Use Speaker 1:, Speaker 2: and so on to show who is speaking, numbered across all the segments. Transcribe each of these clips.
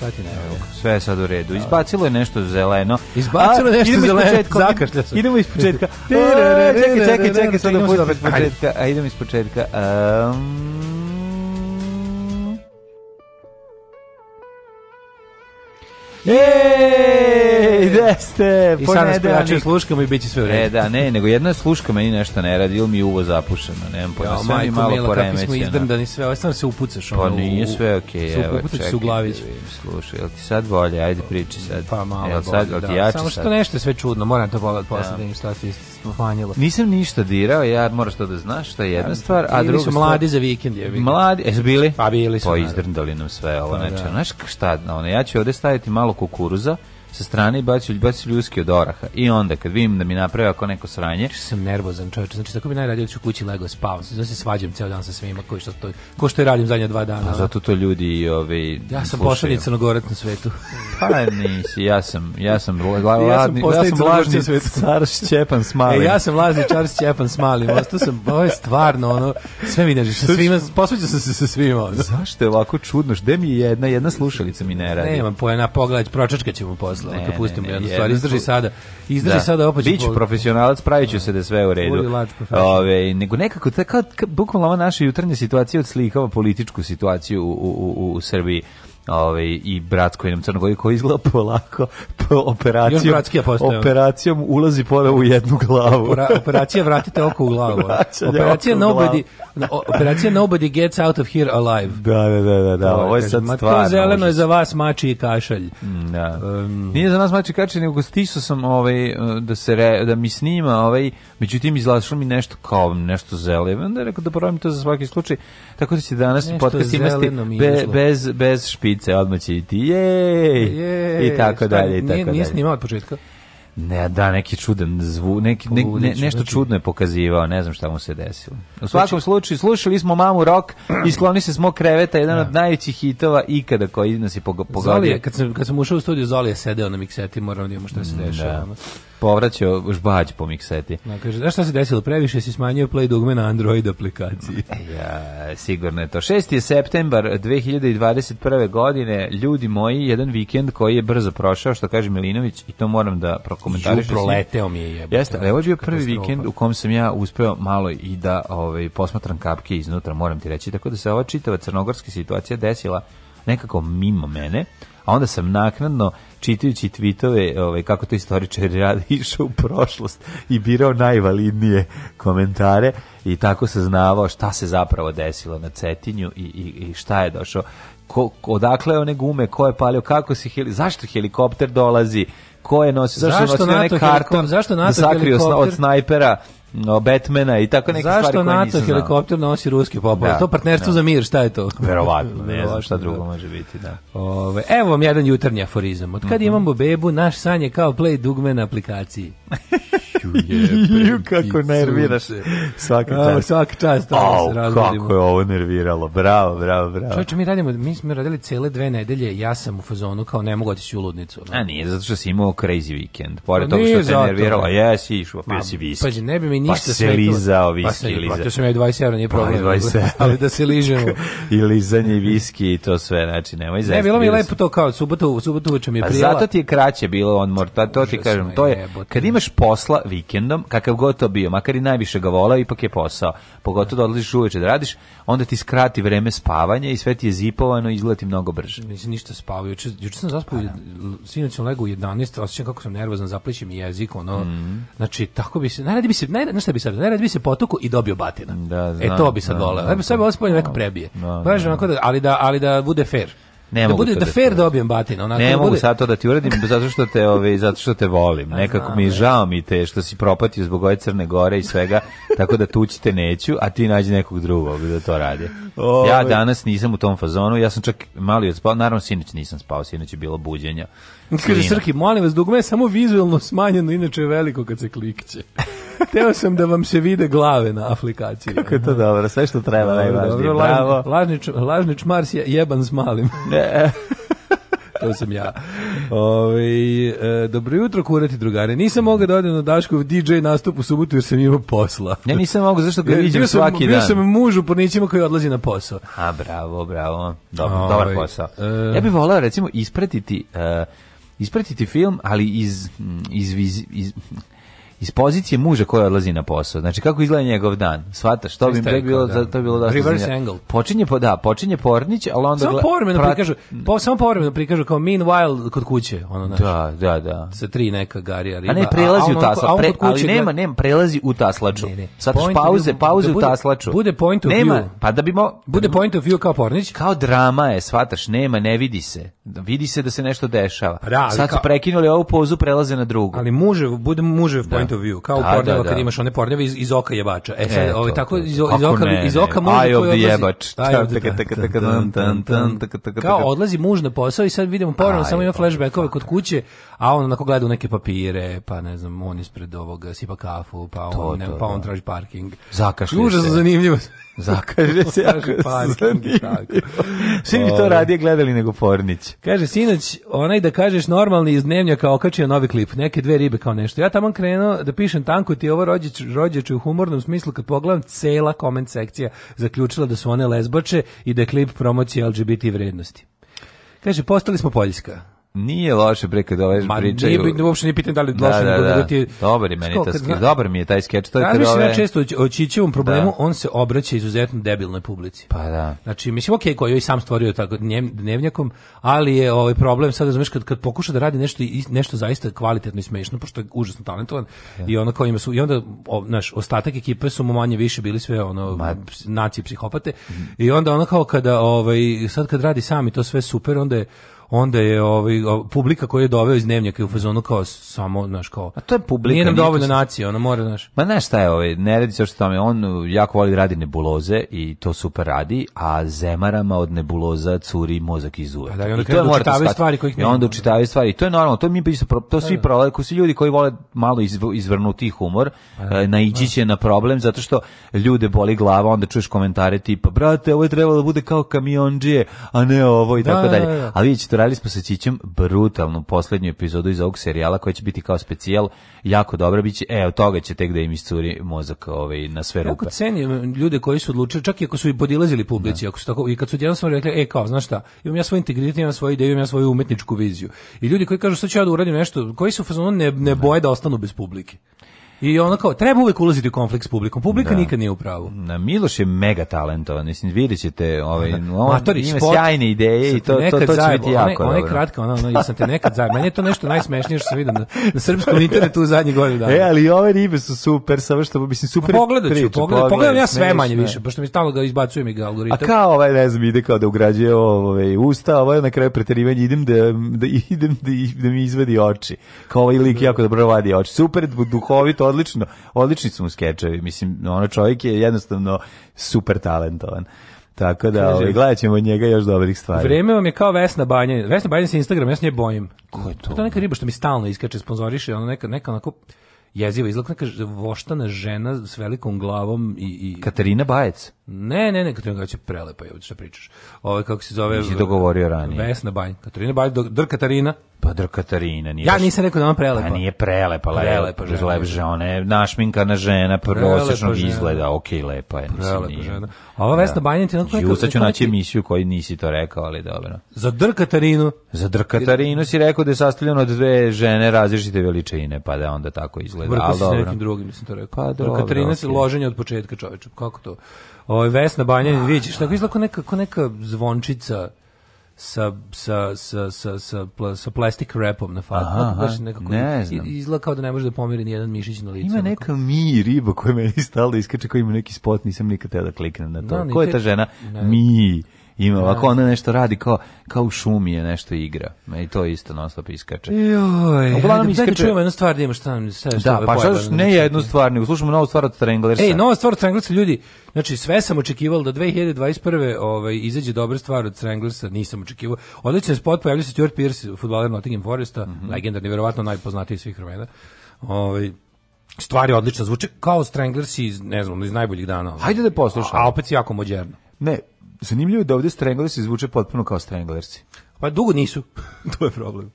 Speaker 1: Pati na evo.
Speaker 2: Sve je sad u redu. Da. Izbacilo je nešto zeleno.
Speaker 1: Izbacilo je nešto zeleno. Zakašlja se. Idemo
Speaker 2: iz početka. Čekaj, čekaj, čekaj, sad da pustimo početka. A idemo iz početka. Um, Yeah! Jeste,
Speaker 1: I sad nas prejačaju sluškama i bit će sve u
Speaker 2: redu. E, da, ne, nego jedna sluška meni nešto ne radi ili mi je uvo zapušeno,
Speaker 1: nemam pojma, sve mi malo mila, poremećeno. Kako smo izdrndani sve, ovo stvarno se upucaš.
Speaker 2: Pa ono, nije sve okej,
Speaker 1: okay, evo, čekaj. Se uglavić. Da
Speaker 2: slušaj, jel ti sad
Speaker 1: bolje,
Speaker 2: ajde priči sad.
Speaker 1: Pa malo jel sad, bolje, da. Jači Samo što nešto sve čudno, moram to pogledati posle da, da im šta se smanjilo.
Speaker 2: Nisam ništa dirao, ja moraš to da znaš, to je jedna stvar, a druga su
Speaker 1: mladi za
Speaker 2: vikend je. Mladi, jesu bili? Pa bili su. Pa izdrndali nam sve ovo, pa, znači, da. znaš šta, ja ću ovde staviti malo kukuruza, sa strane i bacio, bacio ljuski od oraha. I onda kad vidim da mi naprave ako neko sranje... Znači
Speaker 1: sam nervozan čovječ, znači tako bi najradio ću kući lego spavam, znači se znači, svađam ceo dan sa svima, koji što to, ko što je radim zadnja dva dana. A da.
Speaker 2: zato to ljudi i ovi,
Speaker 1: ovaj, Ja sam pošalji crnogorac na svetu.
Speaker 2: pa nisi, ja sam, ja sam,
Speaker 1: la, la, ja sam, ja sam lažni
Speaker 2: car Šćepan s malim.
Speaker 1: E, ja sam lažni car Šćepan s malim, ostao sam, ovo je stvarno ono, sve mi držiš, sa svima,
Speaker 2: posveđao sam
Speaker 1: se
Speaker 2: sa
Speaker 1: svima. Ono.
Speaker 2: Zašto je ovako
Speaker 1: čudno, gde mi je jedna, jedna slušalica mi ne radi? Nemam pojena, pogledaj, pročačkat
Speaker 2: ćemo posle
Speaker 1: posle, ne, pustimo jednu stvar, izdrži sada. Izdrži da. sada opet.
Speaker 2: Biću profesionalac, pravit se da sve u redu. Ove, nego nekako, kao, bukvalno ova naša jutarnja situacija odslikava političku situaciju u, u, u, u Srbiji ovaj i brat koji nam Crnogori koji izgleda polako po operacijom operacijom ulazi pola u jednu glavu.
Speaker 1: operacija vratite oko u glavu.
Speaker 2: operacija nobody glavu. operacija nobody gets out of here alive. Da, da, da, da, da. Ovo je sad Ma, stvarno. To
Speaker 1: zeleno je za vas mači i kašalj.
Speaker 2: Mm, da. Um, Nije za nas mači i kašalj, nego stišao sam ovaj da se re, da mi snima ovaj međutim izlašlo mi nešto kao nešto zeleno. Da rekao da probam to za svaki slučaj. Tako da će danas podcast imati be, bez bez špid ptice, odmah će i ti, jej, i tako šta, dalje, i
Speaker 1: tako nije, dalje. Nije snimao od početka?
Speaker 2: Ne, da, neki čudan zvu, neki, ne, ne, nešto znači- čudno je pokazivao, ne znam šta mu se desilo. U svakom znači- slučaju, slušali smo Mamu Rock i skloni se smo kreveta, jedan da. od najvećih hitova ikada koji nas je pogodio. Zolije,
Speaker 1: kad sam, kad sam ušao u studiju, Zolije sedeo na mikseti, moram da imamo šta se mm, dešava. Da
Speaker 2: povraćao žbađ po mikseti. Na,
Speaker 1: kaže, znaš šta se desilo? Previše si smanjio play dugme na Android aplikaciji.
Speaker 2: ja, sigurno je to. 6. septembar 2021. godine, ljudi moji, jedan vikend koji je brzo prošao, što kaže Milinović, i to moram da prokomentariš.
Speaker 1: Ju, proleteo mi je
Speaker 2: jebate. Jeste, ali je bio prvi vikend u kom sam ja uspeo malo i da ovaj, posmatram kapke iznutra, moram ti reći. Tako da se ova čitava crnogorska situacija desila nekako mimo mene a onda sam naknadno čitajući tvitove ovaj, kako to istoričar radi, išao u prošlost i birao najvalidnije komentare i tako se znavao šta se zapravo desilo na Cetinju i, i, i šta je došao ko, odakle one gume, ko je palio, kako se heli, zašto helikopter dolazi, ko je nosio, zašto, zašto je nosio NATO karton, zašto NATO da sakrio helikopter? od snajpera, no, Batmana i tako neke Zašto stvari koje
Speaker 1: NATO nisam helikopter nosi ruski popove? Da, to partnerstvo da. za mir, šta je to?
Speaker 2: Verovatno, ne znam šta drugo da. može biti, da.
Speaker 1: Ove, evo vam jedan jutarnji aforizam. Od kad mm -hmm. imamo bebu, naš san je kao play dugme na aplikaciji.
Speaker 2: Ju, kako nerviraš.
Speaker 1: Svaka čas. Svaki čas. Au,
Speaker 2: kako je ovo nerviralo. Bravo, bravo, bravo.
Speaker 1: Čovječe, mi radimo, mi smo radili cele dve nedelje, ja sam u fazonu kao ne mogu otići u ludnicu. Ne?
Speaker 2: A nije, zato što si imao crazy weekend. Pa Pored toga što te nerviralo, jesi išao, pio pa si
Speaker 1: viski. Pazi, ne
Speaker 2: bi mi ništa
Speaker 1: Pa se
Speaker 2: lizao viski,
Speaker 1: pa
Speaker 2: se,
Speaker 1: liza. Pa, sam ja 20 evra, nije problem. Pa 20 ali da se ližemo.
Speaker 2: I lizanje viski i to sve, znači nemoj zaista.
Speaker 1: Ne, bilo mi je lepo to kao subotu, subotu uveče mi je pa prijela.
Speaker 2: Pa zato ti je kraće bilo on mor, to, to ti kažem, to je kad imaš posla vikendom, kakav god to bio, makar i najviše ga volao, ipak je posao. Pogotovo da odlaziš uveče da radiš, onda ti skrati vreme spavanja i sve ti je zipovano i izleti mnogo brže.
Speaker 1: Nisi ništa spavao, juče, juče sam zaspao, pa da. sinoć sam legao u 11, osjećam kako sam nervozan, zaplićem jezik, ono. Mm -hmm. Znači tako bi se, najradi bi se, naj, Nenad, znaš šta bi sad? Nenad bi se potuku i dobio batina. Da, e, znam, e to bi sad da, voleo. Da, bi sve da. ospojio neko prebije. Da, da Baš da. onako da, ali da, ali da bude fair. Ne da bude da fair dobijem batina, onako
Speaker 2: ne da mogu
Speaker 1: bude...
Speaker 2: sad to da ti uradim zato što te ove ovaj, zato što te volim. Nekako mi je žao mi te što si propatio zbog ove Crne Gore i svega, tako da tući te neću, a ti nađi nekog drugog da to radi. Ja ovaj. danas nisam u tom fazonu, ja sam čak mali od spao, naravno sinoć nisam spao, sinoć je bilo buđenja
Speaker 1: Kaže Srki, molim vas, dugme
Speaker 2: je
Speaker 1: samo vizuelno smanjeno, inače je veliko kad se klikće. Teo sam da vam se vide glave na aplikaciji.
Speaker 2: Kako je to dobro, sve što treba najvažnije. Bravo.
Speaker 1: Lažnič, lažnič Mars je jeban s malim. Ne. to sam ja. Ove, ovaj, e, dobro jutro, kurati drugare. Nisam mogao da odem na Daškov DJ nastup u subotu jer sam imao posla.
Speaker 2: Ja nisam mogao, zašto ga e, vidim
Speaker 1: svaki dan? Bio sam mužu po nićima koji odlazi na posao.
Speaker 2: A, bravo, bravo. Dobar, Ove, ovaj, dobar posao. E, ja bih volao, recimo, ispratiti... E, ispratiti film, ali iz, mm, iz, iz, iz iz pozicije muža koji odlazi na posao. Znači kako izgleda njegov dan? Svata što bi pre bilo da. to bilo da reverse angle. Počinje po da, počinje Pornić, a onda
Speaker 1: samo povremeno prat... prikažu, po, samo povremeno prikažu kao meanwhile kod kuće, ono znači.
Speaker 2: Da, da, da.
Speaker 1: Sa tri neka garija
Speaker 2: riba. A ne prelazi a, u tasla, pre, ali nema, nema prelazi u taslaču. Ne, ne. Sad pauze, da pauze da bude, u taslaču.
Speaker 1: Bude point of nema, view.
Speaker 2: Pa da bi mo,
Speaker 1: bude point of view kao Pornić.
Speaker 2: Kao drama je, svataš, nema, ne vidi se. Vidi se da se nešto dešava. Pa da, Sad su prekinuli ovu pozu, prelaze na drugu.
Speaker 1: Ali muže, bude muže da. point point of view, kao u da, da, pornjeva da. kad imaš one pornjeve iz, iz oka jebača. E, sad, e, to, ovaj, to. tako iz, iz oka, ne, iz oka muža koji odlazi... jebač. Kao odlazi muž na posao i sad vidimo ponovno, samo ima pa, flashbackove pa. kod kuće, a on onako gleda u neke papire, pa ne znam, on ispred ovoga sipa kafu, pa on, to, to, pa on traži parking.
Speaker 2: Zakašlje se.
Speaker 1: Užasno zanimljivo. Zakaže se ako
Speaker 2: Svi bi to ovaj. radije gledali nego Fornić.
Speaker 1: Kaže, sinoć, onaj da kažeš normalni iz dnevnjaka okačio novi klip, neke dve ribe kao nešto. Ja tamo krenuo da pišem tanko ti ovo rođeč, rođeč u humornom smislu kad pogledam cela koment sekcija zaključila da su one lezbače i da je klip promocije LGBT vrednosti. Kaže, postali smo Poljska.
Speaker 2: Nije loše bre kad ove ovaj Ma, pričaju. Ma
Speaker 1: nije uopšte nije pitam da li da, loše da, da, da, ti Dobar
Speaker 2: je meni taj skeč, dobar mi je taj skeč, to je kad
Speaker 1: da ove. Ja često o Čićevom problemu, da. on se obraća izuzetno debilnoj publici.
Speaker 2: Pa da.
Speaker 1: Znači mislim okej, okay, koji je sam stvorio tako dnevnjakom, ali je ovaj problem sad razumeš kad kad pokuša da radi nešto nešto zaista kvalitetno i smešno, pošto je užasno talentovan ja. Da. i onda kao ima su i onda o, naš ostatak ekipe su mu manje više bili sve ono Ma. nacije psihopate mm. i onda ono kao kada ovaj sad kad radi sam i to sve super, onda je onda je ovaj publika koju je doveo iz dnevnjaka i u fazonu kao samo znaš kao a
Speaker 2: to je publika nije
Speaker 1: nam dovoljno to... nacije ona mora znaš
Speaker 2: ma znaš šta je ovaj ne radi se o tome on jako voli da radi nebuloze i to super radi a zemarama od nebuloza curi mozak iz uve da,
Speaker 1: i onda I to
Speaker 2: mora da stvari kojih nema. onda učitavaju stvari to je normalno to mi piše to pa svi da. prolaze su ljudi koji vole malo izv, izvrnuti humor pa e, da, naići pa će da. na problem zato što ljude boli glava onda čuješ komentare tipa brate ovo je trebalo da bude kao kamiondžije a ne ovo i tako dalje ali vidite odradili smo sa Čićem brutalnu poslednju epizodu iz ovog serijala koja će biti kao specijal, jako dobro biće. E, od toga će tek da im iscuri mozak ovaj na sve rupe.
Speaker 1: Kako cenim um, ljude koji su odlučili, čak i ako su i podilazili publici, da. ako su tako i kad su jednostavno rekli, e kao, znaš šta, imam ja svoj integritet, imam svoju ideju, imam ja svoju umetničku viziju. I ljudi koji kažu sad ću ja da uradim nešto, koji su fazonu ne, ne da. boje da ostanu bez publike. I ono kao, treba uvek ulaziti u konflikt s publikom. Publika da. nikad nije u pravu.
Speaker 2: Na Miloš je mega talentovan. Mislim, vidjet ćete, ovaj, on Matori, ima spot, sjajne ideje i to, to, to će zajebo. biti
Speaker 1: jako ona, ona je kratka, ona, ona, sam te nekad zajebo. Meni je to nešto najsmešnije što sam vidio na, na srpskom internetu u zadnjih godinu dana.
Speaker 2: E, ali ove ribe su super, sa što, mislim, super no, pogledat ću, priču. Pogledam,
Speaker 1: pogledam ja sve manje više, pošto mi stalno ga izbacujem i ga algoritam.
Speaker 2: A kao ovaj, ne znam, ide kao da ugrađuje ove, usta, ovaj na kraju preterivanja, idem da, da, idem da, da mi izvadi oči. Kao ovaj lik da. jako dobro vadi oči. Super, duhovito, odlično, odlični su mu skečevi, mislim, ono čovjek je jednostavno super talentovan. Tako da, ovaj, gledat ćemo od njega još dobrih stvari.
Speaker 1: Vreme vam je kao Vesna Banja. Vesna Banja se Instagram, ja se nje bojim. Ko
Speaker 2: je to?
Speaker 1: To
Speaker 2: je
Speaker 1: neka riba što mi stalno iskače, sponzoriše, ona neka, neka onako jeziva izlog, neka voštana žena s velikom glavom i... i...
Speaker 2: Katarina Bajec?
Speaker 1: Ne, ne, ne, Katarina Bajec je prelepa, je, šta pričaš.
Speaker 2: Ovo, ovaj, kako se zove... Nisi dogovorio ranije.
Speaker 1: Vesna Bajec, Katarina Bajec, Dr. Katarina.
Speaker 2: Pa Dr. Da, Katarina nije.
Speaker 1: Ja nisam rekao da ona pa prelepa. Pa
Speaker 2: nije prelepa, prelepa lepa, žena. žena. Ona je našminkana žena, prosječnog izgleda, ok, lepa je. Prelepa nije. žena.
Speaker 1: A ova Vesna da. Banjanić...
Speaker 2: Ju, sad ću naći emisiju koju nisi to rekao, ali dobro.
Speaker 1: Za Dr Katarinu.
Speaker 2: Za Dr Katarinu si rekao da je sastavljeno od dve žene različite veličine, pa da onda tako izgleda. Vrko si nekim
Speaker 1: drugim, mislim to rekao. Pa dobro, Katarina se loženje od početka čoveče, kako to? Ovo ovaj, Vesna Banjanić, vidiš, tako izgleda neka, neka zvončica sa, sa, sa, sa, sa, sa plastic repom na
Speaker 2: fatu. Aha, aha, nekako, ne znam.
Speaker 1: Izgleda kao da ne može da pomiri ni jedan mišić na licu.
Speaker 2: Ima neka mi riba koja meni stala iskače, koja ima neki spot, nisam nikad teo da kliknem na to. No, Ko je ta žena? Ne. Mi ima ovako, da. ona nešto radi kao, kao u šumi je nešto igra. I to isto non stop iskače.
Speaker 1: Joj, Uglavnom ajde, iskače... čujemo jednu stvar, da ima šta, šta,
Speaker 2: šta da, pa šta, ne znači, jednu stvar, nego slušamo novu stvar od Stranglersa.
Speaker 1: Ej, nova stvar od Stranglersa, ljudi, znači sve sam očekivao da 2021. ovaj, izađe dobra stvar od Stranglersa, nisam očekivao. odlično spot, pojavlja se Stuart Pierce, fudbaler Nottingham Foresta, mm -hmm. legendarni, verovatno najpoznatiji svih vremena. Ovaj, stvari odlično odlična, zvuči kao Stranglers iz, ne znam, iz najboljih dana. Ovaj.
Speaker 2: Hajde da poslušamo. A,
Speaker 1: a opet jako moderno.
Speaker 2: Ne, zanimljivo je da ovde Stranglers izvuče potpuno kao Stranglersi.
Speaker 1: Pa dugo nisu. to je problem.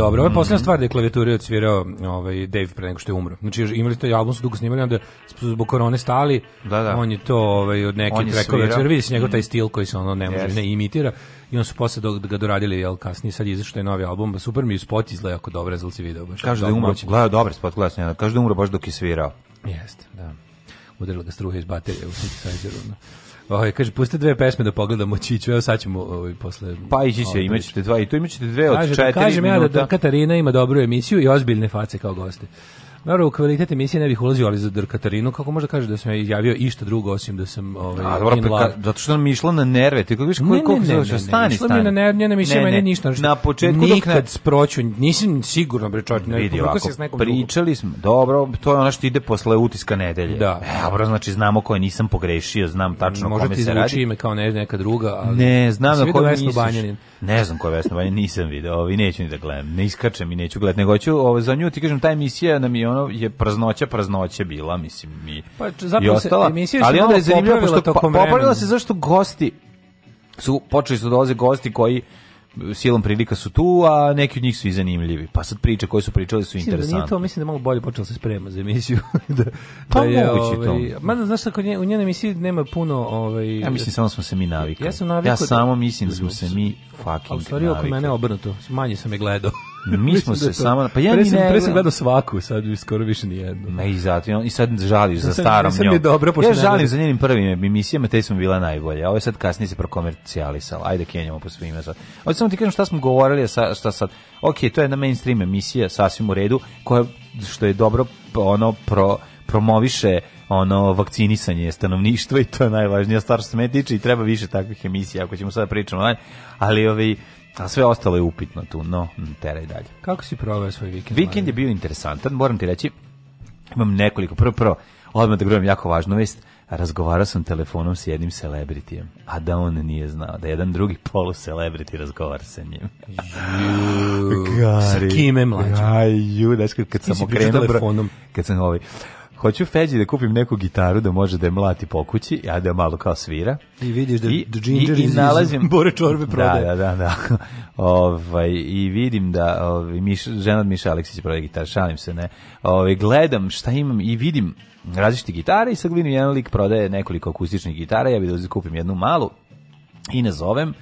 Speaker 1: dobro. Ovo je mhm. posljedna stvar da je klavijature odsvirao ovaj, Dave pre nego što je umro. Znači imali ste album su dugo snimali, onda zbog korone stali, da, da. on je to ovaj, od neke trekove odsvirao. Vidi se njegov taj mhm. stil koji se ono ne može, yes. ne imitira i on su posle dok ga doradili jel kasnije sad izašao je novi album super mi spot izgleda jako dobro rezultat se video
Speaker 2: baš kaže da
Speaker 1: je
Speaker 2: umro gledao dobro spot gledao kaže da umro baš dok je svirao
Speaker 1: jeste da udarila ga struha iz baterije u synthesizeru Ovaj kaže puste dve pesme da pogledamo Čiću, evo sad ćemo ovaj posle.
Speaker 2: Pa ići će, ovaj, imaćete dva i to imaćete dve od kaže, da četiri
Speaker 1: kažem minuta. Kažem ja da, da Katarina ima dobru emisiju i ozbiljne face kao goste. Naravno, u kvalitet emisije ne bih ulazio, ali za Katarinu, kako može da kaže
Speaker 2: da
Speaker 1: sam ja izjavio išta drugo, osim da sam ovaj, A,
Speaker 2: dobro, preka, pa zato što nam je na nerve, ti kako viš koji koliko ne, hoće stani, stani.
Speaker 1: Ne, ne, ne, ne, ne, mislim, meni ništa. Na početku dok nikad sproću, nisam sigurno bre čovjek, ne, vidi, ovako, se s
Speaker 2: nekom pričali smo. Dobro, to je ono što ide posle utiska nedelje. Da. E, Dobro, znači znamo koje nisam pogrešio, znam tačno kome se radi. Možete
Speaker 1: ime kao ne, neka druga, ali
Speaker 2: Ne, znam da na kojem Banjanin. Ne znam koja je Vesna Banja, nisam video, ovi neću ni da gledam, ne iskačem i neću gledati, nego ću ovo, za nju, ti kažem, ta emisija nam je ono, je praznoća, praznoća bila, mislim, mi pa, i ostala, se, ali onda je zanimljivo, pošto pa, popravila se zašto gosti su, počeli su da dolaze gosti koji silom prilika su tu, a neki od njih su i zanimljivi. Pa sad priče koje su pričali su interesantne. Da
Speaker 1: nije to, mislim da malo bolje počelo se sprema za emisiju. Da, da,
Speaker 2: pa
Speaker 1: da je, ovaj, to. Mada, znaš kako, nje, u njenoj emisiji nema puno... Ovaj,
Speaker 2: ja mislim, samo smo se mi navikli. Ja, sam navikli ja da samo mislim da smo se mi fucking navikli. A u stvari oko
Speaker 1: mene obrnuto, manje sam je gledao.
Speaker 2: Mi smo da se samo... Pa ja pre sam, pre sam gledao
Speaker 1: svaku, sad skoro više nijednu.
Speaker 2: Ne, i zato. I sad žališ za starom njom. dobro, ja žalim za njenim prvim emisijama, te smo bila najbolje. Ovo je sad kasnije se prokomercijalisalo. Ajde, kenjamo po svima sad. Ovo samo ti kažem šta smo govorili, sa, šta sad. Ok, to je jedna mainstream emisija, sasvim u redu, koja, što je dobro, ono, pro, promoviše ono vakcinisanje stanovništva i to je najvažnija stvar što se me tiče i treba više takvih emisija ako ćemo sada pričamo ali ovi A sve ostalo je upitno tu, no, mm, teraj dalje.
Speaker 1: Kako si proveo svoj vikend?
Speaker 2: Vikend je bio interesantan, moram ti reći, imam nekoliko, prvo, prvo, odmah da grujem jako važnu vest, razgovarao sam telefonom s jednim celebritijem, a da on nije znao, da jedan drugi polu celebrity razgovara
Speaker 1: sa
Speaker 2: njim.
Speaker 1: Ju, sa kime
Speaker 2: mlađe? Aj, ju, daš, kad, kad sam okrenuo, telefonom. kad sam ovaj, hoću Feđi da kupim neku gitaru da može da je mlati po kući, a da je malo kao svira.
Speaker 1: I vidiš da I, the Ginger i, i nalazim, bore čorbe da, prodaje.
Speaker 2: Da, da, da. ovaj, I vidim da ovaj, miš, žena od Miša Aleksić prodaje gitar, šalim se, ne. Ovaj, gledam šta imam i vidim različite gitare i sad gledam jedan lik prodaje nekoliko akustičnih gitara, ja bih da kupim jednu malu i nazovem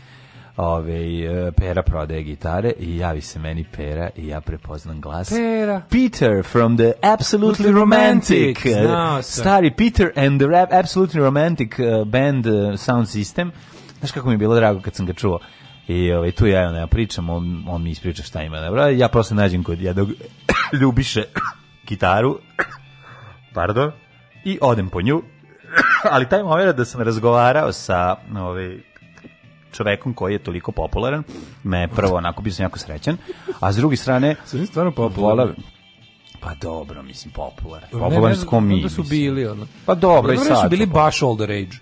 Speaker 2: ove, e, Pera prodaje gitare i javi se meni Pera i ja prepoznam glas.
Speaker 1: Pera.
Speaker 2: Peter from the Absolutely Romantic. E, stari Peter and the rap, Absolutely Romantic e, band Sound System. Znaš kako mi je bilo drago kad sam ga čuo. I ovaj, tu ja, ja pričam, on, on mi ispriča šta ima. Dobro? Ja prosto nađem kod jednog ljubiše gitaru. Pardon. I odem po nju. Ali taj moment da sam razgovarao sa ovaj, čovekom koji je toliko popularan, me prvo onako bio sam jako srećan, a s druge strane...
Speaker 1: Sam stvarno popularan.
Speaker 2: Pa dobro, mislim, popular. Popular s kom mi. Da su bili, ono. Pa dobro, i sad.
Speaker 1: su bili baš older age.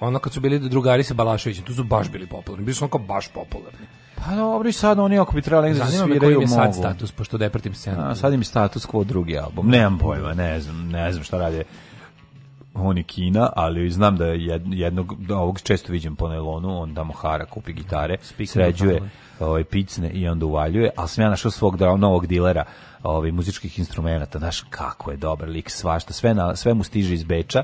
Speaker 1: Ono kad su bili drugari sa Balaševićem, tu su baš bili popularni. Bili su onako baš popularni. Pa dobro, i sad oni ako bi trebali negdje da sviraju koji im je sad
Speaker 2: status, pošto ne pratim scenu. A, sad im je status quo drugi album. Nemam pojma, ne znam, ne znam šta radi on je Kina, ali znam da jednog da ovog često viđem po nelonu, on tamo hara, kupi gitare, Spikne, sređuje, ovaj, picne i onda uvaljuje, ali sam ja našao svog novog dilera ovaj, muzičkih instrumenta, znaš kako je dobar lik, svašta, sve, na, sve mu stiže iz Beča,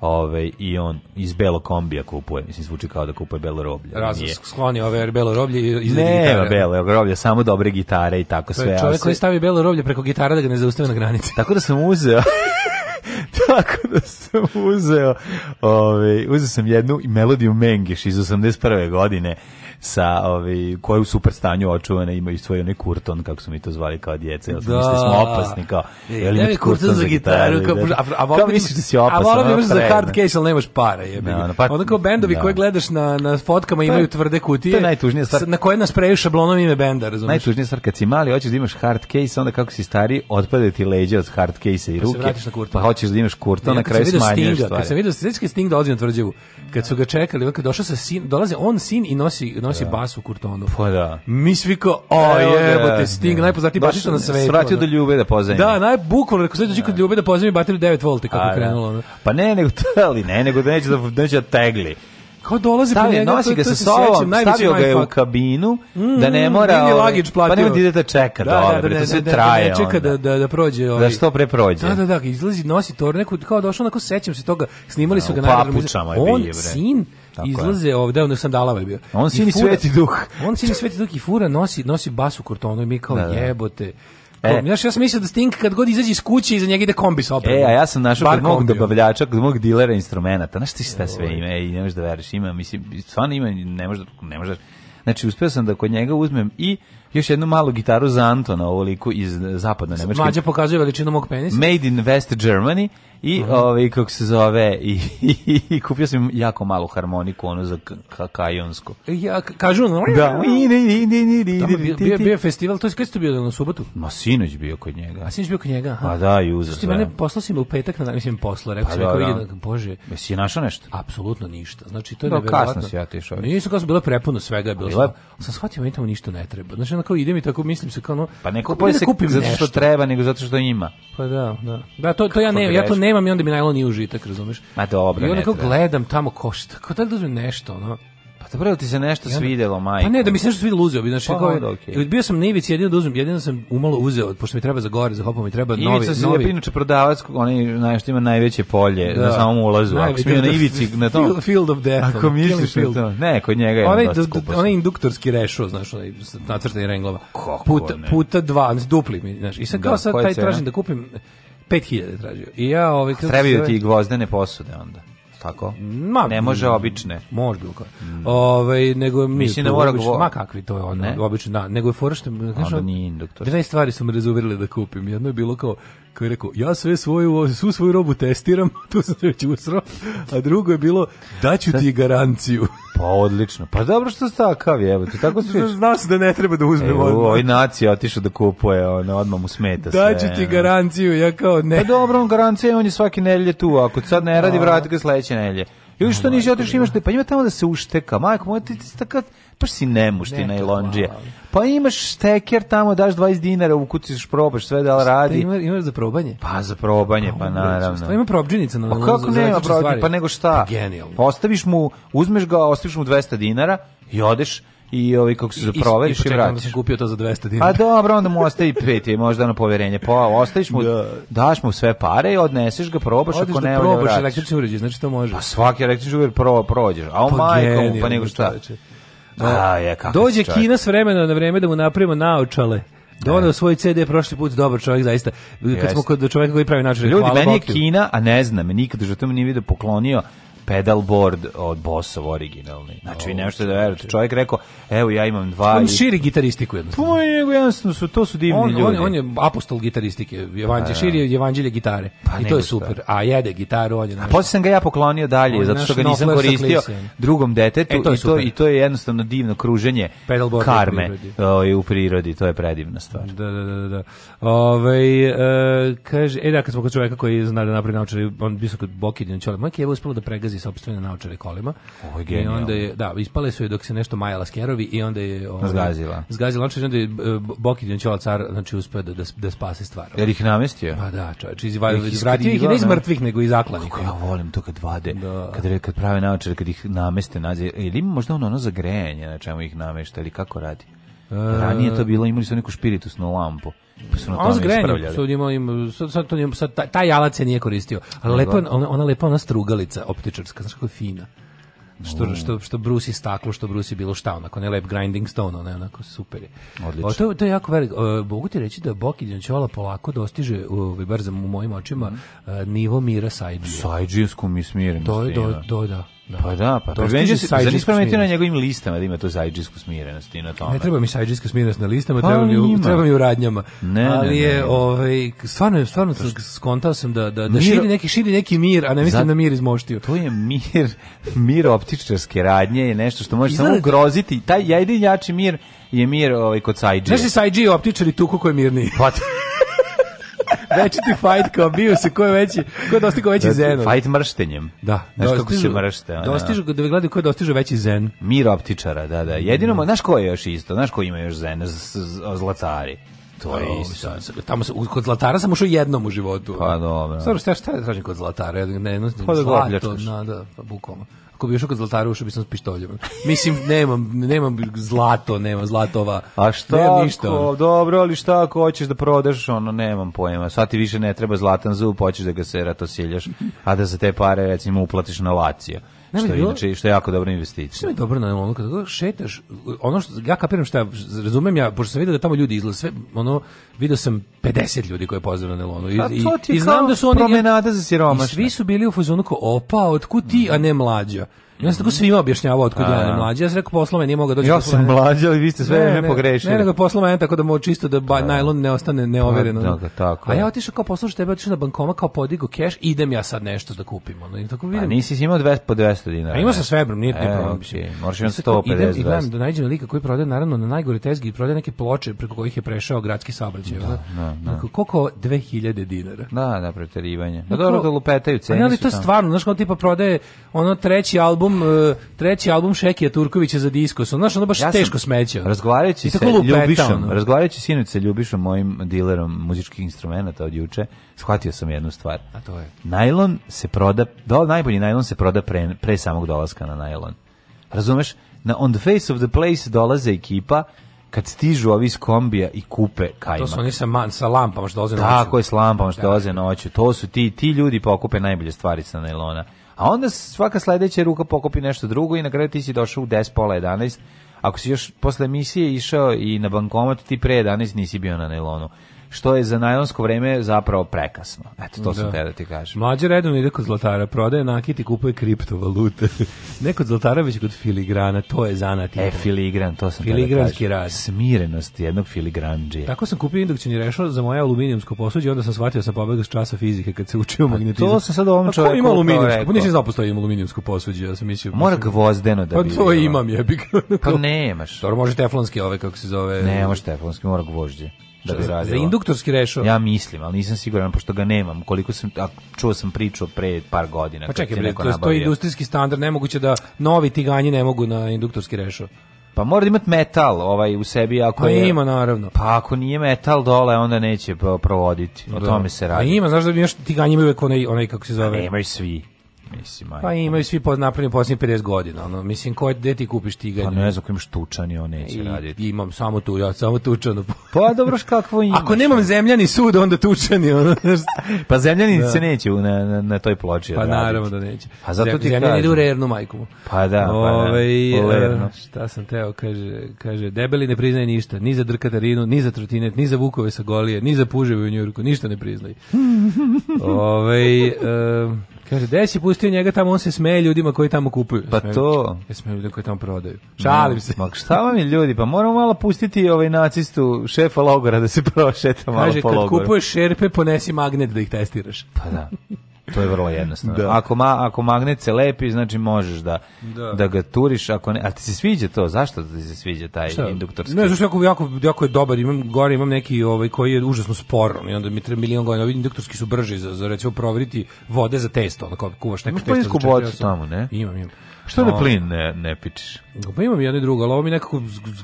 Speaker 2: Ove, ovaj, i on iz belo kombija kupuje, mislim zvuči kao da kupuje belo roblje.
Speaker 1: Razum skloni ove belo roblje
Speaker 2: iz ne, gitare. Ne, belo roblje, samo dobre gitare i tako sve.
Speaker 1: Čovjek koji stavi belo roblje preko gitara da ga ne zaustave na granici.
Speaker 2: Tako da sam uzeo Tako da sam uzeo, ove, ovaj, uzeo sam jednu melodiju Mengiš iz 81. godine sa ovaj koje u super stanju očuvane imaju svoj onaj kurton kako su mi to zvali kao djeca jel da. mislili smo opasni kao e, je li ja, kurton za, za gitaru kao, da. a, a, kao
Speaker 1: misliš da si opasan a volim imaš za hard case ali nemaš para je da, no, no, pa, onda kao bendovi da. koje gledaš na, na fotkama to, pa, imaju tvrde kutije to je
Speaker 2: najtužnija stvar
Speaker 1: na koje nas preju šablonom ime benda razumiješ
Speaker 2: najtužnija stvar kad si mali hoćeš da imaš hard case onda kako si stari otpade ti leđa od hard case i pa ruke
Speaker 1: pa,
Speaker 2: pa hoćeš da imaš kurton na kraju smanjuješ stvari
Speaker 1: kad sam video Sting da ozbiljno tvrđavu kad su ga čekali, on kad došao sa sin, dolaze on sin i nosi nosi da. bas u kurtonu.
Speaker 2: Pa da.
Speaker 1: Mi svi kao, e, a jebote, da. Sting najpoznatiji baš na svetu.
Speaker 2: Svratio da ljube da pozajmi.
Speaker 1: Da, najbukvalno, rekao sad da kod ljube da pozajmi bateriju 9 V kako krenulo.
Speaker 2: Pa ne, nego ali ne, nego da neće da neće da tegli.
Speaker 1: Kao dolazi Stavi, po njega, nosi ga sa sobom,
Speaker 2: stavio ga je u kabinu, mm, da ne mm, mora... Nije ovaj- lagič pa platio. Pa nema ide da čeka,
Speaker 1: da, dobro, da, da, to
Speaker 2: sve da, traje. Da, da, čeka da,
Speaker 1: da, da prođe. Da ovaj. Da
Speaker 2: što pre prođe.
Speaker 1: Da, da, da, izlazi, nosi tor, neku, kao došao, onako sećam se toga, snimali su da, ga na... U papučama je bio,
Speaker 2: bre. On,
Speaker 1: sin,
Speaker 2: tako
Speaker 1: izlaze je. ovde, on sam dalava je bio.
Speaker 2: On sin i sveti duh.
Speaker 1: On sin i sveti duh i fura nosi, nosi basu kortonu i mi kao da, da. jebote. E. Znaš, ja sam mislio da Sting kad god izađe iz kuće iza njega ide kombi sa opremom. E,
Speaker 2: a ja sam našao kod mog dobavljača, kod mog dilera instrumenta. Znaš ti šta sve ima i ne možeš da veriš. Ima, mislim, stvarno ima, ne možeš da- ne možeš Znači, uspio sam da kod njega uzmem i još jednu malu gitaru za Antona, ovoliku iz zapadne Nemačke.
Speaker 1: Mađa pokazuje veličinu mog penisa.
Speaker 2: Made in West Germany i uh mhm. -huh. ovaj kako se zove i, i, i, kupio sam jako malu harmoniku ono za kajonsku.
Speaker 1: Ja kažu no.
Speaker 2: Da.
Speaker 1: Bio, bio, festival, to je kad ste bio na subotu?
Speaker 2: Ma sinoć
Speaker 1: bio
Speaker 2: kod njega.
Speaker 1: A sinoć bio kod njega.
Speaker 2: Aha. Pa da, i uzeo. Što
Speaker 1: mene poslao si me u petak na mislim posla, rekao pa, sam da, da. bože.
Speaker 2: Jesi našao nešto?
Speaker 1: Apsolutno ništa. Znači to je da, neverovatno. Kasno
Speaker 2: si ja tišao.
Speaker 1: Nisu kasno bilo prepuno svega je bilo. Sam shvatio meni tamo ništa ne treba. Znači ono kao idem i tako mislim se kao no,
Speaker 2: pa neko kupuje
Speaker 1: da
Speaker 2: se kupim zato što nešto. treba nego zato što ima
Speaker 1: pa da da da to
Speaker 2: to
Speaker 1: ja
Speaker 2: ne
Speaker 1: ja to nemam i onda mi najlon nije užitak razumeš
Speaker 2: pa dobro i onda kao
Speaker 1: gledam tamo košta kao da, da
Speaker 2: uzmem
Speaker 1: nešto ono
Speaker 2: jeste. Prvo ti se nešto onda, svidelo, pa majko.
Speaker 1: Pa ne, da mi
Speaker 2: se nešto svidelo
Speaker 1: uzeo bi, znači pa, kao. Okay. Bio sam na ivici jedino da uzmem, jedino da sam umalo uzeo, pošto mi treba za gore, za hopo mi treba Ivica novi, se novi.
Speaker 2: Ivica prodavac, onaj najšto ima najveće polje da. na samom ulazu. Najveći, ako smije na ivici na tom. Field
Speaker 1: of Death.
Speaker 2: Ako misliš na to. Ne, kod njega je onaj
Speaker 1: onaj induktorski rešo, znaš, onaj nacrtani renglova.
Speaker 2: Puta puta
Speaker 1: 2, dupli, znaš. I sad da, kao sad taj tražim da kupim 5000 tražio. I ja ovaj
Speaker 2: kako Trebaju ti gvozdene posude onda tako? Ma, ne može mm, obične.
Speaker 1: Može bilo kao. Mm. Ovaj nego Mislim, ne da mora govor... ma kakvi to je ono, obično, da, nego je forešte, što, da nije induktor. Dve stvari su me razuverili da kupim. Jedno je bilo kao koji je rekao, ja sve svoju, svu svoju robu testiram, tu sam se već usrao, a drugo je bilo, daću ti garanciju.
Speaker 2: Pa odlično. Pa dobro što ste takav, evo ti tako sve.
Speaker 1: Znaš da ne treba da uzme e, odmah.
Speaker 2: Ovoj nacija otišao da kupuje, ono, odmah mu smeta sve.
Speaker 1: Daću ti garanciju, ja kao ne.
Speaker 2: Pa dobro, on garancija, on je svaki nelje tu, ako sad ne radi, vrati ga sledeće nelje. Ili što nisi otišao da. imaš da pa ima tamo da se ušteka. Majko, moj ti tako pa si nemuština na lonđija. Pa imaš steker tamo, daš 20 dinara, ukuciš, probaš sve da li radi.
Speaker 1: Ima,
Speaker 2: imaš
Speaker 1: za probanje?
Speaker 2: Pa za probanje, pa, pa naravno.
Speaker 1: Ima probđenica na Pa
Speaker 2: kako nema probđenica, pa nego šta? Pa genijalno. Ostaviš mu, uzmeš ga, ostaviš mu 200 dinara i odeš i ovaj kako se I, i,
Speaker 1: i vratiš.
Speaker 2: Da sam
Speaker 1: kupio to za 200 dinara.
Speaker 2: A dobro, onda mu ostaje i pet,
Speaker 1: je
Speaker 2: možda na poverenje. Pa ostaviš mu, da. daš mu sve pare i odneseš ga, probaš Odeš ako da ne
Speaker 1: probaš vratiš. električni uređaj, znači to može.
Speaker 2: Pa svaki električni uređaj pro, prođeš. A on pa majkom, pa nego šta. A, da. je, kako Dođe Kina s vremena na vreme da mu napravimo naočale. Doneo da svoj CD prošli put, dobar čovjek zaista. Kad Jest. smo kod čovjeka koji pravi način, Ljudi, meni je Kina, a ne znam, nikad u životu nije video poklonio pedalboard od Bossov originalni. Znači, vi nešto da verujete. Čovjek rekao, evo ja imam dva...
Speaker 1: On širi gitaristiku jednostavno. Pa,
Speaker 2: nego jednostavno su, to su divni
Speaker 1: on,
Speaker 2: ljudi.
Speaker 1: On, on je apostol gitaristike, evanđelje, pa da. širi evanđelje gitare.
Speaker 2: Pa,
Speaker 1: I to je super. A jede gitaru, on je naš... A
Speaker 2: posle sam ga ja poklonio dalje, zato što ga nisam koristio drugom detetu. E, to i, to, I to je jednostavno divno kruženje pedalboard karme u prirodi. Ovaj, u prirodi. To je predivna stvar.
Speaker 1: Da, da, da. da. da. Ove, ovaj, e, kaže, e da, kad smo kod čoveka koji zna da napravi naučari, on visoko bokidin čovjek, moj je uspelo da pregazi vozi sopstvene naučare kolima.
Speaker 2: Ovo je I
Speaker 1: onda je, da, ispale su je dok se nešto majala skerovi i onda je...
Speaker 2: Ovaj,
Speaker 1: zgazila. Zgazila naučare, onda je e, Boki Ćola car, znači, uspeo da, da,
Speaker 2: da
Speaker 1: spase stvar.
Speaker 2: Jer ih namestio? Pa
Speaker 1: da, čovječ,
Speaker 2: izvratio
Speaker 1: ih ne iz mrtvih, nego iz zaklanika.
Speaker 2: Kako ja volim to kad vade, da. kad, kad prave naočare, kad ih nameste, nađe, e, ili ima možda ono, ono za grejanje na čemu ih namešta, ili kako radi? E, Ranije to bilo, imali su neku širitusnu lampu. Pa su na on zgrenio,
Speaker 1: sad, ima,
Speaker 2: im,
Speaker 1: sad, sad, to njim, sad taj, taj alat se nije koristio. Ali lepo, ona, ona lepa ona strugalica optičarska, znaš kako je fina. Što, mm. što, što brusi staklo, što brusi bilo šta, onako, ne lep grinding stone, onaj, onako, super Odlično. O, to, to je jako veliko. Uh, mogu ti reći da Boki Djančovala polako dostiže, uh, bar za u mojim očima, mm. uh, nivo mira sa
Speaker 2: Sajđijensku i smirimo. To
Speaker 1: je, do, do, da. Da. Pa
Speaker 2: da, pa prevenđuje se, zar nisi prometio na njegovim listama da ima to sajđisku smirenost i na tome?
Speaker 1: Ne treba mi sajđiska smirenost na listama, pa, treba, mi, u, treba mi u radnjama. Ne, Ali ne, ne, je, ovaj, stvarno, stvarno sam skontao sam da, da, da Miro, širi, neki, širi neki mir, a ne mislim za, na da mir izmoštio.
Speaker 2: To je mir, mir optičarske radnje je nešto što može samo ugroziti. Taj jedin jači mir je mir ovaj, kod sajđe.
Speaker 1: Znaš li da sajđe optičari tuku koji je mirniji?
Speaker 2: Pa
Speaker 1: večiti
Speaker 2: fight
Speaker 1: kao bio se ko je veći, ko je dostigao veći da, da, zen.
Speaker 2: Fight mrštenjem.
Speaker 1: Da, znaš dostižu, kako se mršte. Ona. Dostižu da gledaju ko je dostižu veći zen.
Speaker 2: Mir optičara, da, da. Jedino, mm. znaš ko je još isto, znaš ko ima još zen, z, z, zlatari.
Speaker 1: To je isto. Tamo se, kod Zlatara sam ušao jednom u životu.
Speaker 2: Pa dobro.
Speaker 1: Stvarno, šta, šta tražim kod Zlatara? Ne, ne, ne, ne, ne, ne, ne, ne, ne, ako bi ušao kod zlatara, ušao bi sam s pištoljem. Mislim, nemam, nemam zlato, nema zlatova. A šta nemam
Speaker 2: ništa. Ko, dobro, ali šta ako hoćeš da prodaš, ono, nemam pojma. Sad ti više ne treba zlatan zub, hoćeš da ga se ratosiljaš, a da za te pare, recimo, uplatiš na lacija. Ne što je inače što
Speaker 1: je
Speaker 2: jako dobra investicija. Što
Speaker 1: je dobro na ono kad šetaš, ono što ja kapiram što ja razumem ja, pošto sam video da tamo ljudi izlaze sve, ono video sam 50 ljudi koje pozdravljaju na Nelonu i
Speaker 2: pa i, i znam da
Speaker 1: su
Speaker 2: oni promenada za
Speaker 1: siromašne. Svi su bili u fazonu kao opa, otkud ti, a ne mlađa. I on se tako mhm. svima objašnjavao otkud ja ne da. mlađe. Ja sam rekao posla nije mogao da doći.
Speaker 2: Ja sam mlađi, ali vi ste sve ne, ne pogrešili.
Speaker 1: Ne, nego posla mene tako da mu čisto da ba, da. najlon ne ostane pa, neovereno. Da, da, tako. A ja otišao kao poslušaj tebe, otišao na bankoma kao podigo keš, idem ja sad nešto da kupim. Ono, i tako pa vidim. A
Speaker 2: nisi imao 200 po 200 dinara. A
Speaker 1: pa imao sam svebrom, nije e, problem. Okay.
Speaker 2: Moraš imati 150.
Speaker 1: Idem i Idem da nađem lika koji prodaje naravno na najgore tezgi i prodaje neke ploče preko kojih je prešao gradski saobraćaj. Da, da, da. Koliko 2000
Speaker 2: dinara. Da,
Speaker 1: da,
Speaker 2: preterivanje.
Speaker 1: Da,
Speaker 2: dobro da lupetaju
Speaker 1: cene. Ali to je stvarno, znaš, kao tipa prodaje ono treći album album, e, treći album Šekija Turkovića za diskos. Ono što ono baš ja teško smeće.
Speaker 2: Razgovarajući se Ljubišom, razgovarajući sinoć sa Ljubišom, mojim dilerom muzičkih instrumenta od juče, shvatio sam jednu stvar.
Speaker 1: A to je?
Speaker 2: Najlon se proda, do, najbolji najlon se proda pre, pre samog dolaska na najlon. Razumeš? Na On the Face of the Place dolaze ekipa kad stižu ovi iz kombija i kupe kajmak. To
Speaker 1: su oni sa, man, sa lampama što dolaze
Speaker 2: noću.
Speaker 1: Tako
Speaker 2: je, s lampama što dolaze noću. To su ti, ti ljudi pokupe najbolje stvari sa najlona. A onda svaka sledeća ruka pokopi nešto drugo i na kraju ti si došao u 10, pola 11. Ako si još posle emisije išao i na bankomat, ti pre 11 nisi bio na nailonu što je za najlonsko vreme zapravo prekasno. Eto, to da. sam te da ti kažem.
Speaker 1: Mlađe redom ide kod zlatara, prodaje nakit i kupuje kriptovalute. ne kod zlatara, već kod filigrana, to je zanat. E,
Speaker 2: filigran, to sam da Filigranski da rad. Smirenost jednog filigranđija.
Speaker 1: Tako sam kupio indukcijni rešo za moje aluminijumsko posuđe, onda sam shvatio da sa pobega s časa fizike kad se učio pa magnetizam.
Speaker 2: To
Speaker 1: sam
Speaker 2: sad ovom
Speaker 1: čoveku. A ima aluminijumsko? Pa Nisi znao da postoji ima aluminijumsko posuđe, ja sam mislio.
Speaker 2: Mora gvozdeno da pa
Speaker 1: bi. Pa to imam, jebi.
Speaker 2: pa nemaš.
Speaker 1: Dobro, može teflonski ove kako se zove. Ne, može teflonski, mora gvožđe
Speaker 2: da bi radila.
Speaker 1: Za induktorski rešo?
Speaker 2: Ja mislim, ali nisam siguran, pošto ga nemam. Koliko sam, a čuo sam priču pre par godina.
Speaker 1: Pa čekaj, bre, to, to je industrijski standard, nemoguće da novi tiganji ne mogu na induktorski rešo.
Speaker 2: Pa mora da imati metal ovaj, u sebi. Ako
Speaker 1: pa je, ima, naravno.
Speaker 2: Pa ako nije metal dole, onda neće provoditi. O da. tome se radi.
Speaker 1: Pa ima, znaš da imaš tiganji imaju uvek onaj, onaj, kako se zove. Pa nemaju
Speaker 2: svi. Mislim, aj.
Speaker 1: Pa imaju svi pod napravljeni posljednjih 50 godina, ono, mislim,
Speaker 2: ko
Speaker 1: gde ti kupiš tiganj?
Speaker 2: Pa ne znam kojim štučan je, on neće I, raditi.
Speaker 1: Imam samo tu, ja samo tučanu.
Speaker 2: Pa dobro, kakvo imaš?
Speaker 1: Ako nemam pa? zemljani sud, onda tučani, ono. pa zemljani da. se neće na, na, na toj ploči
Speaker 2: Pa raditi. naravno da neće. A pa zato Zem, ti zemljani
Speaker 1: ide u rernu majku.
Speaker 2: Pa da, pa Ove, da.
Speaker 1: Ovaj, e, šta sam teo, kaže, kaže, debeli ne priznaje ništa, ni za drkatarinu, ni za trotinet, ni za vukove sa golije, ni za puževe u Njurku, ništa ne priznaje. Ove, ovaj, um, Kaže, gde si pustio njega tamo, on se smeje ljudima koji tamo kupuju.
Speaker 2: Pa smeje, to.
Speaker 1: Ja smeje ljudima koji tamo prodaju.
Speaker 2: Šalim se. Ma šta vam je ljudi, pa moramo malo pustiti ovaj nacistu, šefa logora da se prošeta malo
Speaker 1: Kaže, po logoru. Kaže, kad kupuješ šerpe, ponesi magnet da ih testiraš.
Speaker 2: Pa da. To je vrlo jednostavno. Da. Ako, ma, ako magnet se lepi, znači možeš da, da. da ga turiš. Ako ne, a ti se sviđa to? Zašto ti se sviđa taj Šta? induktorski? Ne, zašto
Speaker 1: jako, jako, jako je dobar. Imam gore, imam neki ovaj, koji je užasno sporan i onda mi treba milion godina. Ovi induktorski su brži za, za recimo proveriti vode za testo. onda kao kuvaš neko
Speaker 2: testo.
Speaker 1: Imaš planinsku
Speaker 2: vodu tamo, ne?
Speaker 1: Imam, imam.
Speaker 2: Što na da plin ne, ne pičiš?
Speaker 1: Pa imam jedno i drugo, ali ovo mi nekako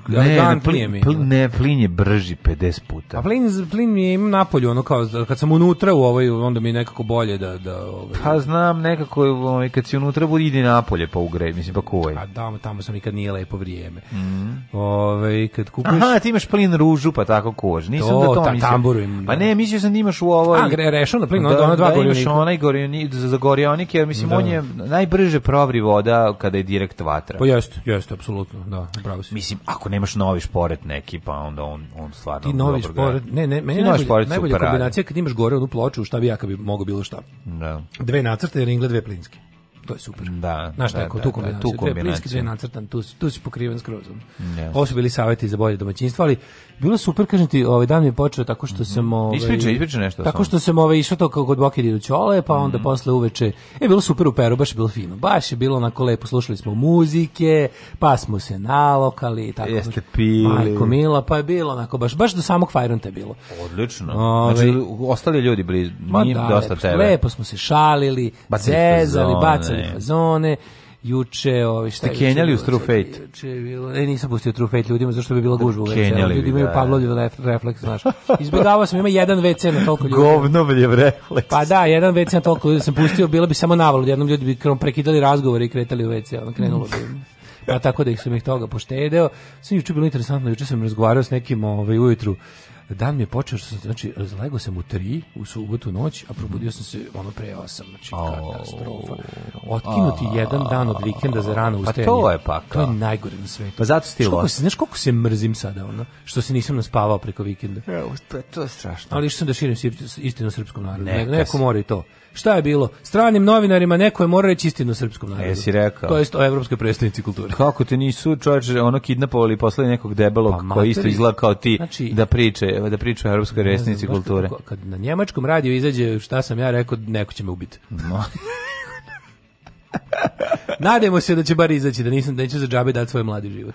Speaker 2: ne, dan plin,
Speaker 1: mi.
Speaker 2: Plin, ne, plin je brži 50 puta.
Speaker 1: A plin, plin mi je imam napolju, ono kao, kad sam unutra u ovaj, onda mi je nekako bolje da... da ovaj.
Speaker 2: Pa znam, nekako, ovaj, kad si unutra, budi idi napolje pa ugrej, mislim, pa kuvaj.
Speaker 1: A da, tamo sam nikad nije lepo vrijeme. Mm. Ove, ovaj, kad kupiš...
Speaker 2: Aha, ti imaš plin ružu, pa tako kuvaš. Nisam to, da to ta, mislim.
Speaker 1: Tamburim,
Speaker 2: pa da. ne, mislio sam da imaš u ovoj... A,
Speaker 1: gre, rešao na plin,
Speaker 2: onda
Speaker 1: da, ona
Speaker 2: dva
Speaker 1: da, da, da, da,
Speaker 2: da, da, da, da, najbrže provri voda kada, kada je direkt vatra.
Speaker 1: Pa jeste, jeste, apsolutno, da, bravo
Speaker 2: si. Mislim, ako nemaš novi šporet neki, pa onda on, on stvarno...
Speaker 1: Ti novi šporet, ne, ne, meni najbolja, šporet najbolja kombinacija kad imaš gore onu ploču, šta bi ja kad bi mogo bilo šta.
Speaker 2: Da.
Speaker 1: Dve nacrte, ringle, dve plinske to je super.
Speaker 2: Da. Znaš
Speaker 1: tako,
Speaker 2: da, da,
Speaker 1: tu da, kombinaciju. Da, tu kombinaciju. Dve plinske, dve nacrtan, tu, tu si pokriven skrozom. Um. kruzom. Yes. Ovo su bili savjeti za bolje domaćinstvo, ali Bilo super, kažem ti, ovaj dan je počeo tako što sam... Mhm.
Speaker 2: Ovaj, ispriča, ispriča nešto.
Speaker 1: Tako što sam ovaj, išao to kod Bokir do Ćole, pa onda mm -hmm. posle uveče... E, bilo super u Peru, baš je bilo fino. Baš je bilo na kole, poslušali smo muzike, pa smo se nalokali i tako.
Speaker 2: Jeste pili.
Speaker 1: Majko Mila, pa je bilo onako baš, baš do samog Fajronta je bilo.
Speaker 2: Odlično. Ove, ovaj- znači, ostali ljudi bili, njim da, dosta lepo, tebe.
Speaker 1: Lepo smo se šalili, bacili zezali, fazone. bacali fazone juče, ovi
Speaker 2: šta Kenjali u True Fate. Juče
Speaker 1: bilo, e nisam pustio True Fate ljudima zašto bi bilo gužva u
Speaker 2: WC. Ljudi imaju da.
Speaker 1: Pavlovljev refleks, znaš. Izbegavao sam, ima jedan WC na toliko ljudi.
Speaker 2: Govnovljev refleks.
Speaker 1: Pa da, jedan WC na toliko ljudi sam pustio, bilo bi samo navalo, jednom ljudi bi prekidali razgovore i kretali u WC, ono krenulo bi. Ja pa tako da ih sam ih toga poštedeo. Sve juče bilo interesantno, juče sam razgovarao s nekim ovaj ujutru dan mi je počeo, znači, lego sam u 3 u subotu noć, a probudio sam se ono pre 8 znači, katastrofa. Otkinuti jedan dan od vikenda za rano pa ustajanje. Pa to je pa To je najgore na svetu.
Speaker 2: Pa zato ti
Speaker 1: se, Znaš koliko se mrzim sada, ono, što se nisam naspavao preko vikenda.
Speaker 2: to, je strašno.
Speaker 1: Ali što sam da širim istinu srpskom narodu. Neko mora i to. Šta je bilo? Stranim novinarima neko je mora reći istinu srpskom narodu.
Speaker 2: Jesi rekao.
Speaker 1: To jest o evropskoj predstavnici kulture.
Speaker 2: Kako te nisu čovječe ono kidnapovali posle nekog debelog pa, koji isto izgleda kao ti znači, da priče, da priče o evropskoj predstavnici kulture.
Speaker 1: Kako, kad na njemačkom radiju izađe šta sam ja rekao, neko će me ubiti. No. Nadajmo se da će bar izaći, da nisam, da neću za džabe dati svoj mladi život.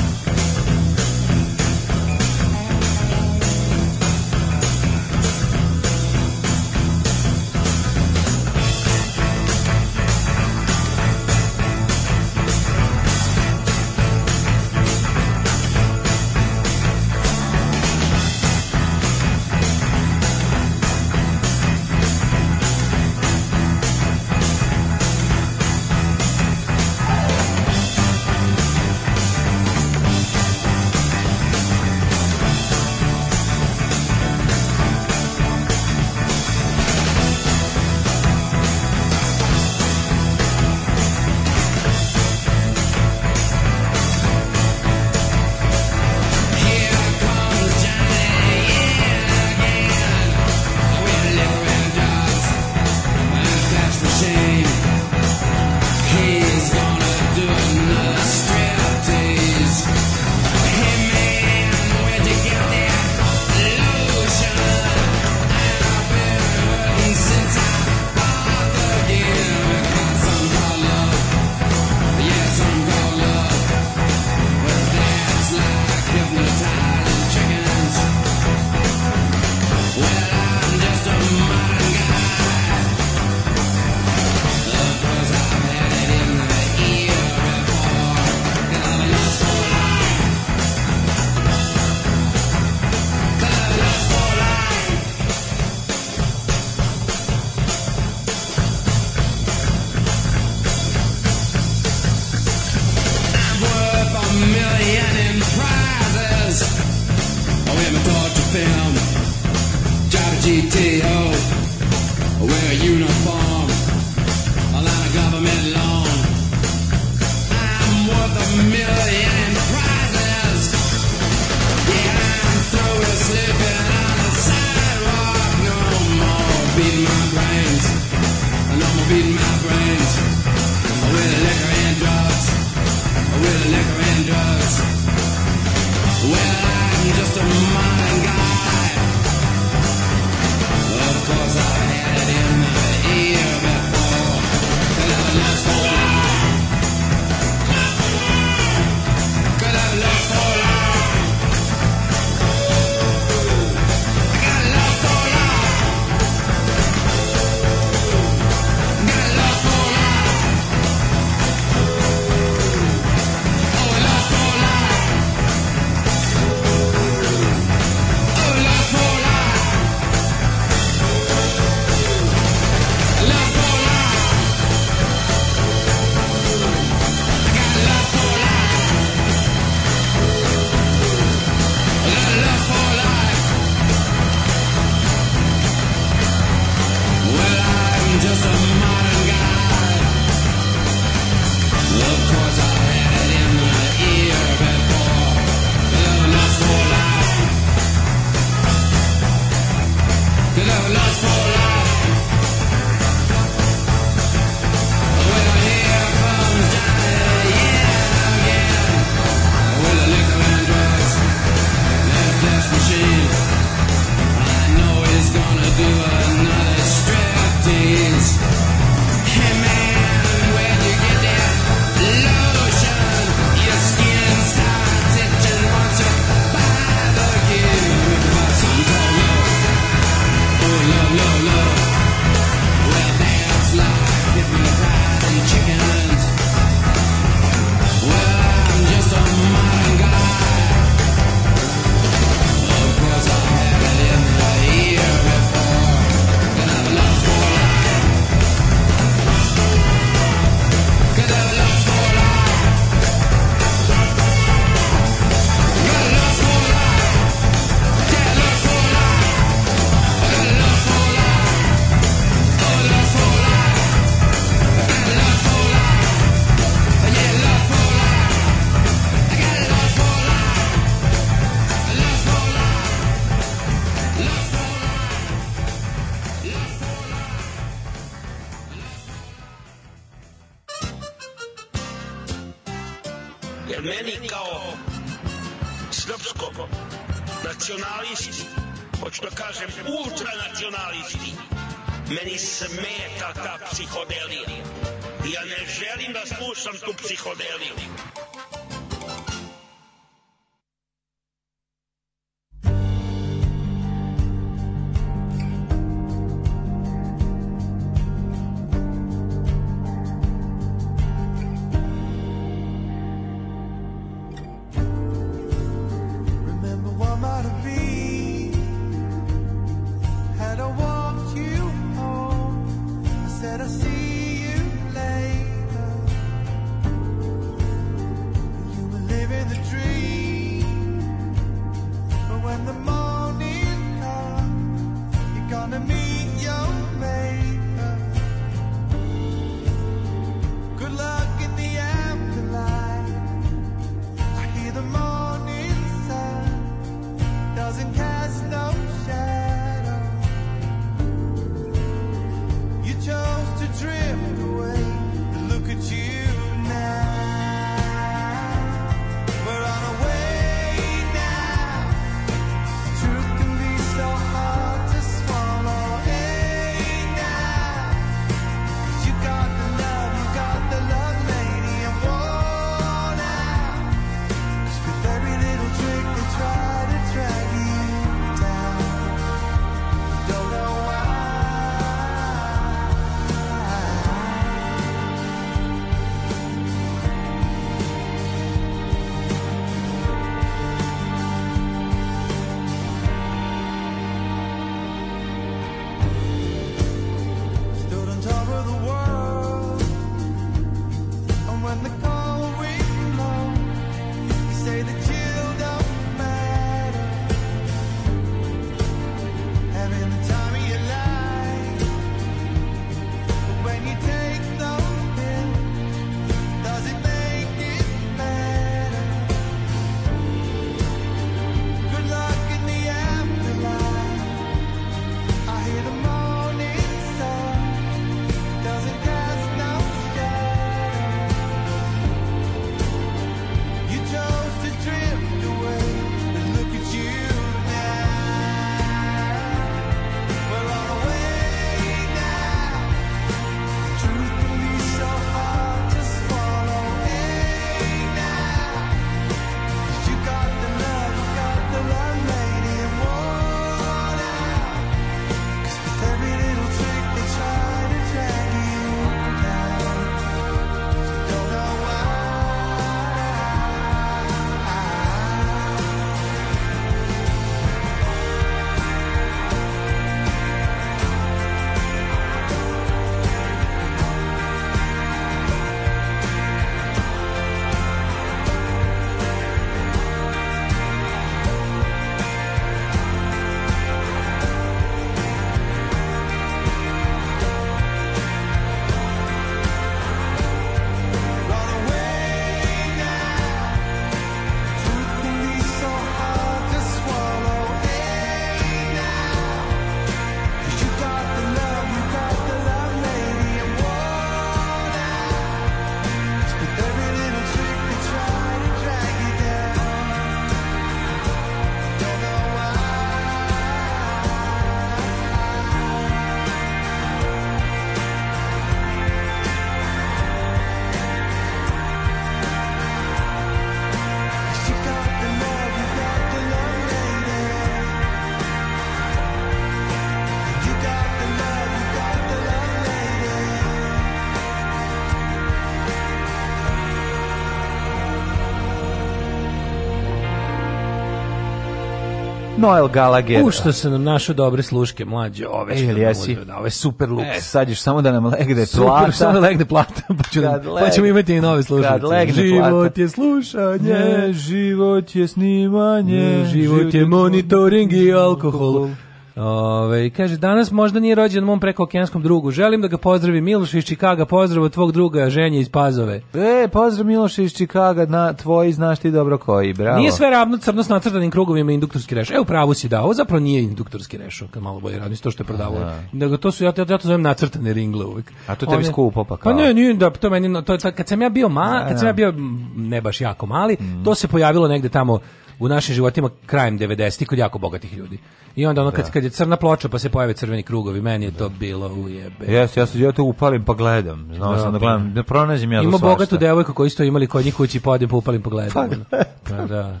Speaker 1: Noel Gallagher.
Speaker 2: U što se nam našo dobre sluške mlađe,
Speaker 1: ove što e, jesi.
Speaker 2: da, ove super luk.
Speaker 1: E. Sad još samo da nam legne super, plata. Super,
Speaker 2: samo
Speaker 1: da
Speaker 2: legne plata,
Speaker 1: pa, ću leg, pa ćemo imati i nove slušalice. Kad
Speaker 2: legne život plata. je slušanje, ne, život je snimanje,
Speaker 1: život, život je monitoring i alkohol. alkohol. Ove, kaže, danas možda nije rođen mom preko okeanskom drugu. Želim da ga pozdravi Miloš iz Čikaga, pozdrav od tvog druga, ženje iz Pazove.
Speaker 2: E, pozdrav Miloš iz Čikaga, na, tvoji znaš ti dobro koji, bravo.
Speaker 1: Nije sve ravno crno s nacrtanim krugovima induktorski reš. E, u si da, ovo zapravo nije induktorski reš, kad malo bolje radim, to što je prodavao. Nego to su, ja,
Speaker 2: ja,
Speaker 1: ja to zovem nacrtane ringle uvijek.
Speaker 2: A to tebi skupo pa, pa kao?
Speaker 1: Pa ne, nije, da, to meni, to, kad sam ja bio ma, kad sam ja da. bio ne baš jako mali, mm. to se pojavilo negde tamo u našim životima krajem 90-ih kod jako bogatih ljudi. I onda ono kad, da. kad je crna ploča pa se pojave crveni krugovi, meni je to da. bilo ujebe.
Speaker 2: Jes, ja se ja to upalim pa gledam. Znao sam da gledam, da pronađem ja
Speaker 1: Ima bogatu devojku koju isto imali kod njih kući, pa odem pa upalim pa gledam. Pa,
Speaker 2: pa
Speaker 1: da.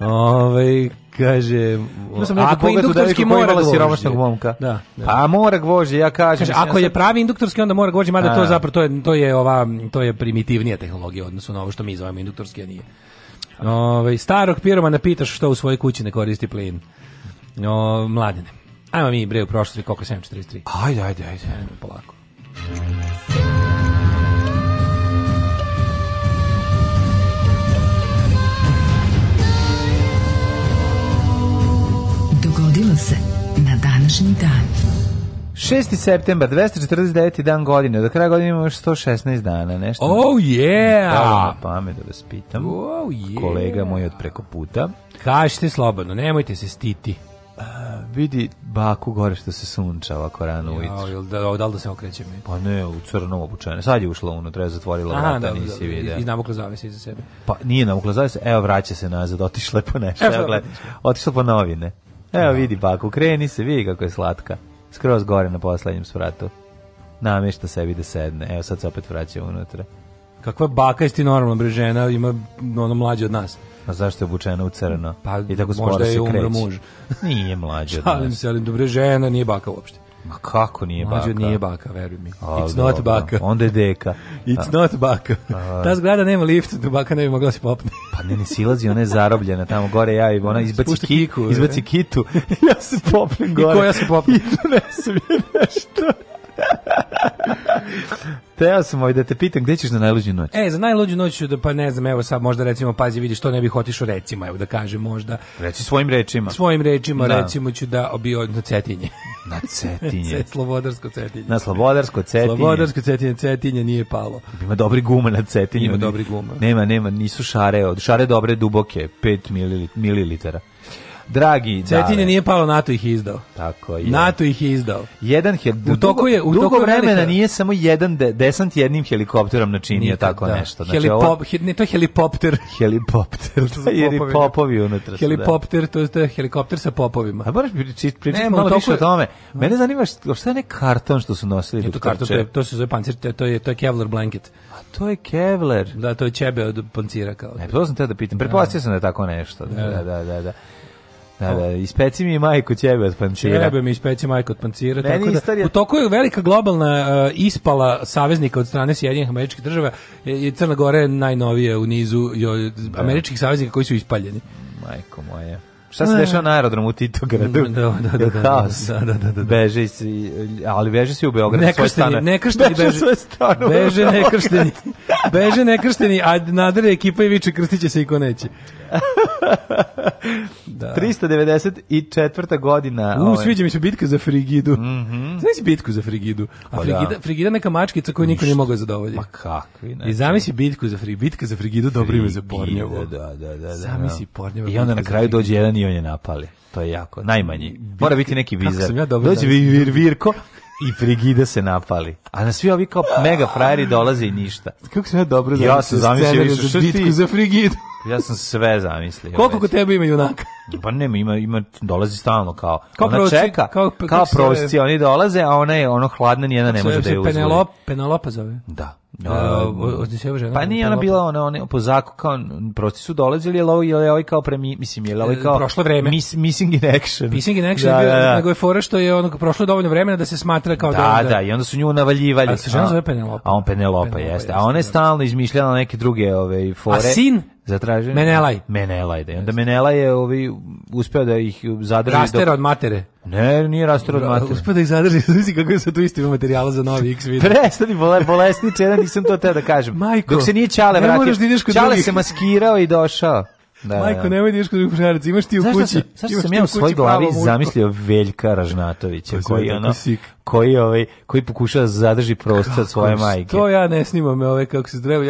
Speaker 1: Ove, ovaj, kaže,
Speaker 2: ako je induktorski
Speaker 1: mora da siromašnog momka.
Speaker 2: Da, da. A pa mora gvožđe, ja kažem.
Speaker 1: Kaže, ako je pravi induktorski, onda mora gvožđe, mada a. to zapravo, to je, to je, ova, to je primitivnija tehnologija u odnosu na ovo što mi zovemo induktorski, a nije. Ove, ovaj, starog piromana pitaš što u svojoj kući ne koristi plin. O, mladine. Ajmo mi bre u prošlosti koliko 743.
Speaker 2: Ajde, ajde, ajde. Ajmo polako.
Speaker 3: Dogodilo se na današnji dan.
Speaker 2: 6. septembar, 249. dan godine, do kraja godine imamo još 116 dana, nešto.
Speaker 1: Oh yeah! Hvala
Speaker 2: da, pamet da vas pitam. Oh
Speaker 1: yeah!
Speaker 2: Kolega moj od preko puta.
Speaker 1: Kažite slobodno, nemojte se stiti.
Speaker 2: Uh, vidi baku gore što se sunča ovako rano ujutro. Ja,
Speaker 1: da, da li da se okrećem?
Speaker 2: Pa ne, u crno obučene. Sad je ušla unutra, je zatvorila Aha, vrata, da, da nisi da, vidio. I navukla
Speaker 1: zavese iza sebe.
Speaker 2: Pa nije navukla zavese, evo vraća se nazad, otišla je po nešto. Evo, evo gled, otišla po novine. Evo vidi baku, kreni se, vidi kako je slatka skroz gore na poslednjem spratu. Namešta sebi da sedne. Evo sad se opet vraća unutra.
Speaker 1: Kakva baka jeste normalna bre žena, ima ono mlađe od nas. A
Speaker 2: pa zašto je obučena u crno?
Speaker 1: Pa, I tako se kreće. možda je umro muž.
Speaker 2: Nije mlađa od
Speaker 1: nas.
Speaker 2: Šalim
Speaker 1: se, ali dobre žena, nije baka uopšte.
Speaker 2: Ma kako nije Mlađo, baka?
Speaker 1: Mlađo
Speaker 2: nije
Speaker 1: baka, veruj mi. A, It's not baka.
Speaker 2: Onda je deka.
Speaker 1: It's A. not baka. A. Ta zgrada nema lift, do da baka ne bi mogla da se popne.
Speaker 2: pa ne, ne silazi, ona je zarobljena tamo gore, ja i ona izbaci, kiku, e. izbaci kitu.
Speaker 1: ja se popnem gore.
Speaker 2: I koja se popnem? I
Speaker 1: donesem je nešto.
Speaker 2: Teo
Speaker 1: sam
Speaker 2: ovaj da te pitam gde ćeš na najluđu noć.
Speaker 1: E, za najluđu noć ću da pa ne znam, evo sad možda recimo pazi vidi što ne bih otišao recimo, evo da kažem možda.
Speaker 2: Reci svojim rečima.
Speaker 1: Svojim rečima da. recimo ću da obio na Cetinje.
Speaker 2: Na Cetinje.
Speaker 1: Slobodarsko Cetinje.
Speaker 2: Na Slobodarsko Cetinje.
Speaker 1: Slobodarsko Cetinje, Cetinje nije palo.
Speaker 2: Ima dobri guma na Cetinju.
Speaker 1: Ima dobri guma.
Speaker 2: Nema, nema, nisu šare, od šare dobre duboke, 5 ml. Dragi,
Speaker 1: Cetinje nije palo, NATO ih izdao.
Speaker 2: Tako je.
Speaker 1: NATO ih je izdao.
Speaker 2: Jedan hel... u toku je, u dugo vremena velika... nije samo jedan de, desant jednim helikopterom načinio Nikad, tako da. nešto.
Speaker 1: Znači, Helipop, ovo... he, ne, to je helikopter
Speaker 2: helikopter da. to je popovi unutra.
Speaker 1: helikopter to je, helikopter sa popovima.
Speaker 2: A baš pričati prič, malo toku... više o tome. Mene zanima što, što je ne karton što su nosili. Je
Speaker 1: to, karton, to, je, to se zove pancir, to je, to je Kevlar blanket.
Speaker 2: A to je Kevlar.
Speaker 1: Da, to je čebe od pancira. Kao. Ne,
Speaker 2: to sam te da pitam. Da. Pretpostavio sam da je tako nešto. Da, da, da. da. da. Da, da, ispeci mi majku ćebe od
Speaker 1: pancira. Ćebe mi ispeci majku od pancira. tako da, istorija... U toku je velika globalna uh, ispala saveznika od strane Sjedinjenih američkih država i Crna Gora je najnovije u nizu jo, da. američkih saveznika koji su ispaljeni.
Speaker 2: Majko moje. Šta se eh. dešava na aerodromu u Titogradu?
Speaker 1: Da, da, da, da. da, da haos. Da, da, da, da.
Speaker 2: Beže si, ali beže si u Beogradu nekršteni, svoje stane.
Speaker 1: Nekršteni, beže, svoje stane. Beže nekršteni. beže nekršteni, a nadare ekipa i viče krstiće se i ko neće.
Speaker 2: da. 394. godina. U,
Speaker 1: ovaj. sviđa mi se bitka za Frigidu.
Speaker 2: Mm -hmm.
Speaker 1: Znaš bitku za Frigidu? A Frigida, pa da. Frigida neka mačkica koju niko ne mogao zadovoljiti.
Speaker 2: Pa kakvi, ne. I
Speaker 1: znači. zamisli bitku za Frigidu. Bitka za Frigidu dobro ime za Pornjevo.
Speaker 2: Da, da, da, da. da zamisli Pornjevo. I onda na kraju dođe jedan i on je napali. To je jako, najmanji. Mora biti neki vizar. Ja dođe vir, vir, Virko i frigida se napali. A na svi ovi kao mega frajeri dolaze i ništa.
Speaker 1: Kako
Speaker 2: se
Speaker 1: ja dobro zamislio? Ja sam zamislio
Speaker 2: za bitku za frigidu. Ja sam sve zamislio.
Speaker 1: Koliko kod tebe ima junaka?
Speaker 2: pa nema, ima, ima, dolazi stalno kao. kao ona provoci, čeka, kao, kao, kao provoci, oni dolaze, a ona je ono hladna, nijedna ne može da je uzme. Penelop,
Speaker 1: Penelopa zove?
Speaker 2: Da.
Speaker 1: Uh, žena,
Speaker 2: pa nije ona bila ona, ona po zaku kao prosti su dolazili je ovo je ovaj kao premi, mislim je ovaj e, kao prošlo vreme mis, missing in action
Speaker 1: missing in action da, je bio, da, da. nego je fora što je ono prošlo dovoljno vremena da se smatra kao
Speaker 2: da da, da, i onda su nju navaljivali
Speaker 1: a se žena zove Penelope.
Speaker 2: a on Penelopa, Penelopa jeste a ona je da. stalno izmišljala neke druge ove fore a
Speaker 1: sin Zatražen? Menelaj.
Speaker 2: Menelaj, da. Onda Menelaj je ovi, uspeo da ih
Speaker 1: zadrži... Rastera do... od matere.
Speaker 2: Ne, nije raster od matere.
Speaker 1: Uspeo da ih zadrži, znači kako je sad tu isti materijala za novi X
Speaker 2: video. Prestani, bole, bolesniče, jedan nisam to te da kažem. Majko, Dok se nije Čale vratio. Ne moraš da ideš kod Čale drugih. se maskirao i došao.
Speaker 1: Da, Majko, da. nemoj da ideš kod košarac, imaš ti u
Speaker 2: kući.
Speaker 1: Znaš
Speaker 2: šta, šta sam ja u svojoj glavi zamislio Veljka Ražnatovića, pa koji, ono, koji, ovaj, koji pokušava da zadrži prostor svoje majke.
Speaker 1: To ja ne snimam me ove kako se zdrevo.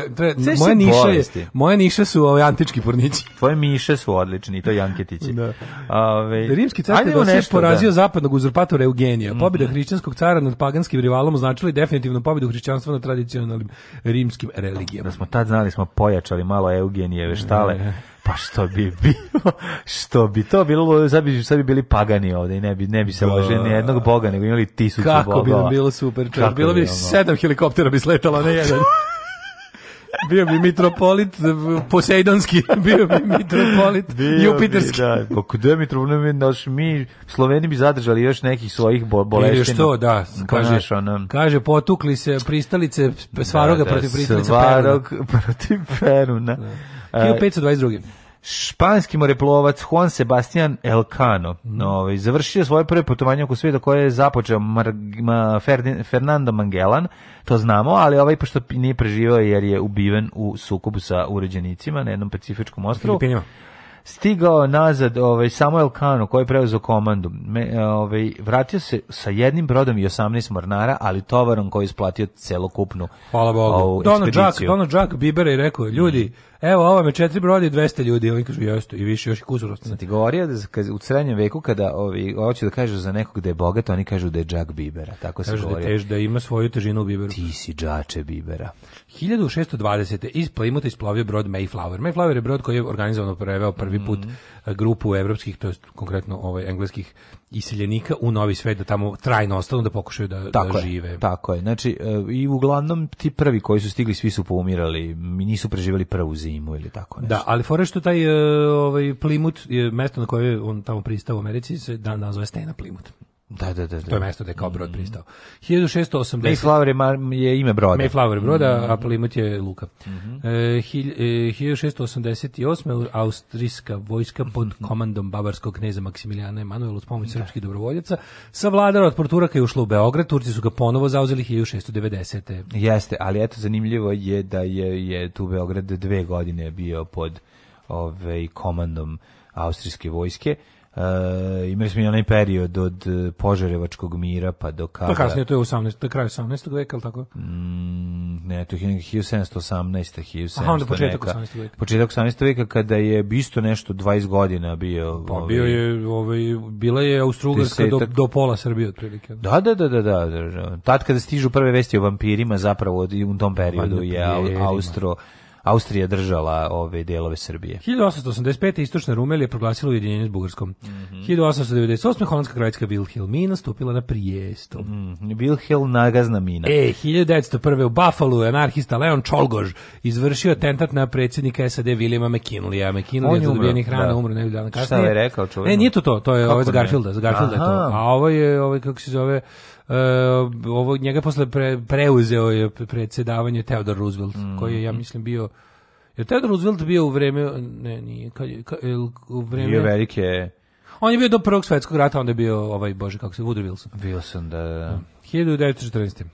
Speaker 1: Moja niša, je, moje niše su ove antički pornići.
Speaker 2: Tvoje miše su odlični, to Janketići.
Speaker 1: Da. Ove, Rimski car je dosjeć porazio da. zapadnog uzurpatora Eugenija. Mhm. Pobjeda mm hrišćanskog cara nad paganskim rivalom označila i definitivno pobjedu hrišćanstva nad tradicionalnim rimskim religijama.
Speaker 2: Da smo tad znali, smo pojačali malo Eugenijeve štale. Mm -hmm Pa što bi bilo, što bi to bilo, sad bi, sad bi bili pagani ovde i ne bi, ne bi se da. ložili ni jednog boga, nego imali tisuću boga Kako bi
Speaker 1: bilo super, čovječ, bilo bi 7 helikoptera bi sletalo, ne jedan. bio bi mitropolit Posejdonski, bio bi mitropolit bio Jupiterski.
Speaker 2: Bi, da. Pa kude mitropolit, naš, mi Sloveni bi zadržali još nekih svojih bo boleština. Ili
Speaker 1: što, da, pa kaže, naš, ono, kaže, potukli se pristalice da, Svaroga da, da, protiv pristalice
Speaker 2: Svarog Peruna. protiv Peruna. Da.
Speaker 1: 1522.
Speaker 2: Španski moreplovac Juan Sebastian Elcano mm. završio svoje prve putovanje oko svijeta koje je započeo Mar Ma Ferdin Fernando Mangelan, to znamo, ali ovaj pošto nije preživao jer je ubiven u sukobu sa uređenicima na jednom pacifičkom ostrovu. Stigao nazad ovaj, Samuel Cano koji je preuzeo komandu. Me, ovaj, vratio se sa jednim brodom i 18 mornara, ali tovarom koji je isplatio celokupnu
Speaker 1: Hvala Bogu. Ovu Donald Jack, Donald Jack Bibera i rekao, ljudi, mm evo, ovo me četiri brodi i 200 ljudi, oni kažu, jesto, i više, još i
Speaker 2: kuzuro. Sam ti govorio da u srednjem veku, kada ovi, hoće da kažu za nekog da je bogat, oni kažu da je džak bibera, tako se govori. Kažu
Speaker 1: da, govorio. tež, da ima svoju težinu u biberu.
Speaker 2: Ti si džače bibera.
Speaker 1: 1620. iz Plymouta isplavio brod Mayflower. Mayflower je brod koji je organizovano preveo prvi put mhm. eh, grupu evropskih, to jest konkretno ovaj, engleskih iseljenika u novi svet da tamo trajno ostanu da pokušaju da, da tako da
Speaker 2: je,
Speaker 1: žive.
Speaker 2: Tako je. Znači e, i uglavnom ti prvi koji su stigli svi su poumirali, nisu preživjeli prvu zimu ili tako da, nešto.
Speaker 1: Da, ali fore što taj e, ovaj Plimut, mesto na koje on tamo pristao u Americi se dan nazove Stena Plimut.
Speaker 2: Da, da, da, da. To
Speaker 1: je mesto
Speaker 2: da
Speaker 1: je kao brod mm. pristao.
Speaker 2: 1680. Mayflower je, je ime broda.
Speaker 1: Mayflower broda, mm -hmm. a Plymouth je luka. Mm -hmm. e, 1688. E, austrijska vojska pod mhm. komandom bavarskog kneza Maksimilijana Emanuela uz pomoć da. srpskih dobrovoljaca savladala od Porturaka je ušla u Beograd. Turci su ga ponovo zauzeli 1690.
Speaker 2: Jeste, ali eto zanimljivo je da je, je tu Beograd dve godine bio pod ove, ovaj, komandom austrijske vojske Uh, imali smo i onaj period od Požarevačkog mira pa do
Speaker 1: kada... Pa kasnije, to je 18, to je kraj 18. veka, ali tako?
Speaker 2: Mm, ne, to je 1718. 1700, Aha, onda početak 18. veka. Početak 18. veka kada je isto nešto 20 godina bio...
Speaker 1: Pa bio je, ovaj, bila je Austrougarska do, do pola Srbije otprilike.
Speaker 2: Da, da, da, da, da. Tad kada stižu prve vesti o vampirima, zapravo u tom periodu je Austro... Austrija držala ove delove Srbije.
Speaker 1: 1885. istočna Rumelija proglasila ujedinjenje s Bugarskom. Mm -hmm. 1898. holandska krajska Wilhelmina stupila na prijesto.
Speaker 2: Mm, Wilhelm nagazna mina.
Speaker 1: E, 1901. u Buffalo anarhista Leon Čolgož izvršio atentat na predsjednika SAD Williama McKinleya. McKinley je zadobijenih rana da. umro dana
Speaker 2: kasnije. Šta je rekao
Speaker 1: čovjek? Ne, e, nije to to, to je ovo ovaj Garfielda, Garfielda je to. A ovo je, ovo ovaj, je, kako se zove, Eh, ovo, njega posle pre, preuzeo je predsedavanje Theodore Roosevelt, mm. koji je, ja mislim, bio je Theodore Roosevelt bio u vreme ne, nije, kad, kad,
Speaker 2: u vreme bio velike
Speaker 1: On je bio do prvog svetskog rata, onda je bio ovaj bože kako se Woodrow Wilson.
Speaker 2: Wilson, da, da. da.
Speaker 1: 1914. Da.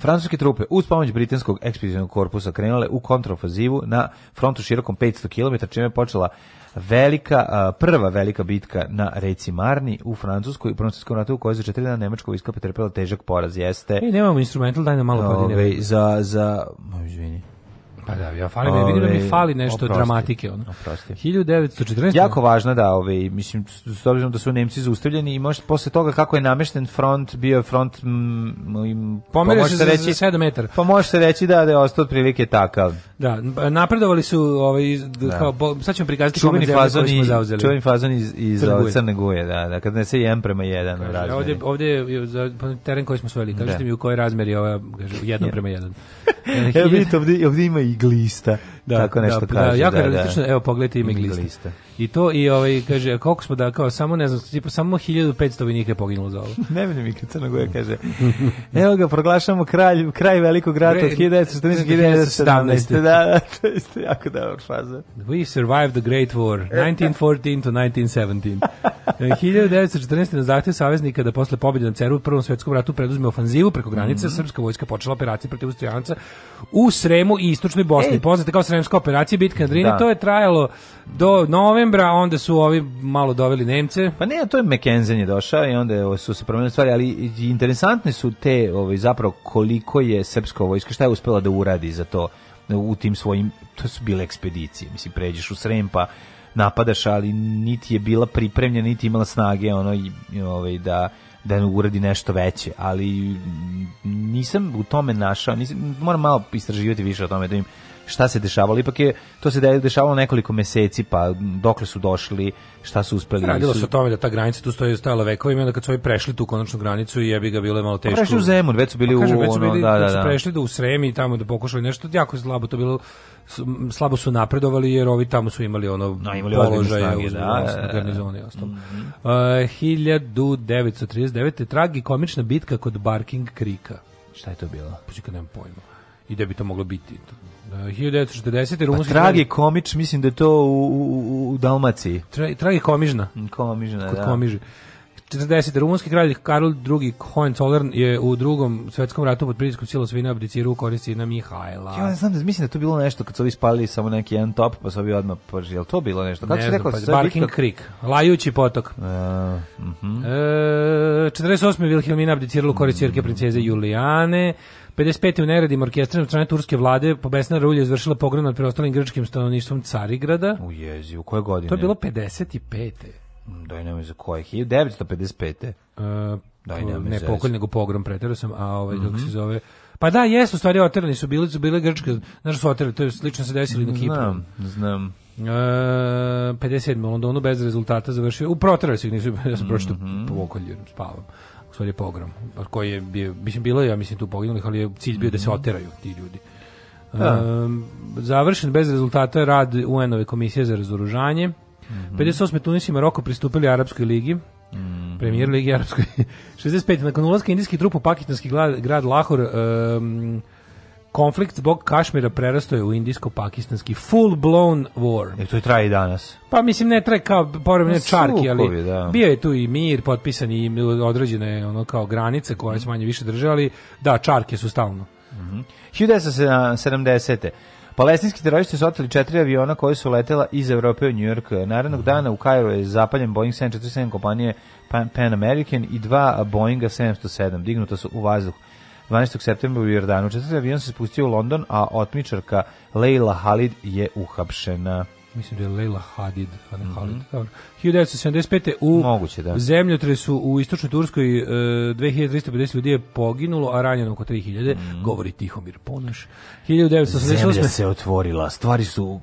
Speaker 2: Francuske trupe uz pomoć britanskog ekspedicionog korpusa krenule u kontrofazivu na frontu širokom 500 km, čime je počela velika, prva velika bitka na reci Marni u Francuskoj i Francuskom ratu u kojoj za četiri dana Nemačka vojska pretrpela težak poraz. Jeste...
Speaker 1: I nemamo instrumental, daj nam malo
Speaker 2: ovaj, podine. Za, za, izvini.
Speaker 1: Pa da, ja fali, ove, vidim da mi fali nešto oprosti, dramatike. Ono. Oprosti. 1914. Jako važno da, ove, mislim, s obzirom da su Nemci zaustavljeni i možete posle toga kako je namešten front, bio front... Mm, Pomerio pa se za, reći, za 7 metara. Pa može se reći da, da je ostao otprilike
Speaker 2: takav. Da, napredovali su, ovaj, da. kao, bo, sad ćemo prikazati čuveni fazon koji smo zauzeli. Čuveni fazon iz, iz Crne Guje, da, da, kad ne se 1 prema 1 kaže, razmeri. Ovdje, ovdje za pa, teren koji smo svojili, da. kažete da. mi u koji razmeri je ova, kaže, 1 prema 1. Evo vidite, ovdje, ovdje ima i glista. Da, tako da, nešto da, kaže. Da, jako da,
Speaker 1: realistično,
Speaker 2: da.
Speaker 1: evo pogledajte ime glista. glista. I to i ovaj kaže koliko smo da kao samo ne znam tipa samo 1500 vojnika je poginulo za ovo.
Speaker 2: ne vidim mi Crna Gora kaže. Evo ga proglašavamo kralj kraj velikog rata od 1914
Speaker 1: 1917.
Speaker 2: Da, da,
Speaker 1: to je
Speaker 2: jako
Speaker 1: dobra faza. We survived the Great War 1914 e, da. to 1917. 1914 e, na zahtev saveznika da posle pobede na Ceru u Prvom svetskom ratu preduzme ofanzivu preko granice, mm -hmm. srpska vojska počela operacije protiv Austrijanca u Sremu i istočnoj Bosni. E. Poznate kao Sremska operacija bitka na Drini, da. to je trajalo do novembra novembra, onda su ovi malo doveli Nemce.
Speaker 2: Pa ne, to je McKenzen je došao i onda su se promijenile stvari, ali interesantne su te ovaj, zapravo koliko je srpska vojska, šta je uspela da uradi za to da u tim svojim, to su bile ekspedicije, mislim, pređeš u Srem pa napadaš, ali niti je bila pripremljena, niti imala snage ono, i, ovaj, da da uradi nešto veće, ali nisam u tome našao, nisam, moram malo istraživati više o tome, da im šta se dešavalo. Ipak je to se dešavalo nekoliko meseci, pa dokle su došli, šta su uspeli.
Speaker 1: Radilo su... se o tome da ta granica tu stoji stajala vekovima, onda kad su oni prešli tu konačnu granicu i jebi ga bilo je malo pa teško.
Speaker 2: Prešli u Zemun, već su bili
Speaker 1: pa, kažem,
Speaker 2: u
Speaker 1: ono, bili, da, da, da. Su da. prešli da u Sremi i tamo da pokušali nešto, jako slabo to bilo slabo su napredovali jer ovi tamo su imali ono no, imali položaj snage, da, garnizoni da, da. ostalo. Mm -hmm. uh, 1939. tragi komična bitka kod Barking Krika.
Speaker 2: Šta je to bilo?
Speaker 1: Pa nemam pojma. I da bi to moglo biti.
Speaker 2: 1940. Rumunski pa, tragi komič, mislim da je to u, u, u Dalmaciji.
Speaker 1: Tra, tragi komižna.
Speaker 2: Mm, komižna, Kod da.
Speaker 1: Komiži. 40. Rumunski kralj Karol II Hohenzollern je u drugom svetskom ratu pod pritiskom sila svina abdicirao u korist na Mihajla.
Speaker 2: Ja ne znam, da, mislim da to bilo nešto kad su ovi spalili samo neki jedan top, pa su ovi odmah prži. Jel to bilo nešto?
Speaker 1: Kako ne si rekao? Pa, Barking viktor... Creek, lajući potok.
Speaker 2: Uh, uh -huh. e,
Speaker 1: 48. Mhm. Wilhelmina e, abdicirala u mm -hmm. princeze Julijane. 55. u Neredim orkestrom strane turske vlade pobesna rulja izvršila pogrom nad preostalim grčkim stanovništvom Carigrada.
Speaker 2: U jezi, u koje godine?
Speaker 1: To je bilo 55.
Speaker 2: Mm, daj nemoj za koje, 1955. Uh,
Speaker 1: e, Daj nemoj ne pokolj, nego pogrom, pretero sam, a ovaj, mm -hmm. kako mhm. se zove, pa da, jesu, stvari oterani su bili, su bile grčke, znaš su oterani, to je slično se desilo i na Kipru.
Speaker 2: Znam, znam. E,
Speaker 1: 57. u Londonu bez rezultata završio, u proterali su ih, nisu, ja sam mm -hmm. pokolj, spavam stvari je pogrom, pa koji je bio, mislim, bilo je, ja mislim, tu poginulih, ali je cilj bio mm -hmm. da se mhm. oteraju ti ljudi. Um, završen bez rezultata rad UN-ove komisije za razoružanje. Mm -hmm. 58. Tunis i Maroko pristupili Arapskoj ligi, mm -hmm. premijer ligi Arapskoj. 65. Nakon ulaska indijskih trupa u pakistanski grad Lahor, um, Konflikt zbog Kašmira prerasto je u indijsko-pakistanski full-blown war. I
Speaker 2: e, to i traje i danas.
Speaker 1: Pa mislim ne traje kao povremene pa čarki, ali da. bio je tu i mir, potpisan i određene ono kao granice koje se manje više držali. Da, čarke su stalno. Mm -hmm.
Speaker 2: 1970. Palestinski teroristi su oteli četiri aviona koje su letela iz Evrope u Njujork. Narednog mhm. dana u Kairu je zapaljen Boeing 747 kompanije Pan, Pan American i dva Boeinga 707. Dignuta su u vazduh. 12. septembra u Jordanu. Četvrti avion se spustio u London, a otmičarka Leila Halid je uhapšena.
Speaker 1: Mislim da je Leila Hadid, a ne mm -hmm. 1975. u Moguće, da. zemljotresu u istočnoj Turskoj e, 2350 ljudi je poginulo, a ranjeno oko 3000, mm -hmm. govori Tihomir Ponoš.
Speaker 2: 1988. Zemlja se otvorila, stvari su,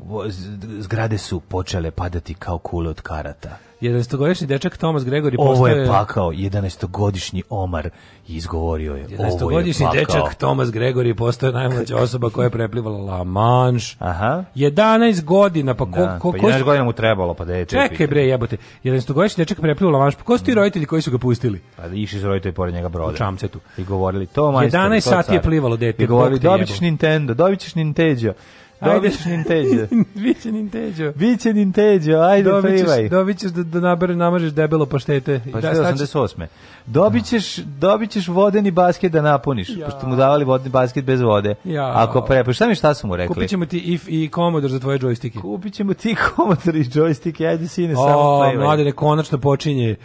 Speaker 2: zgrade su počele padati kao kule od karata.
Speaker 1: 11-godišnji dečak Tomas Gregori
Speaker 2: postao Ovo je pakao, 11-godišnji Omar izgovorio je. 11-godišnji
Speaker 1: dečak Tomas Gregori postao najmlađa osoba koja
Speaker 2: je
Speaker 1: preplivala La Manche. Aha. 11 godina, pa ko... Da, ko, pa ko, pa 11 godina
Speaker 2: mu trebalo, pa da je
Speaker 1: Čekaj bre, jebote. 11-godišnji dečak preplivao La Manche, pa ko su ti mm. roditelji koji su ga pustili? Pa
Speaker 2: da išli su roditelji pored njega broda. U čamcetu.
Speaker 1: I govorili, to majstor, 11 sati je plivalo dete.
Speaker 2: I govorili, dobit ćeš Nintendo, dobit ćeš Nintendo.
Speaker 1: Dobićeš
Speaker 2: Ninteđo. Biće Ninteđo. Biće Ninteđo, ajde dobićeš, Dobićeš
Speaker 1: da, da nabere, namažeš debelo paštete. Pa
Speaker 2: što da, 88. Dobićeš, dobićeš vodeni basket da napuniš, ja. pošto mu davali vodni basket bez vode. Ja. Ako prepa, šta mi šta su mu rekli?
Speaker 1: Kupićemo ti if i komodor za tvoje džojstike.
Speaker 2: Kupit ćemo ti komodor i džojstike, ajde sine, samo plivaj.
Speaker 1: O, mlade, konačno počinje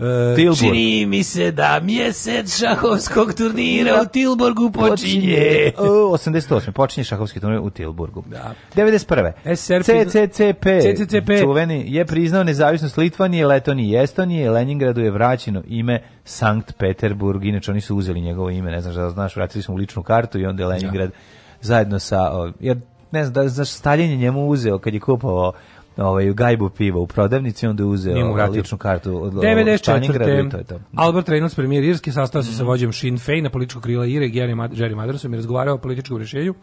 Speaker 1: E, Tilburg. Čini mi se da mjesec šahovskog turnira u Tilburgu počinje. U
Speaker 2: 88. počinje šahovski turnir u Tilburgu. Da. 91. CCCP, CCCP, čuveni, je priznao nezavisnost Litvanije, Letonije i Estonije, Leningradu je vraćeno ime Sankt Peterburg, inače oni su uzeli njegovo ime, ne znam da znaš, vratili smo u ličnu kartu i onda je da. Leningrad ja. zajedno sa, jer ne znam da znaš Stalin je njemu uzeo kad je kupovao ovaj, gajbu piva u prodavnici, onda je uzeo ličnu kartu od
Speaker 1: 94. Albert Reynolds, premijer Irske, sastao se mm. sa mhm. vođom Sinn Fein na političko krila Ire, Jerry Madrasom i razgovarao o političkom rešenju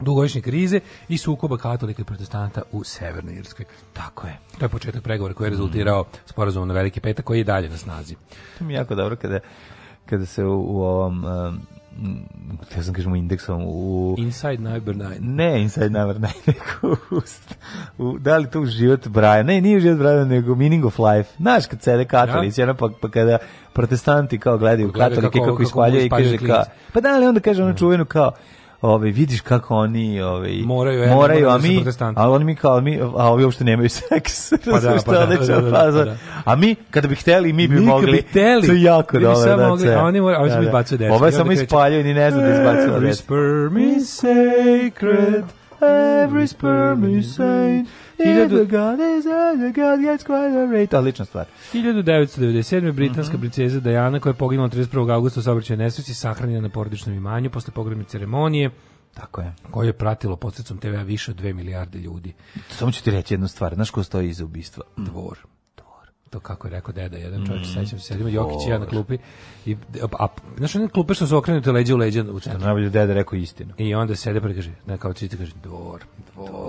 Speaker 1: dugogodišnje krize i sukoba katolika i protestanta u Severnoj Irskoj. Tako je. To je početak pregovora koji je mhm. rezultirao sporazumom na Veliki petak koji je dalje na snazi.
Speaker 2: To mi je jako dobro kada kada se u, u ovom um, htio sam kažemo indeksom u...
Speaker 1: Inside Number 9.
Speaker 2: Ne, Inside Number 9, u, da li to u život Brian? Ne, nije u život Brian, nego Meaning of Life. Znaš, kad sede katolici, ja? Da. ono pa, pa kada protestanti kao gledaju Gleda katolike kako, kako ispaljaju i kaže kao... Pa da li onda kaže ono mm. čuvenu kao ovaj vidiš kako oni ovaj
Speaker 1: moraju, ja,
Speaker 2: moraju da a mi a oni mi kao mi a ovi uopšte nemaju seks. Pa da, pa da da, da, da, da, pa da, A mi kada bi hteli mi bi mi mogli.
Speaker 1: hteli,
Speaker 2: to jako da Mi samo mogli,
Speaker 1: oni moraju, a
Speaker 2: oni izbacuju decu. Ovo je samo ispaljuje ni ne znam da izbacuju
Speaker 1: decu. Whisper me sacred every sperm is saint
Speaker 2: 1000... Odlična stvar.
Speaker 1: 1997. britanska mm -hmm. princeza Diana koja je poginula 31. augusta u saobraćaju nesreći sahranjena na porodičnom imanju posle pogrebne ceremonije. Tako je. Koje je pratilo posredstvom TV-a više od 2 milijarde ljudi.
Speaker 2: Samo ću ti reći jednu stvar. Znaš ko stoji iza ubistva?
Speaker 1: Dvor to kako je rekao deda, jedan čovjek, mm. sećam se, sedimo Jokić i ja na klupi, i, a, znaš, one klupe što su okrenute leđa u leđe
Speaker 2: u centru. najbolje da deda rekao istinu.
Speaker 1: I onda sede pa kaže, ne, kao čiste, kaže, dvor,
Speaker 2: dvor,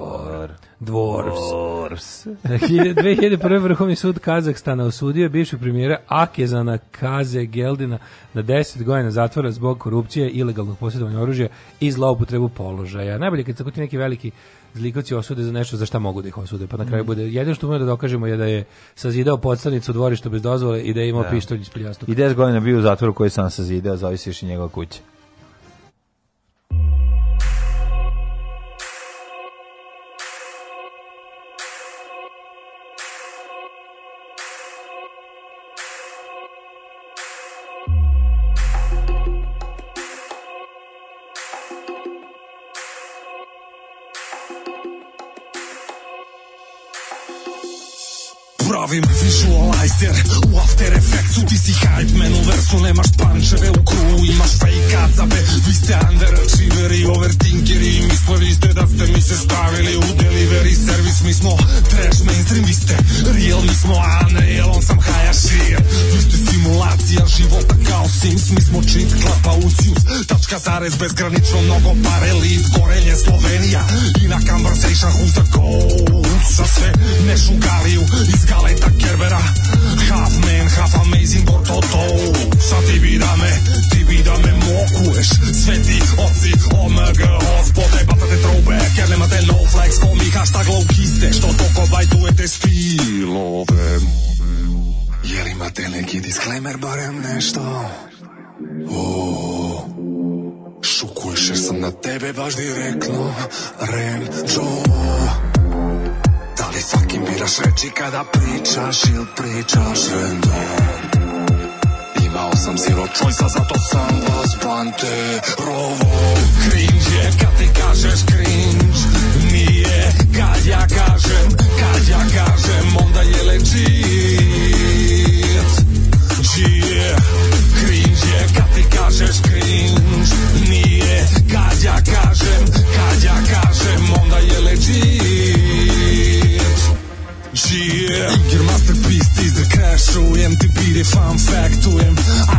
Speaker 1: dvor. Dvorvs. 2001. Vrhovni sud Kazahstana osudio bivšeg premijera Akezana Kaze Geldina na 10 godina zatvora zbog korupcije, ilegalnog posjedovanja oružja i zloupotrebu položaja. Najbolje kad se ti neki veliki zlikovci osude za nešto za šta mogu da ih osude. Pa na kraju mm. bude jedino što možemo da dokažemo je da je sazidao podstanicu u dvorištu bez dozvole i da je imao da. pištolj iz piljastu.
Speaker 2: I 10 godina bio u zatvoru koji sam sazidao, zavisi još i njegova kuća. mikser U After Effectsu ti si hype man u versu Nemaš pančeve u kruvu, imaš fake acabe Vi ste underachieveri, overthinkeri Mislili ste da ste mi se stavili u delivery service Mi smo trash mainstream, vi ste real Mi smo unreal, on sam Hayashi Vi ste simulacija života kao Sims Mi smo cheat, klapa, ucius Tačka, zarez, bezgranično mnogo pare Lid, gorenje, Slovenija I na conversation, who's the goat Sa sve nešugariju iz galeta Kerbera Half man, half amazing bortoto Sad ti bi da me, ti bi mokuješ Sve ti oci, omega, ospode Batate throwback, jer nemate no flex Komi hashtag low kiste, što toko bajtujete stilove Jel imate neki disclaimer, barem nešto? Oh, šukuješ jer sam na tebe baš direktno Ren Joe svaki biraš reči kada pričaš ili pričaš Rendon Imao sam zero choice-a, zato sam vas banterovo Cringe je kad ti kažeš cringe Nije kad ja kažem, kad ja kažem Onda je legit Čije Cringe je kad ti kažeš cringe Nije kad ja kažem, kad ja kažem Onda je legit G Igger masterpiece, teaser crashujem Ti biri fun factujem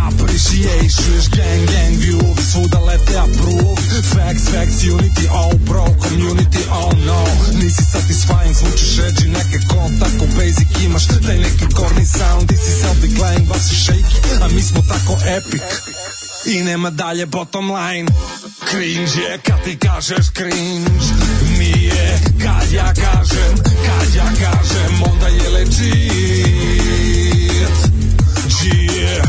Speaker 2: Appreciatiuješ gang gang view Svuda lete approve Facts, facts, unity, all bro Community, all no Nisi satisfying, zvučiš edgy Neke kontaku, basic imaš Taj neki korni sound, ti si self-decline Baš si shaky, a mi smo tako epic, epic. I nema dalje bottom line Cringe je kad ti kažeš cringe Nije kad ja kažem Kad ja kažem onda je legit je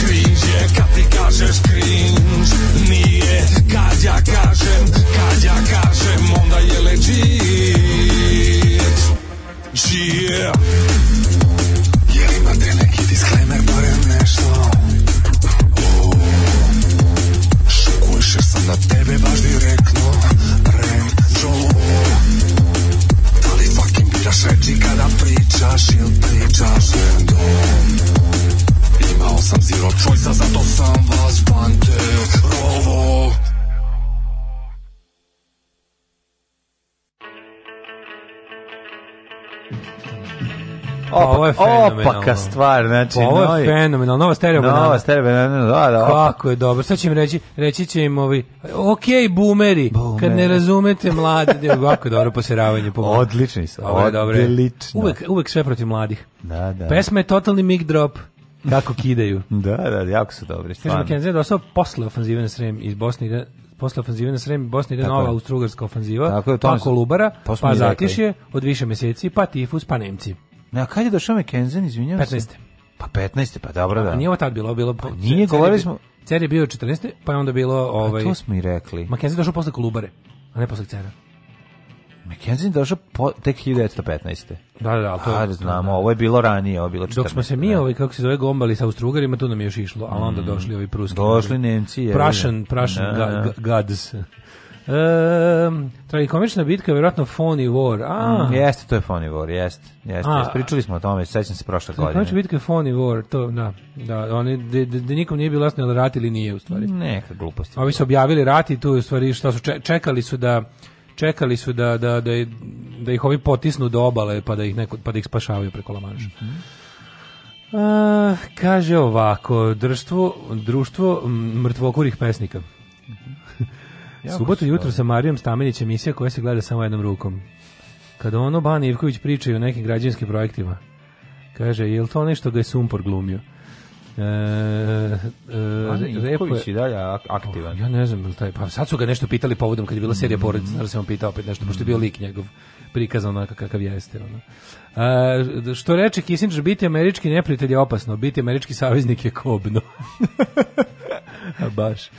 Speaker 2: Cringe je kad ti kažeš cringe Nije kad ja kažem Kad ja kažem
Speaker 4: opaka stvar, znači pa ovo je fenomenalno, nova stereo nova banana. Nova stereo banana, da, da. Kako je dobro. Sad će im reći, reći će im ovi, ok, boomeri, boomeri. kad ne razumete mlade, da je dobro poseravanje. Po odlični su, odlično. Uvek, uvek sve protiv mladih. Da, da. Pesma je totalni mic drop kako kidaju. Da, da, da, jako su dobri. Kaže McKenzie da ostao posle ofanzive na Srem iz Bosne ide posle ofanzive na Srem Bosne ide nova austrougarska ofanziva, tako je, pa Kolubara, pa Zatišje od više meseci, pa Tifus, pa Nemci. Ne, a kad je došao McKenzen, izvinjavam se? 15. Pa 15. pa dobro da. A nije ovo tad bilo, bilo... Pa nije, govorili smo... Cer je bio 14. pa je onda bilo... Ovaj, pa to smo i rekli. McKenzen došao posle Kolubare, a ne posle Cera. McKenzie došao po, tek 1915. Da, da, da. To, Ajde, znamo, ovo je bilo ranije, ovo je bilo 14. Dok smo se mi, ovaj, da. kako se zove, gombali sa Austrugarima, tu nam je još išlo, ali onda mm. došli ovi pruski. Došli Nemci. Je, prašan, prašan, da, gads. Da. Um, tragikomična bitka je vjerojatno Phony War. A. Mm, jeste, to je Phony War, jeste. jeste. A, Pričali smo o tome, sećam se prošle godine. Tragikomična bitka je Phony War, to, da. da oni, de, de, nikom nije bilo jasno ili rat ili nije, u stvari. Neka glupost. Ovi su objavili rat i tu, u stvari, šta su, čekali su da čekali su da, da, da, da ih ovi potisnu do obale pa da ih, neko, pa da ih spašavaju preko Lamanša. Mm -hmm. Eh, A, kaže ovako, društvo, društvo mrtvokurih pesnika. Subotu jutro sa Marijom Stamenić emisija koja se gleda samo jednom rukom. Kada ono Ban Ivković pričaju o nekim građanskim projektima. Kaže, je li to nešto ga da je Sumpor glumio? E, e, Ivković je dalje aktivan. Oh, ja ne znam, taj, pa sad su ga nešto pitali povodom kad je bila serija mm. porodica, da se on pitao opet nešto, pošto je bio lik njegov prikazan onako kakav jeste. Ono. E, što reče Kissinger, biti američki neprijatelj je opasno, biti američki saveznik je kobno. Baš,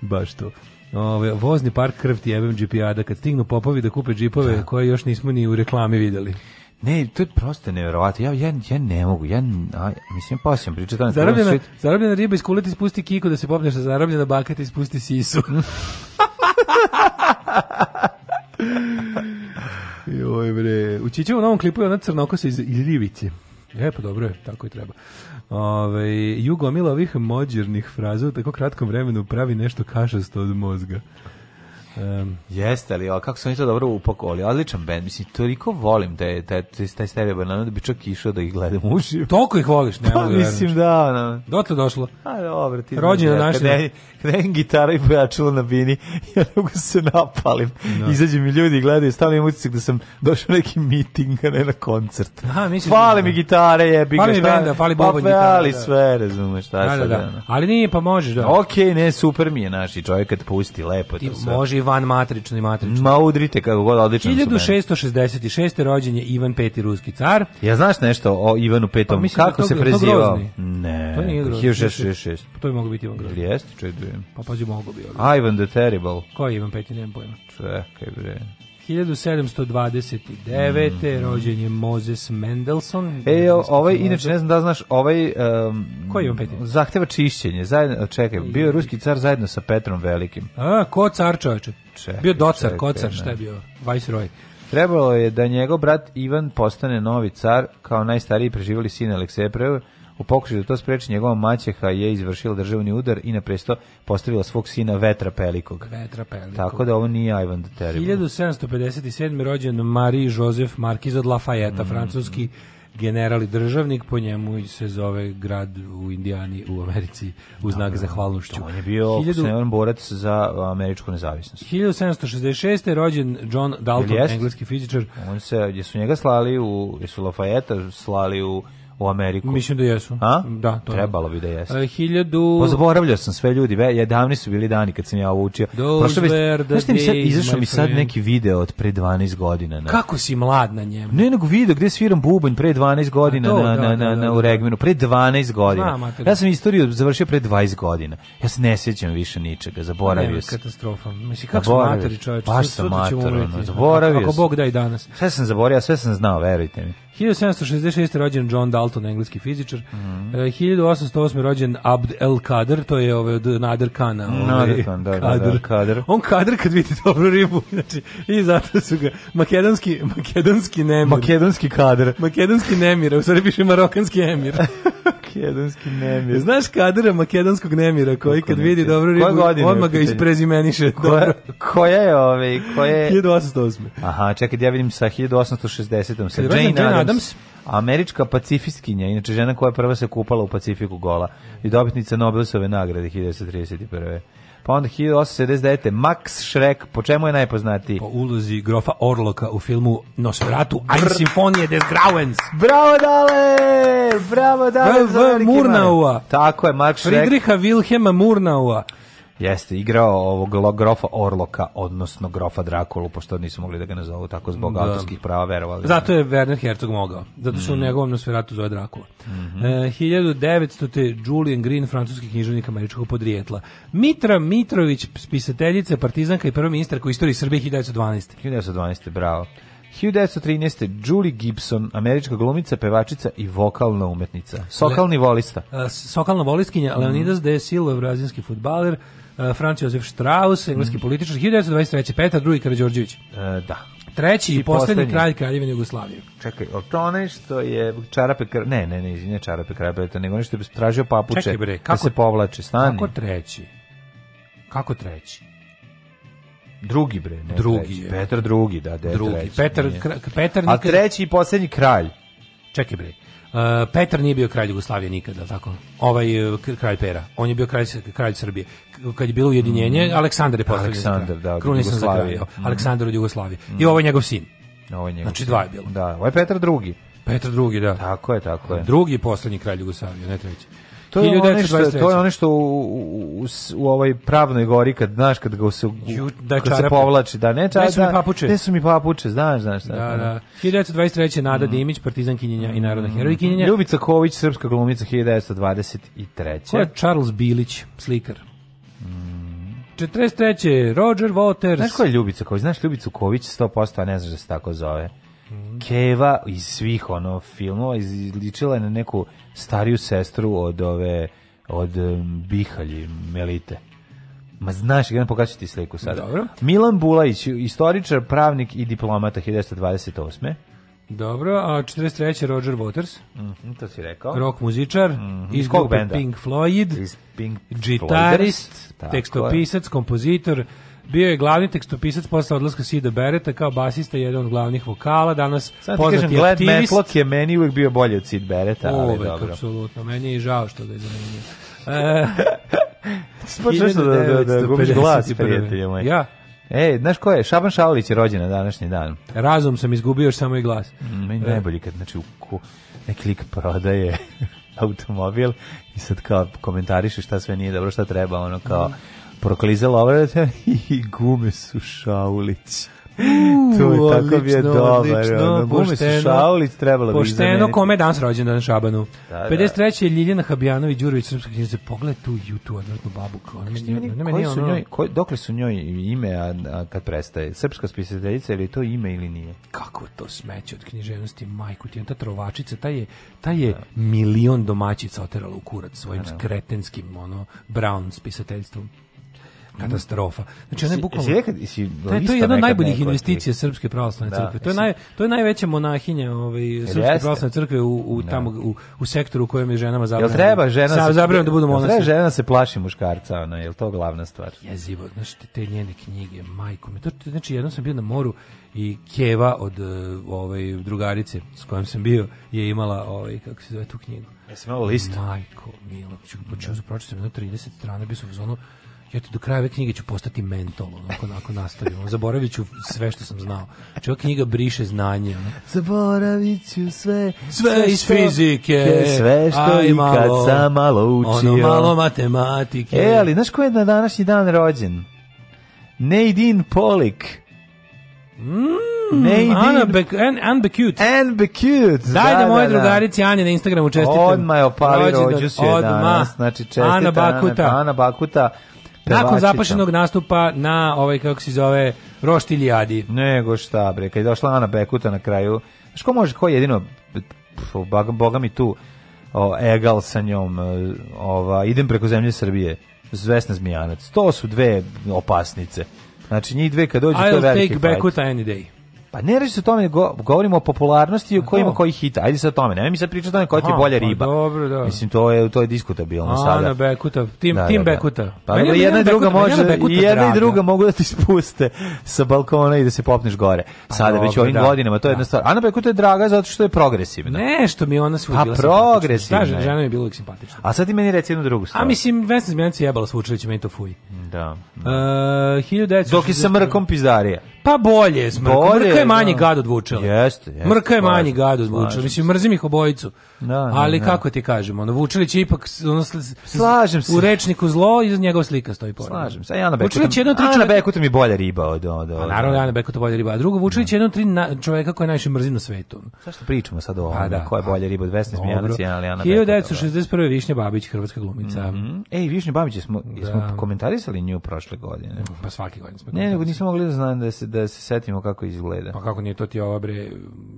Speaker 4: baš to. Ove, vozni park krv ti jebem da kad stignu popovi da kupe džipove da. koje još nismo ni u reklami videli. Ne, to je prosto nevjerovatno. Ja, ja, ja ne mogu. Ja, a, mislim, posljedno pričati. Zarobljena, zarobljena riba iz kuleta ispusti kiku da se popneš, a zarobljena baka ti ispusti sisu. Joj bre, u Čićevu novom klipu je ona crnokosa iz Iljivice. E, pa dobro je, tako i treba. Ove, Jugo omila ovih mođernih fraza u tako kratkom vremenu pravi nešto kašasto od mozga.
Speaker 5: Um, Jeste li, ali kako su oni to dobro upakoli. Odličan bend, mislim, toliko volim da je da da taj taj Stereo Banana da bi čak išao da ih gledam uživo.
Speaker 4: Toliko ih voliš,
Speaker 5: ne pa, mogu. Da mislim da, da. Dotle
Speaker 4: došlo.
Speaker 5: A dobro, ti.
Speaker 4: Rođendan naš. Kada je gitara i pojačalo na bini, ja mogu se napalim. No. Izađu mi ljudi i gledaju, stavim im utisak da sam došao neki miting, a ne na koncert. Aha, mislim. Fali da, mi
Speaker 5: gitare,
Speaker 4: jebi ga.
Speaker 5: Fali mi benda, fali
Speaker 4: pa, boba gitara. Fali sve, razumeš, šta da, sad. Da,
Speaker 5: da. Ali nije, pa možeš,
Speaker 4: da. Okej, okay, ne, super mi je naši čovjek kad pusti lepo
Speaker 5: to sve. Može van matrično i matrično.
Speaker 4: Ma udrite kako god, odlično
Speaker 5: 1666. rođen je Ivan V. ruski car.
Speaker 4: Ja znaš nešto o Ivanu V. Pa, da kako se prezivao? Ne,
Speaker 5: to nije grozni.
Speaker 4: 1666.
Speaker 5: Pa to je moglo biti Ivan Grozni.
Speaker 4: Jeste, čekaj.
Speaker 5: Pa pazi, moglo bi.
Speaker 4: Ivan. Ivan the Terrible.
Speaker 5: Ko je Ivan V. Nemam pojma.
Speaker 4: Čekaj, bre.
Speaker 5: 1729. Mm. rođen je Moses Mendelssohn.
Speaker 4: E, ovaj, inače, ne znam da znaš, ovaj... Um,
Speaker 5: Koji je on
Speaker 4: Zahteva čišćenje, zajedno, čekaj, bio je ruski car zajedno sa Petrom Velikim.
Speaker 5: A, ko car čovječe? Čekaj, bio docar, čekaj, kocar, šta je bio? Vajsroj.
Speaker 4: Trebalo je da njegov brat Ivan postane novi car, kao najstariji preživali sin Alekseja Prve, U pokušaju da to spreči njegova maćeha je izvršila državni udar i na presto postavila svog sina Vetra
Speaker 5: Pelikog. Vetra Pelikog.
Speaker 4: Tako da ovo nije Ivan the Terrible.
Speaker 5: 1757. rođen Marie Joseph Markiz od Lafayette, mm. francuski general i državnik, po njemu se zove grad u Indijani u Americi u znak zahvalnošću.
Speaker 4: On je bio 1000... borac za američku nezavisnost.
Speaker 5: 1766. je rođen John Dalton, engleski fizičar.
Speaker 4: On se, jesu njega slali u, jesu Lafayette slali u u Ameriku.
Speaker 5: Mislim da jesu. A? Da,
Speaker 4: to Trebalo bi da jesu.
Speaker 5: Uh, e, hiljadu...
Speaker 4: Pozaboravljao pa sam sve ljudi, ve, jedavni su bili dani kad sam ja ovo učio. Prošlo već, znaš mi se izašao mi sad neki video od pre 12 godina. Na...
Speaker 5: Kako si mlad na njemu?
Speaker 4: Ne, nego video gde sviram bubanj pre 12 godina to, na, da, na, da, na, da, da, u da. Regmenu. Pre 12 godina. Znam, ja sam istoriju završio pre 20 godina. Ja se ne sećam više ničega, zaboravio ne, sam.
Speaker 5: Katastrofa. Mislim, kako sam mater čoveče?
Speaker 4: Baš sam mater, zaboravio sam.
Speaker 5: Ako Bog da i danas.
Speaker 4: Sve sam zaboravio, sve sam znao, verujte mi.
Speaker 5: 1766. rođen John Dalton, engleski fizičar. Mm -hmm. 1808. rođen Abd el Kader, to je ovaj od Nader Kana.
Speaker 4: Ovaj, Nader da, Kan, da, da,
Speaker 5: kader. da, Kader. On Kader kad vidi dobru ribu, znači, i zato su ga makedonski, makedonski nemir.
Speaker 4: Makedonski Kader.
Speaker 5: Makedonski nemir, u stvari piše marokanski emir.
Speaker 4: makedonski nemir.
Speaker 5: Znaš Kadera makedonskog nemira koji kad vidi dobru ribu,
Speaker 4: odmah
Speaker 5: ga isprezimeniše.
Speaker 4: Koja, koja je ovaj, koja je... 1808. Aha, čekaj, ja vidim sa 1860. sa Jane Adams. Adams američka pacifistkinja, inače žena koja prva se kupala u Pacifiku gola i dobitnica Nobelove nagrade 1931. Pa onda 1879. Max Schreck, po čemu je najpoznatiji?
Speaker 5: Po ulozi grofa Orloka u filmu Nosferatu, Ein Simfonije des Grauens.
Speaker 4: Bravo dale! Bravo dale!
Speaker 5: V, v Murnaua.
Speaker 4: Tako je, Max Schreck. Friedricha Wilhelma
Speaker 5: Murnaua.
Speaker 4: Jeste, igrao ovog grofa Orloka, odnosno grofa Drakulu, pošto nisu mogli da ga nazovu tako zbog da. autorskih prava, verovali.
Speaker 5: Zato je Werner Herzog mogao, zato što mm. u mhm. njegovom nosferatu zove Drakula. Mm -hmm. e, 1900. te Julian Green, francuski književnik američkog podrijetla. Mitra Mitrović, spisateljica, partizanka i prva ministarka u istoriji Srbije
Speaker 4: 1912. 1912, bravo. 1913. Julie Gibson, američka glumica, pevačica i vokalna umetnica. Sokalni volista.
Speaker 5: Le, sokalna volistkinja, mhm. Leonidas de Silva, brazilski futbaler, Eh, Franz Josef Strauss, engleski mm. političar, 1923. Petar II. Karadžorđević. E,
Speaker 4: eh, da.
Speaker 5: Treći i poslednji kralj Kraljevine Jugoslavije.
Speaker 4: Čekaj, o to onaj što je čarape kr... ne, ne, ne, izvinje čarape to nego onaj što je tražio papuče. Čekaj bre, da kako da se povlače, stani.
Speaker 5: Kako treći? Kako treći?
Speaker 4: Drugi bre, ne drugi treći. Je. Petar drugi, da, da drugi. Treći,
Speaker 5: Petar, kr... Petar
Speaker 4: nikad... A treći i poslednji kralj.
Speaker 5: Čekaj bre. Eh, Petar nije bio kralj Jugoslavije nikada, tako. Ovaj eh, kralj Pera, on je bio kralj kralj Srbije. Kad je bilo ujedinjenje, mm. Aleksandar je postao
Speaker 4: Aleksandar, da,
Speaker 5: krunisan za Mm. Aleksandar od Jugoslavije. Mm. I ovo ovaj je njegov sin.
Speaker 4: Ovo ovaj
Speaker 5: je njegov. Znači dva je bilo.
Speaker 4: Da, ovo ovaj je Petar drugi.
Speaker 5: Petar drugi, da.
Speaker 4: Tako je, tako je.
Speaker 5: Drugi poslednji kralj Jugoslavije, ne treći.
Speaker 4: To je ono što to je ono što u, u, u, u ovoj pravnoj gori kad znaš kad ga se Ju, da kad se povlači da ne čara, su mi
Speaker 5: da, papuče. Ne
Speaker 4: su mi papuče, znaš, znaš šta. Da, da.
Speaker 5: 1923 Nada mm. Dimić, partizankinjenja mm. i narodna heroj mhm. herojkinjenja.
Speaker 4: Ljubica Ković, srpska glumica 1923.
Speaker 5: Ko je Charles Bilić, slikar. 43. Roger Waters. Znaš ko
Speaker 4: je Ljubica Ković? Znaš Ljubicu Ković 100%, a ne znaš da se tako zove. Keva iz svih ono filmova izličila je na neku stariju sestru od ove od Bihalji Melite. Ma znaš, jedan pokazati ti
Speaker 5: sliku sada. Dobro.
Speaker 4: Milan Bulajić, istoričar, pravnik i diplomata 1928.
Speaker 5: Dobro, a 43. Roger Waters. Mm,
Speaker 4: to si rekao.
Speaker 5: Rock muzičar. Mm -hmm. Iz kog benda? Pink Floyd. Iz Pink Gitarist, tekstopisac, kompozitor, Bio je glavni tekstopisac posle odlaska Sida Bereta kao basista i jedan od glavnih vokala. Danas Sad poznati kažem, aktivist. Glad
Speaker 4: je meni uvek bio bolji od Sid Bereta, Uvek, ali dobro.
Speaker 5: apsolutno. Meni je žao što ga je zamenio. E,
Speaker 4: Spočeš pa da, da, da gubiš glas, prijatelje moj.
Speaker 5: Ja,
Speaker 4: E, znaš ko je? Šaban Šaulić je rođen na današnji dan.
Speaker 5: Razum sam izgubio još samo i glas.
Speaker 4: Mm, meni e. najbolji kad znači u neki lik prodaje automobil i sad kao komentariše šta sve nije dobro, šta treba, ono kao mm prokliza lovrata i gume su šaulić. Uuu, to je tako bi je dobar. Gume su šaulić, trebalo bi Pošteno,
Speaker 5: kome danas rođen dan Šabanu. Da, 53. Da. je Ljiljana Habijanović, Đurović, Srpska knjižnica. Pogledaj tu jutu, odvrtnu babu. Ona mi
Speaker 4: su njoj, dokle su njoj ime a, a kad prestaje? Srpska spisateljica, ili to ime ili nije?
Speaker 5: Kako to smeće od književnosti, majku ti, ta trovačica, ta je, ta je milion domaćica oterala u kurac svojim da. skretenskim, ono, brown spisateljstvom katastrofa. Znači ona je bukvalno
Speaker 4: jesi je
Speaker 5: to je jedna od najboljih investicija srpske pravoslavne da, crkve. To je naj to je najveća monahinja ovaj srpske pravoslavne crkve u, u da. tamo u, u, sektoru u kojem je ženama zabranjeno.
Speaker 4: Jel treba žena Sa, se,
Speaker 5: zabranjeno da budu
Speaker 4: monasi. žena da se plaši muškarca, ona je to glavna stvar.
Speaker 5: Jezivo, znači te, te njene knjige, majko mi. To znači jednom sam bio na moru i Keva od eh, ovaj drugarice s kojom sam bio je imala ovaj kako se zove tu knjigu. Jesi
Speaker 4: malo
Speaker 5: list? Majko, Milović, počeo sam pročitati 30 strana, bio sam u zonu ja do kraja ove knjige ću postati mentol, onako, onako nastavim. Zaboravit ću sve što sam znao. Znači, ova knjiga briše znanje. Ono.
Speaker 4: Zaboravit ću sve.
Speaker 5: Sve, sve iz fizike.
Speaker 4: Sve što aj, i kad sam
Speaker 5: malo učio. Ono malo matematike.
Speaker 4: E, ali znaš ko je na današnji dan rođen? Nadine Polik.
Speaker 5: Mm, Nadine... Ana Bek, an,
Speaker 4: an Bekut. An Bekut.
Speaker 5: Daj da, da moje da, da, drugarici Ani na Instagramu čestitam.
Speaker 4: Odmah je opali rođu, rođu se danas. Znači čestitam.
Speaker 5: Ana Bakuta.
Speaker 4: Ana Bakuta
Speaker 5: Nakon zapašenog nastupa na ovaj kako se zove Roštiljadi.
Speaker 4: Nego šta bre, kad je došla Ana Bekuta na kraju. Što može ko je jedino pf, boga tu o, egal sa njom e, ova idem preko zemlje Srbije. Zvesna Zmijanac. To su dve opasnice. Znači njih dve kad dođu I'll to je veliki I'll
Speaker 5: take Bekuta any day.
Speaker 4: Pa ne reći se o tome, govorimo o popularnosti i o kojima da. koji hita. Ajde se o tome, ne mi sad pričati o tome koja ti je bolja pa riba.
Speaker 5: Pa, dobro, da.
Speaker 4: Mislim, to je, to je diskutabilno A, sada.
Speaker 5: Ana Bekuta, tim, da, tim da, da. Bekuta.
Speaker 4: Pa meni, jedna i druga Bekuta, može, jedna i druga mogu da ti spuste sa balkona i da se popneš gore. Pa sada pa, već ovim da. godinama, to je da. jedna stvar. Ana Bekuta je draga zato što je progresivna.
Speaker 5: Nešto mi ona svuda Pa progresivna. Da, žena mi je bila uvijek simpatična.
Speaker 4: A sad ti
Speaker 5: meni
Speaker 4: reci jednu drugu stvar.
Speaker 5: A mislim, Vesna Zmijanac je jebala s Vučevićem, meni to fuj.
Speaker 4: Da.
Speaker 5: E, uh, 1960...
Speaker 4: Dok je sa mrkom
Speaker 5: pizdarija. Pa bolje, smrk. bolje mrka je manji da. gad od vučele.
Speaker 4: Jeste, jeste.
Speaker 5: Mrka je manji gad od vučele. Mislim, mrzim ih obojicu. Da, da, ali no, da. kako ti kažemo, ono Vučilić je ipak ono, slažem se. U rečniku zlo iz njegovog slika stoji pored.
Speaker 4: Slažem se. Ana Bekuta. Vučilić je jedan Ana Bekuta mi bolja riba od od.
Speaker 5: Pa od. A naravno da Ana Bekuta bolja riba. A drugo Vučilić je jedan tri na, čoveka koji najviše mrzim na svetu.
Speaker 4: Zašto pričamo sad o pa ovome? Ko je bolja riba od Vesne Smijanac i Ana
Speaker 5: Bekuta? 1961 Višnja Babić, hrvatska glumica. Mm -hmm.
Speaker 4: Ej, Višnja Babić smo da. smo komentarisali nju prošle godine.
Speaker 5: Pa svake godine
Speaker 4: smo. Ne, nego nismo mogli da znam da se da se setimo kako izgleda.
Speaker 5: Pa kako nije to ti ova bre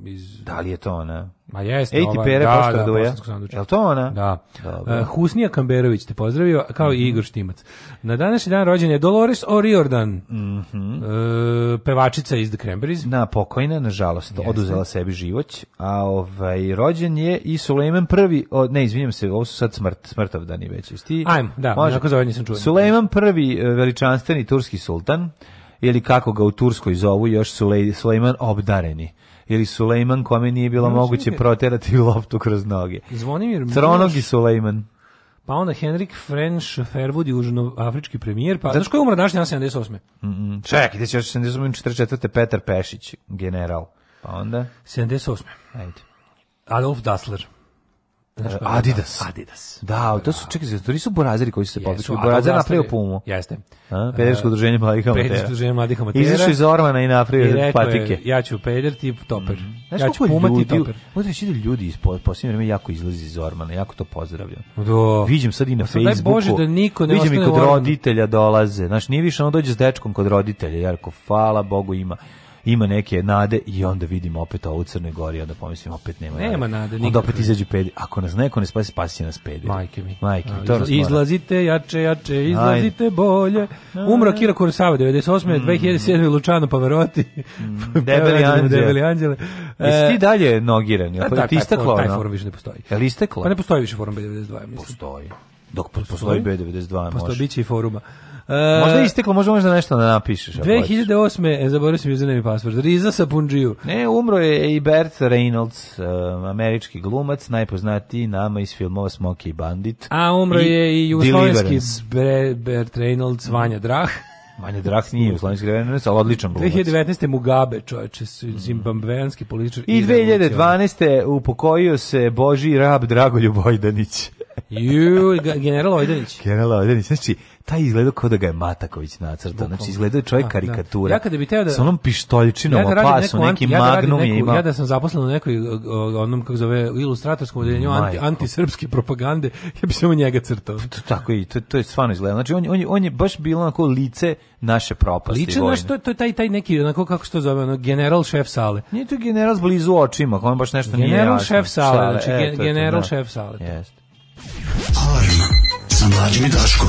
Speaker 4: iz Da li je to ona?
Speaker 5: Ma jeste,
Speaker 4: Ej, ti pere
Speaker 5: da, da, duja.
Speaker 4: Jel to
Speaker 5: ona? Da. Uh, Husnija Kamberović te pozdravio, kao mm -hmm. i mhm. Igor Štimac. Na današnji dan rođen je Dolores O'Riordan, mm -hmm. uh, pevačica iz The Cranberries.
Speaker 4: Na, pokojna, nažalost, jeste. oduzela sebi život. A ovaj, rođen je i Sulejman prvi, o, ne, izvinjam se, ovo su sad smrt, smrtov dani već.
Speaker 5: Ti, Ajmo, da, može, za nisam čuo.
Speaker 4: Sulejman prvi, e, veličanstveni turski sultan, ili kako ga u Turskoj zovu još Sulej, Sulejman obdareni ili Sulejman kome nije bilo no, moguće da je... proterati loptu kroz noge.
Speaker 5: Zvonimir
Speaker 4: Tronogi Sulejman.
Speaker 5: Pa onda Henrik French Fairwood, južnoafrički premijer. Pa, znaš koji je umro danas 78. Mm
Speaker 4: -mm. Čekaj, ti si još 78. 44. Petar Pešić, general. Pa onda?
Speaker 5: 78.
Speaker 4: Ajde.
Speaker 5: Adolf Dassler.
Speaker 4: E, Adidas.
Speaker 5: Adidas.
Speaker 4: Da, to su da. čekaj, to nisu Borazeri koji su se pobičali. Borazer napravio Pumu.
Speaker 5: Jeste.
Speaker 4: A, pedersko e, udruženje mladih
Speaker 5: amatera. Pedersko
Speaker 4: udruženje mladih amatera. Izašao iz Ormana i napravio patike.
Speaker 5: ja ću peder tip toper. Mhm. ja ću Puma ti toper. Možda reći da
Speaker 4: ljudi iz posljednje vreme jako izlazi iz Ormana, jako to pozdravljam. Do. Viđem sad i na pa Facebooku. Daj
Speaker 5: Bože da niko ne Viđem i kod
Speaker 4: roditelja dolaze. Znaš, nije više ono dođe s dečkom kod roditelja, Jarko, hvala Bogu ima ima neke nade i onda vidimo opet ovo u Crnoj Gori, onda pomislim opet nema,
Speaker 5: nema nade. nade onda
Speaker 4: opet izađu pedi. Ako nas neko ne spasi, spasi nas pedi.
Speaker 5: Majke mi.
Speaker 4: Majke mi, to
Speaker 5: izla, Izlazite jače, jače, izlazite Ajde. bolje. Umro Kira Kurosawa 98. Mm. 2007. Lučano Pavarotti. Mm.
Speaker 4: Debeli anđele. Debeli anđele. E, ti dalje nogiran? Pa, da, ti isteklo? Taj
Speaker 5: forum više ne postoji.
Speaker 4: Je li
Speaker 5: isteklo? Pa ne postoji više forum B92.
Speaker 4: Mislim. Postoji. Dok postoji, postoji B92 može.
Speaker 5: Postoji biće i foruma.
Speaker 4: E, možda je isteklo, možda možda nešto da napišeš.
Speaker 5: 2008. E, zaboravio sam username i password. Riza sa Punđiju.
Speaker 4: Ne, umro je
Speaker 5: i
Speaker 4: Bert Reynolds, uh, američki glumac, najpoznatiji nama iz filmova Smoky Bandit.
Speaker 5: A umro je i jugoslovenski Bre, Bert Reynolds, Vanja Drah.
Speaker 4: Vanja Drah nije jugoslovenski Reynolds, ali odličan glumac.
Speaker 5: 2019. Mugabe, čoveče, mhm. zimbabveanski političar.
Speaker 4: I 2012. upokojio se Boži rab Dragoljub Ojdanić.
Speaker 5: Ju, general Ojdanić.
Speaker 4: General Ojdanić, znači, taj izgleda kao da ga je Mataković nacrtao. Znači izgleda da čovjek da. karikatura. Ja kada bih teo da sa onom pištoljčinom, ja da pasu, neku, ja da
Speaker 5: magnum neku, je imao. Ja da sam zaposlen u nekoj onom kako zove ilustratorskom odeljenju anti, antisrpske propagande, ja bih samo njega crtao. To,
Speaker 4: tako i to, to je stvarno izgleda. Znači on, on, on je baš bilo onako lice naše propasti.
Speaker 5: Liče naš, to, to je taj, taj neki, onako kako što zove, ono, general šef sale.
Speaker 4: Nije to general blizu očima, on baš nešto
Speaker 5: general nije General šef sale, znači e, to, general to, da. šef sale.
Speaker 4: Jeste. Alarm sa mlađim i Daškom.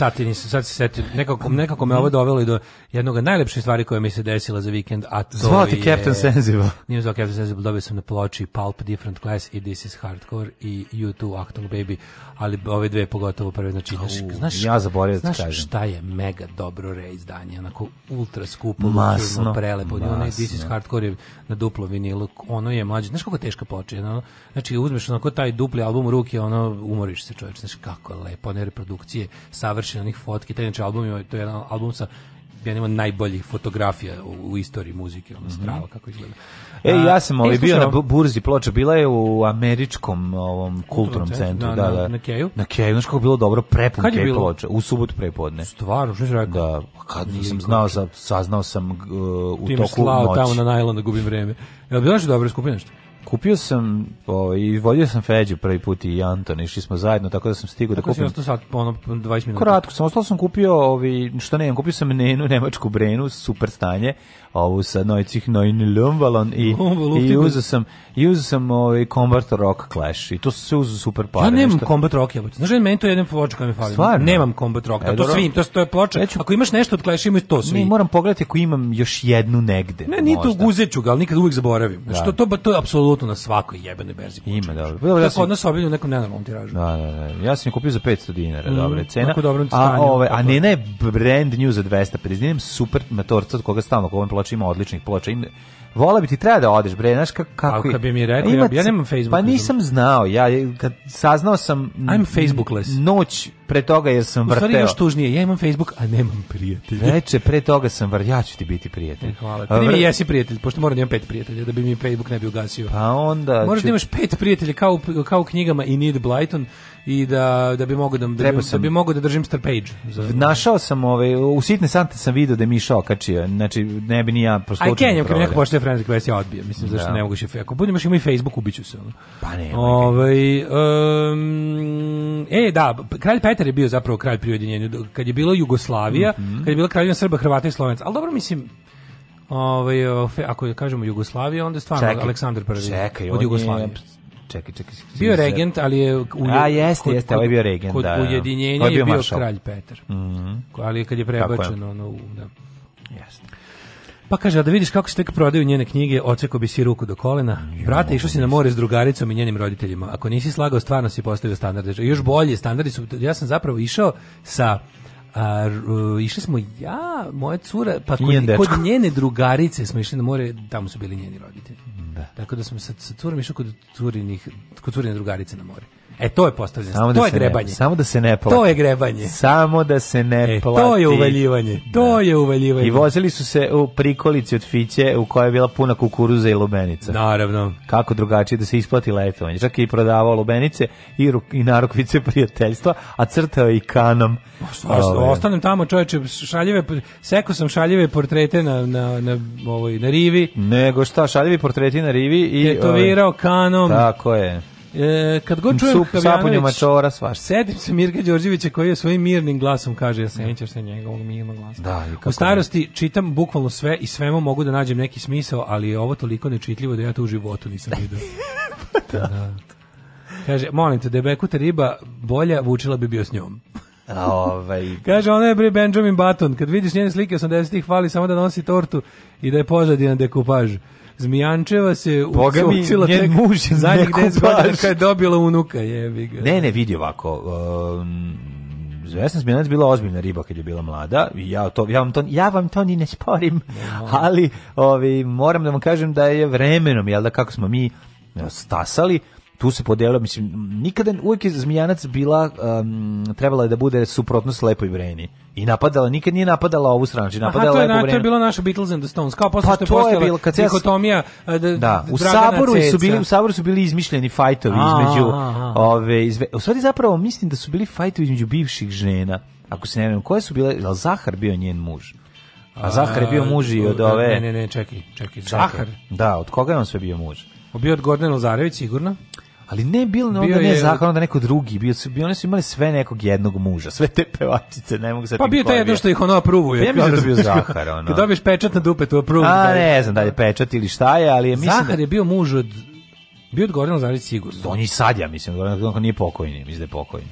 Speaker 5: sati nisam, sad se setim, nekako, nekako me mhm. ovo dovelo i do jednog od najlepših stvari koje mi se desila za vikend, a to Zvao ti
Speaker 4: Captain Sensible.
Speaker 5: Nije zvao Captain Sensible, dobio sam na ploči Pulp Different Class i This is Hardcore i U2 Acton Baby, ali ove dve pogotovo prve, znači, U, znaš,
Speaker 4: ja zaborio da znaš da
Speaker 5: kažem. šta je mega dobro reizdanje, onako ultra skupo,
Speaker 4: masno,
Speaker 5: prelepo, masno. onaj This is Hardcore je na duplo vinilu, ono je mlađe, znaš kako teška ploča, ono, znači uzmeš onako taj dupli album u ruke, ono, umoriš se čovječ, znaš kako je lepo, one reprodukcije, savršeno savršenih onih fotki, taj znači album je, to je jedan album sa ja od najboljih fotografija u, u istoriji muzike, ono mm -hmm. kako izgleda.
Speaker 4: E, ja sam ovaj bio na burzi ploča, bila je u američkom ovom kulturnom centru,
Speaker 5: na, da, da. Na Keju?
Speaker 4: Na Keju, znaš kako bilo dobro, prepun Kad je ploča, u subotu prepodne.
Speaker 5: Stvarno, što si rekao? Da,
Speaker 4: kad nisam znao, sa, saznao sam uh, u Ti toku noći. Ti me slao tamo
Speaker 5: na najlon da gubim vreme. Jel bi došli dobro skupine nešto?
Speaker 4: Kupio sam, ovaj, i vodio sam Feđu prvi put i Antona, išli smo zajedno, tako da sam stigao da kupim. Tako si ostao sat, ono,
Speaker 5: 20 minuta. Kratko
Speaker 4: sam, ostao sam kupio, ovi, ovaj, što ne, kupio sam Nenu, nemačku brenu, super stanje, ovu sa Neuzig Neuen Lumbalon i, i uzeo sam, i uzeo sam ovaj Combat Rock Clash i to se uzeo super pare.
Speaker 5: Ja nemam nešto. Combat Rock, ja Znaš, meni to je jedan ploča koja mi fali. Stvarno? Nemam Combat Rock, e, to svim, to, to je ploča. Ću... Ako imaš nešto od Clash, imaš to sve. Ne,
Speaker 4: moram pogledati ako imam još jednu negde.
Speaker 5: Ne, ni to uzeću ga, al nikad uvek zaboravim. Da. Što to, to, to je apsolutno na svakoj jebenoj berzi. Ima, dobro. Dobro, ja sam... nas obilju u nekom nenormalnom tiražu.
Speaker 4: Da, da, da. Ja sam je kupio za 500 dinara, mm, dobra cena. dobro, a, ove, a ne, ne, brand new za 250 dinara, super matorca od koga stalno kupujem ploča, ima odličnih ploča. Vola bi ti treba da odeš, bre, znaš kako... kako A
Speaker 5: kad bi mi rekli, ima, ja nemam Facebook.
Speaker 4: Pa nisam znao, ja kad saznao sam...
Speaker 5: I'm Facebookless.
Speaker 4: Noć pre toga jer sam vrteo. U stvari još
Speaker 5: tužnije, ja imam Facebook, a nemam prijatelja.
Speaker 4: Veče, pre toga sam vrteo, ti biti prijatelj. E,
Speaker 5: hvala, ti jesi prijatelj, pošto moram da imam pet prijatelja, da bi mi Facebook ne bi ugasio.
Speaker 4: Pa onda...
Speaker 5: Moraš ću... da imaš pet prijatelja kao, kao u knjigama i Need Blyton, i da da bi mogao da da bi, da bi mogao da držim star page za
Speaker 4: našao sam ove ovaj, u sitne sante sam video da je Miša okačio znači ne bi ni ja prosto Aj Kenjam
Speaker 5: kad neko pošle sve friend request ja odbijem. Mislim zašto da. ne mogu šef. Ako budem još ima i Facebook ubiću se. Ono.
Speaker 4: Pa ne.
Speaker 5: Ovaj um, e da, kralj Peter je bio zapravo kralj pri ujedinjenju kad je bila Jugoslavija, mm -hmm. kad je bila kraljevina Srba, Hrvata i Slovenaca. Al dobro mislim ovaj ako kažemo Jugoslavija, onda je stvarno čekaj, Aleksandar prvi. Čekaj, od
Speaker 4: Jugoslavije. Je čekaj, čekaj.
Speaker 5: Bio regent, ali je...
Speaker 4: U, A, jeste, kod, jeste, ovaj je bio regent,
Speaker 5: kod
Speaker 4: da.
Speaker 5: Kod da. ujedinjenja ovaj je bio, je bio kralj Petar. Mm -hmm. Ali kad je prebačeno, ono, da.
Speaker 4: Jeste.
Speaker 5: Pa kaže, a da vidiš kako se tek prodaju njene knjige, oceko bi si ruku do kolena. Brate, išao si na more s drugaricom i njenim roditeljima. Ako nisi slagao, stvarno si postavio standarde. Znači, još bolje, standardi su... Ja sam zapravo išao sa... A, uh, išli smo ja, moja cura, pa kod, kod, njene drugarice smo išli na more, tamo su bili njeni roditelji. Da. Tako da smo sa, sa curom išli kod curinih, kod curine drugarice na more. E to je postavljanje. Samo da to da je grebanje.
Speaker 4: Ne, samo da se ne plati.
Speaker 5: To je grebanje.
Speaker 4: Samo da se ne e, plati.
Speaker 5: to je uvaljivanje. Da. To da. je uvaljivanje.
Speaker 4: I vozili su se u prikolici od fiće u kojoj je bila puna kukuruza i lubenica.
Speaker 5: Naravno.
Speaker 4: Kako drugačije da se isplati letovanje. Čak je i prodavao lubenice i, ruk, i narukvice prijateljstva, a crtao je i kanom.
Speaker 5: Pa, Stvarno, ostanem tamo čoveče, šaljive, seko sam šaljive portrete na, na, na, ovoj, na rivi.
Speaker 4: Nego šta, šaljivi portreti na rivi i...
Speaker 5: Tetovirao ovaj, kanom.
Speaker 4: Tako je.
Speaker 5: E, kad god čujem Sup, Havjanović, svaš. sedim se Mirka Đorđevića koji je svojim mirnim glasom kaže, ja se
Speaker 4: sećaš da. se njegovog mirnog glasa.
Speaker 5: Da, u starosti ne? čitam bukvalno sve i svemu mogu da nađem neki smisao, ali je ovo toliko nečitljivo da ja to u životu nisam vidio. da. da. Kaže, molim te, da je bekuta riba bolja, vučila bi bio s njom.
Speaker 4: A ovaj...
Speaker 5: Kaže, ona je pri Benjamin Button. Kad vidiš njene slike 80-ih, hvali samo da nosi tortu i da je pozadina dekupaž. Zmijančeva se
Speaker 4: Boga mi, njen muž je zadnjih 10
Speaker 5: godina kad
Speaker 4: je
Speaker 5: dobila unuka, jebi ga.
Speaker 4: Ne, ne, vidi ovako. Um, Vesna Zmijanac bila ozbiljna riba kad je bila mlada. Ja to ja vam to ja vam to ni ne sporim. No. Ali, ovi moram da vam kažem da je vremenom, jel da kako smo mi e, stasali, tu se podelilo, mislim, nikada, uvijek je Zmijanac bila, um, trebala je da bude suprotnost lepoj vreni. I napadala, nikad nije napadala ovu stranu, znači, napadala Aha, to
Speaker 5: je, to je bilo naše Beatles and the Stones, kao posle pa što je postala bilo, kad da, da,
Speaker 4: u Saboru su bili u Saboru su bili izmišljeni fajtovi između a, a. ove izve, u stvari zapravo mislim da su bili fajtovi između bivših žena. Ako se ne znam, koje su bile, al Zahar bio njen muž. A Zahar je bio muž i od ove...
Speaker 5: Ne, ne, ne, čekaj,
Speaker 4: čekaj. Zahar? Da, od koga je on sve bio muž?
Speaker 5: Bio od Gordana Lazarević, sigurno.
Speaker 4: Ali ne bilo ne, onda
Speaker 5: bio
Speaker 4: ne je... zakon, onda neko drugi. Bio su, bio, oni su imali sve nekog jednog muža, sve te pevačice, ne mogu Pa da bio
Speaker 5: taj jedno što ih ono apruvuje.
Speaker 4: Pa ja mislim da bio Zahar,
Speaker 5: ono. Kad dobiješ pečat na dupe, tu apruvuje. A,
Speaker 4: ne znam da li pečat ili šta je, ali je
Speaker 5: mislim Zahar
Speaker 4: da...
Speaker 5: je bio muž od... Bio od Gorana Zarić sigurno.
Speaker 4: On je sad, ja mislim, Goran nije pokojni, mislim da je pokojni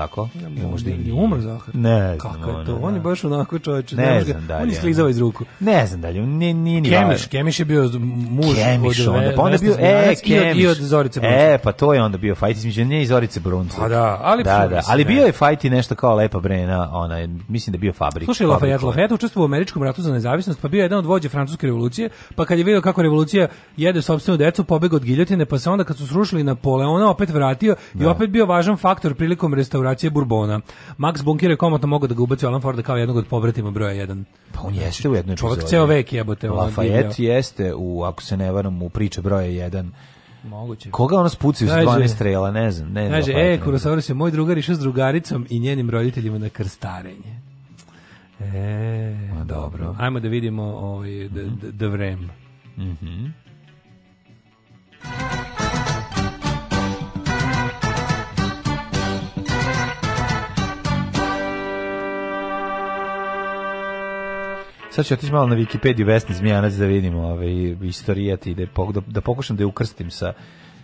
Speaker 4: tako?
Speaker 5: Ja, možda i umro
Speaker 4: Zahar. Ne
Speaker 5: znam. Kako je to? On je baš onako čovječe.
Speaker 4: Ne, ne znam
Speaker 5: dalje. On je sklizao iz ruku.
Speaker 4: Ne znam dalje. Nije, nije ni
Speaker 5: Kemiš, Kemiš je bio muž Kemiš,
Speaker 4: od onda, pa onda bio, e, Kemiš. I od, Zorice e, Brunca. E, pa to je onda bio fajt između nje i Zorice Brunca. Pa da,
Speaker 5: ali,
Speaker 4: da, da, ali bio je fajt i nešto kao Lepa Brena, ona, mislim da bio fabrik.
Speaker 5: Slušaj, Lafayette, Lafayette učestvovao u američkom ratu za nezavisnost, pa bio jedan od vođe francuske revolucije, pa kad je video kako revolucija jede sopstvenu decu, pobeg od giljotine, pa se onda kad su srušili Napoleona opet vratio i da. opet bio važan faktor prilikom restauracije korporacije Bourbona. Max Bunker je komotno mogao da ga ubaci Alan Forda kao jednog od povratima broja 1.
Speaker 4: Pa
Speaker 5: on
Speaker 4: jeste u jednoj epizodi. Čovjek
Speaker 5: ceo vek jebote. Lafayette
Speaker 4: jeste, u, ako se ne varam, u priče broja 1.
Speaker 5: Moguće.
Speaker 4: Koga ona spuci sa 12 strela, ne znam. Ne
Speaker 5: Kaže, pa e, Kurosaurus se moj drugar išao s drugaricom i njenim roditeljima na krstarenje. E, Ma, dobro. dobro. Ajmo da vidimo ovaj, da, da, da vrem. Mhm. Mm
Speaker 4: Sad ću otići malo na Wikipediju Vesni Zmijanac da vidim ove, ovaj, istorijat i da, da pokušam da je ukrstim sa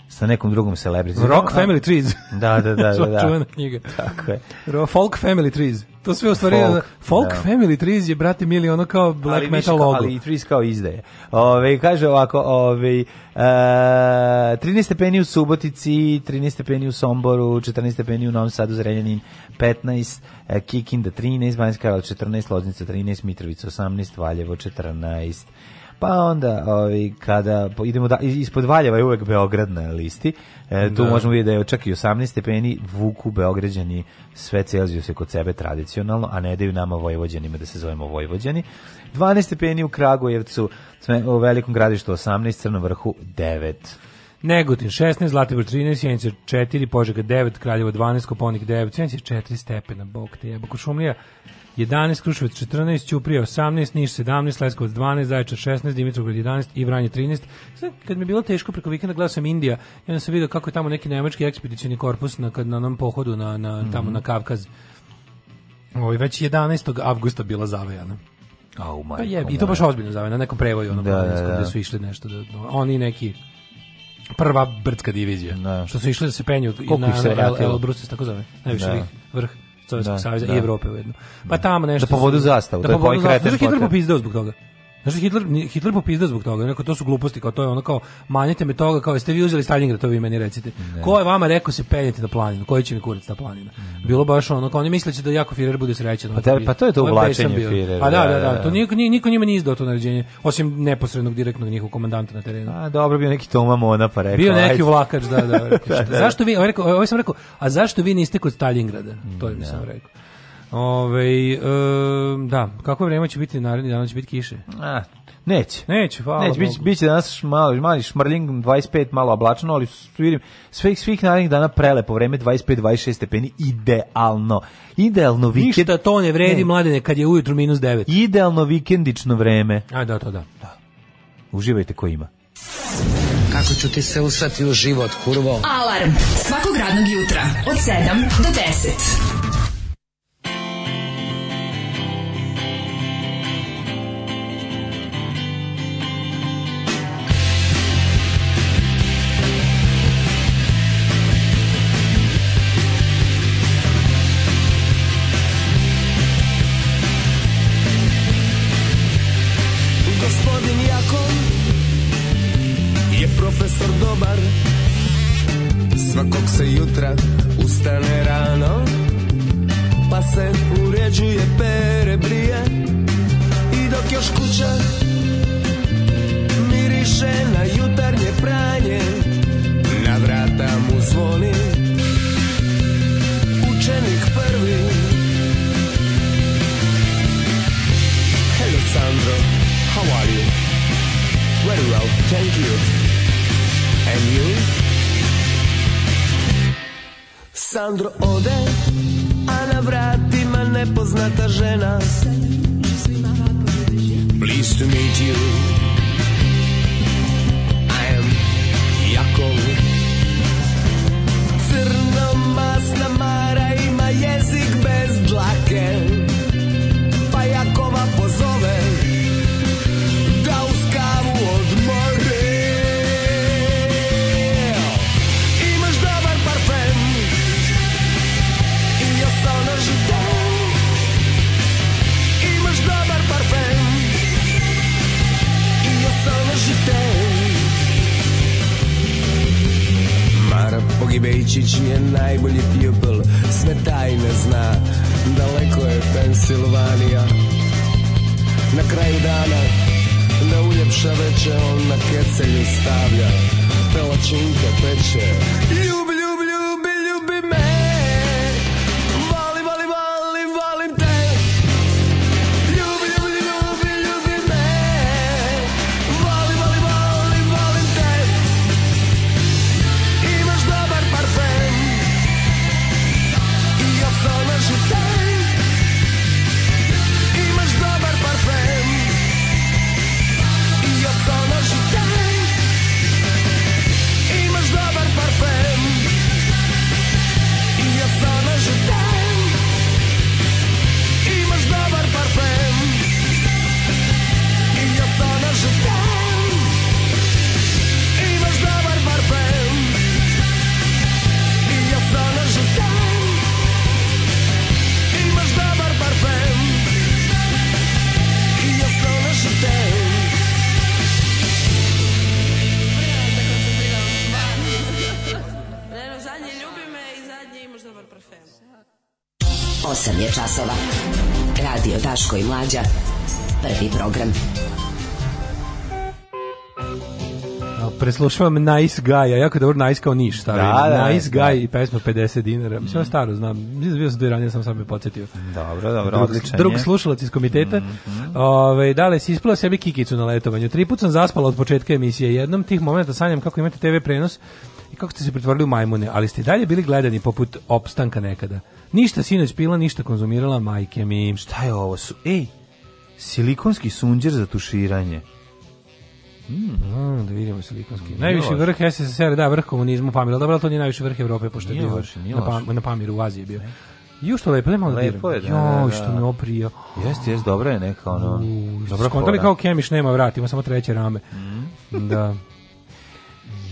Speaker 4: sa nekom drugom celebrity.
Speaker 5: Rock Family Trees.
Speaker 4: Da, da, da. da,
Speaker 5: da. knjiga. Tako je. Folk Family Trees. To sve u stvari folk, folk da. Family Trees je brate mili ono kao black ali metal logo. Ali
Speaker 4: i
Speaker 5: Trees kao
Speaker 4: izdaje. Ove kaže ovako, ove uh, e, 13 stepeni u Subotici, 13 stepeni u Somboru, 14 stepeni u Novom Sadu, Zrenjanin 15, uh, e, Kikinda 13, Banjska Karlovac 14, Loznica 13, Mitrovica 18, Valjevo 14. Pa onda, ovaj, kada idemo da, ispod Valjeva je uvek Beograd na listi, e, tu da. možemo vidjeti da je čak i 18 stepeni vuku Beograđani sve se kod sebe tradicionalno, a ne daju nama Vojvođanima da se zovemo Vojvođani. 12 stepeni u Kragujevcu, u Velikom gradištu 18, Crnom vrhu 9.
Speaker 5: Negotin 16, Zlatibor 13, Sjenica 4, Požega 9, Kraljevo 12, Koponik 9, Sjenica 4 stepena, bog te jeba, Košumlija 11, Kruševac 14, Ćuprija 18, Niš 17, Leskovac 12, Zaječar 16, Dimitrovgrad 11 i Vranje 13. Znam, kad mi je bilo teško preko vikenda gledao sam Indija, ja sam vidio kako je tamo neki nemački ekspedicijni korpus na, kad, na onom pohodu na, na, mhm. tamo mm -hmm. na Kavkaz. Ovo ovaj, je već 11. avgusta bila zavejana.
Speaker 4: Oh my pa
Speaker 5: je,
Speaker 4: I
Speaker 5: to baš ozbiljno zavejana, na nekom prevoju ono, da, da, da. gde su išli nešto. Da, da, oni neki prva brdska divizija. Da. Što su išli da se penju Koliko na, ih se na, El, El, El Bruce, tako zove. na, da. vrh. Sovjetskog
Speaker 4: da,
Speaker 5: saveza i da. Evrope ujedno. Pa da. tamo nešto. Da povodu
Speaker 4: zastavu, da, da je povodu zastavu.
Speaker 5: je Hitler popizdeo zbog toga? Znaš, Hitler, Hitler popizda zbog toga. Rekao, to su gluposti, kao to je ono kao, manjete me toga, kao jeste vi uzeli Stalingrad, to vi meni recite. Ne. Ko je vama rekao se penjete na planinu? Koji će mi kurac ta planinu? Ne. Bilo baš ono, kao oni misleće da, da jako Firer bude srećan.
Speaker 4: Pa, pa to je to uvlačenje Firer. A
Speaker 5: da, da, da, da, da to niko, niko njima nije izdao to naređenje, osim neposrednog direktnog njihovog komandanta na terenu.
Speaker 4: A, dobro, bio neki Toma Mona, pa rekao.
Speaker 5: Bio neki vlakač, da, da. Rekao, da, da. Zašto vi, ovaj rekao, ovo ovaj sam rekao, a zašto vi niste kod Stalingrada? To je sam rekao. Ove, e, da, kako vreme će biti naredni dan, će biti kiše? A,
Speaker 4: neće.
Speaker 5: Neće, hvala Neće, biće,
Speaker 4: biće danas mali, mali šmrling, 25, malo oblačno, ali vidim, svih, svih narednih dana prelepo vreme, 25-26 stepeni, idealno. Idealno vikend.
Speaker 5: Ništa to ne vredi, ne. mladene, kad je ujutru minus 9.
Speaker 4: Idealno vikendično vreme.
Speaker 5: A, da, to da. da.
Speaker 4: Uživajte ko ima. Kako ću ti se usrati u život, kurvo?
Speaker 6: Alarm svakog radnog jutra od 7 do 10.
Speaker 5: slušavam Nice Guy, a jako dobro Nice kao Niš stavio. Da, da, nice da. Guy i pesma 50 dinara. Mislim, mm. staro znam. Mislim, da bio sam to i ranije, sam sam me podsjetio. Dobro, dobro, drug, odličan Drug slušalac iz komiteta. Mm -hmm. Ove, dale, si ispila sebi kikicu na letovanju. Tri put sam zaspala od početka emisije. Jednom tih momenta sanjam kako imate TV prenos i kako ste se pretvorili u majmune, ali ste dalje bili gledani poput opstanka nekada. Ništa sinoć pila, ništa konzumirala, majke mi. Šta je ovo? Su, ej, silikonski sunđer za tuširanje. Mm. Mm, da vidimo se lipanski. Najviši vrh SSSR, da, vrh komunizmu Pamira. Dobro, to nije najviši vrh Evrope, pošto je bio na, pam, na Pamiru u Aziji bio. Ju što lepo, nema da Lepo je, da, da jo, da. što mi oprija. Jeste, jeste, dobro je neka ono. Dobro, kontali kao Kemiš nema vrat, ima samo treće rame. Mm. Da.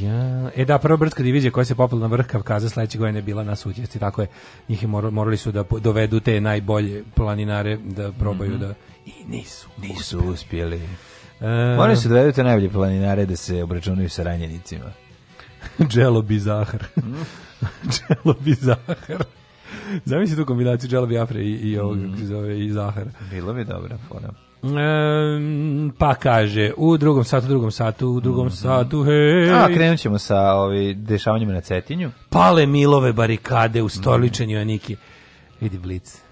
Speaker 5: Ja, e da, prva brdska divizija koja se popela na vrh Kavkaza sledeće godine bila na suđesti, tako je. Njih je morali su da dovedu te najbolje planinare da probaju mm -hmm. da i nisu. Nisu uspjeli. uspjeli. E, Moraju se dovedete najbolje planinare da se obračunaju sa ranjenicima. Dželo bi bizahar. Mm. Dželo bi bizahar. Zamisli tu kombinaciju Dželo afre i, i ovog, mm. zove, i Zahar. Bilo bi dobra fora. Um, pa kaže, u drugom satu, drugom satu, u drugom mm -hmm. satu, hej. A, krenut ćemo sa ovi dešavanjima na Cetinju. Pale milove barikade u mhm. stoličenju mm. Aniki. Vidi blic.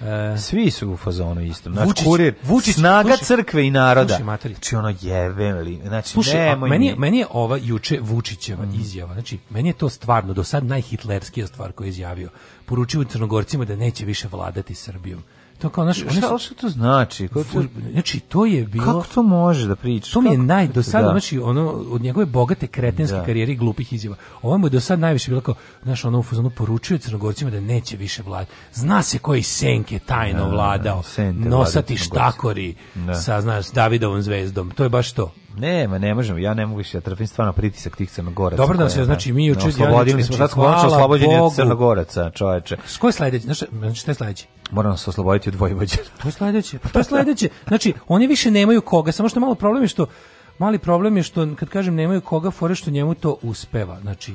Speaker 5: E, Svi su u fazonu istom. Znači, Vučić, kurir, Vučić, snaga sluši, crkve i naroda. Znači, ono jebem li. Znači, sluši, nemoj meni, je, meni je ova juče Vučićeva mm. izjava. Znači, meni je to stvarno do sad najhitlerskija stvar koju je izjavio. Poručio crnogorcima da neće više vladati Srbijom. To kao naš, šta, šta to znači? Kako to, znači to je bilo
Speaker 4: Kako to može da pričaš?
Speaker 5: To mi je naj do sada da. znači ono od njegove bogate kretenske da. karijere i glupih izjava. Ovo mu je do sad najviše bilo kao naš ono fuzonu poručuje Crnogorcima da neće više vladati. Zna se koji senke tajno da, vladao. Sente nosati štakori da. sa znaš Davidovom zvezdom. To je baš to.
Speaker 4: Nema, ne možemo. Ja ne mogu više, ja trpim stvarno pritisak tih crnogoraca.
Speaker 5: Dobro da se, da. znači mi
Speaker 4: juče oslobodili
Speaker 5: znači,
Speaker 4: smo, sad znači, smo oslobođeni od crnogoraca, čoveče.
Speaker 5: Ko je sledeći? Znaš, znači, šta je sledeći?
Speaker 4: Moramo se osloboditi od Vojvođana.
Speaker 5: To je sledeće. Pa to je sledeće. Znači, oni više nemaju koga, samo što malo problem je što mali problem je što kad kažem nemaju koga fore što njemu to uspeva. Znači,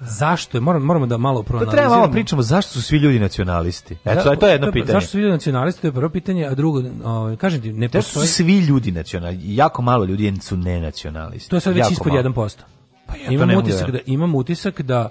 Speaker 5: Zašto je? Moramo, moramo da malo proanaliziramo. To treba malo
Speaker 4: pričamo zašto su svi ljudi nacionalisti. Eto, za, to je jedno to, da, pitanje.
Speaker 5: Zašto su svi ljudi nacionalisti, to je prvo pitanje, a drugo, o, ovaj, kažem ti, ne to postoji...
Speaker 4: su svi ljudi nacionalisti, jako malo ljudi su nacionalisti.
Speaker 5: To je sad već jako ispod malo. 1%. Pa ja imam, da utisak da, imam utisak da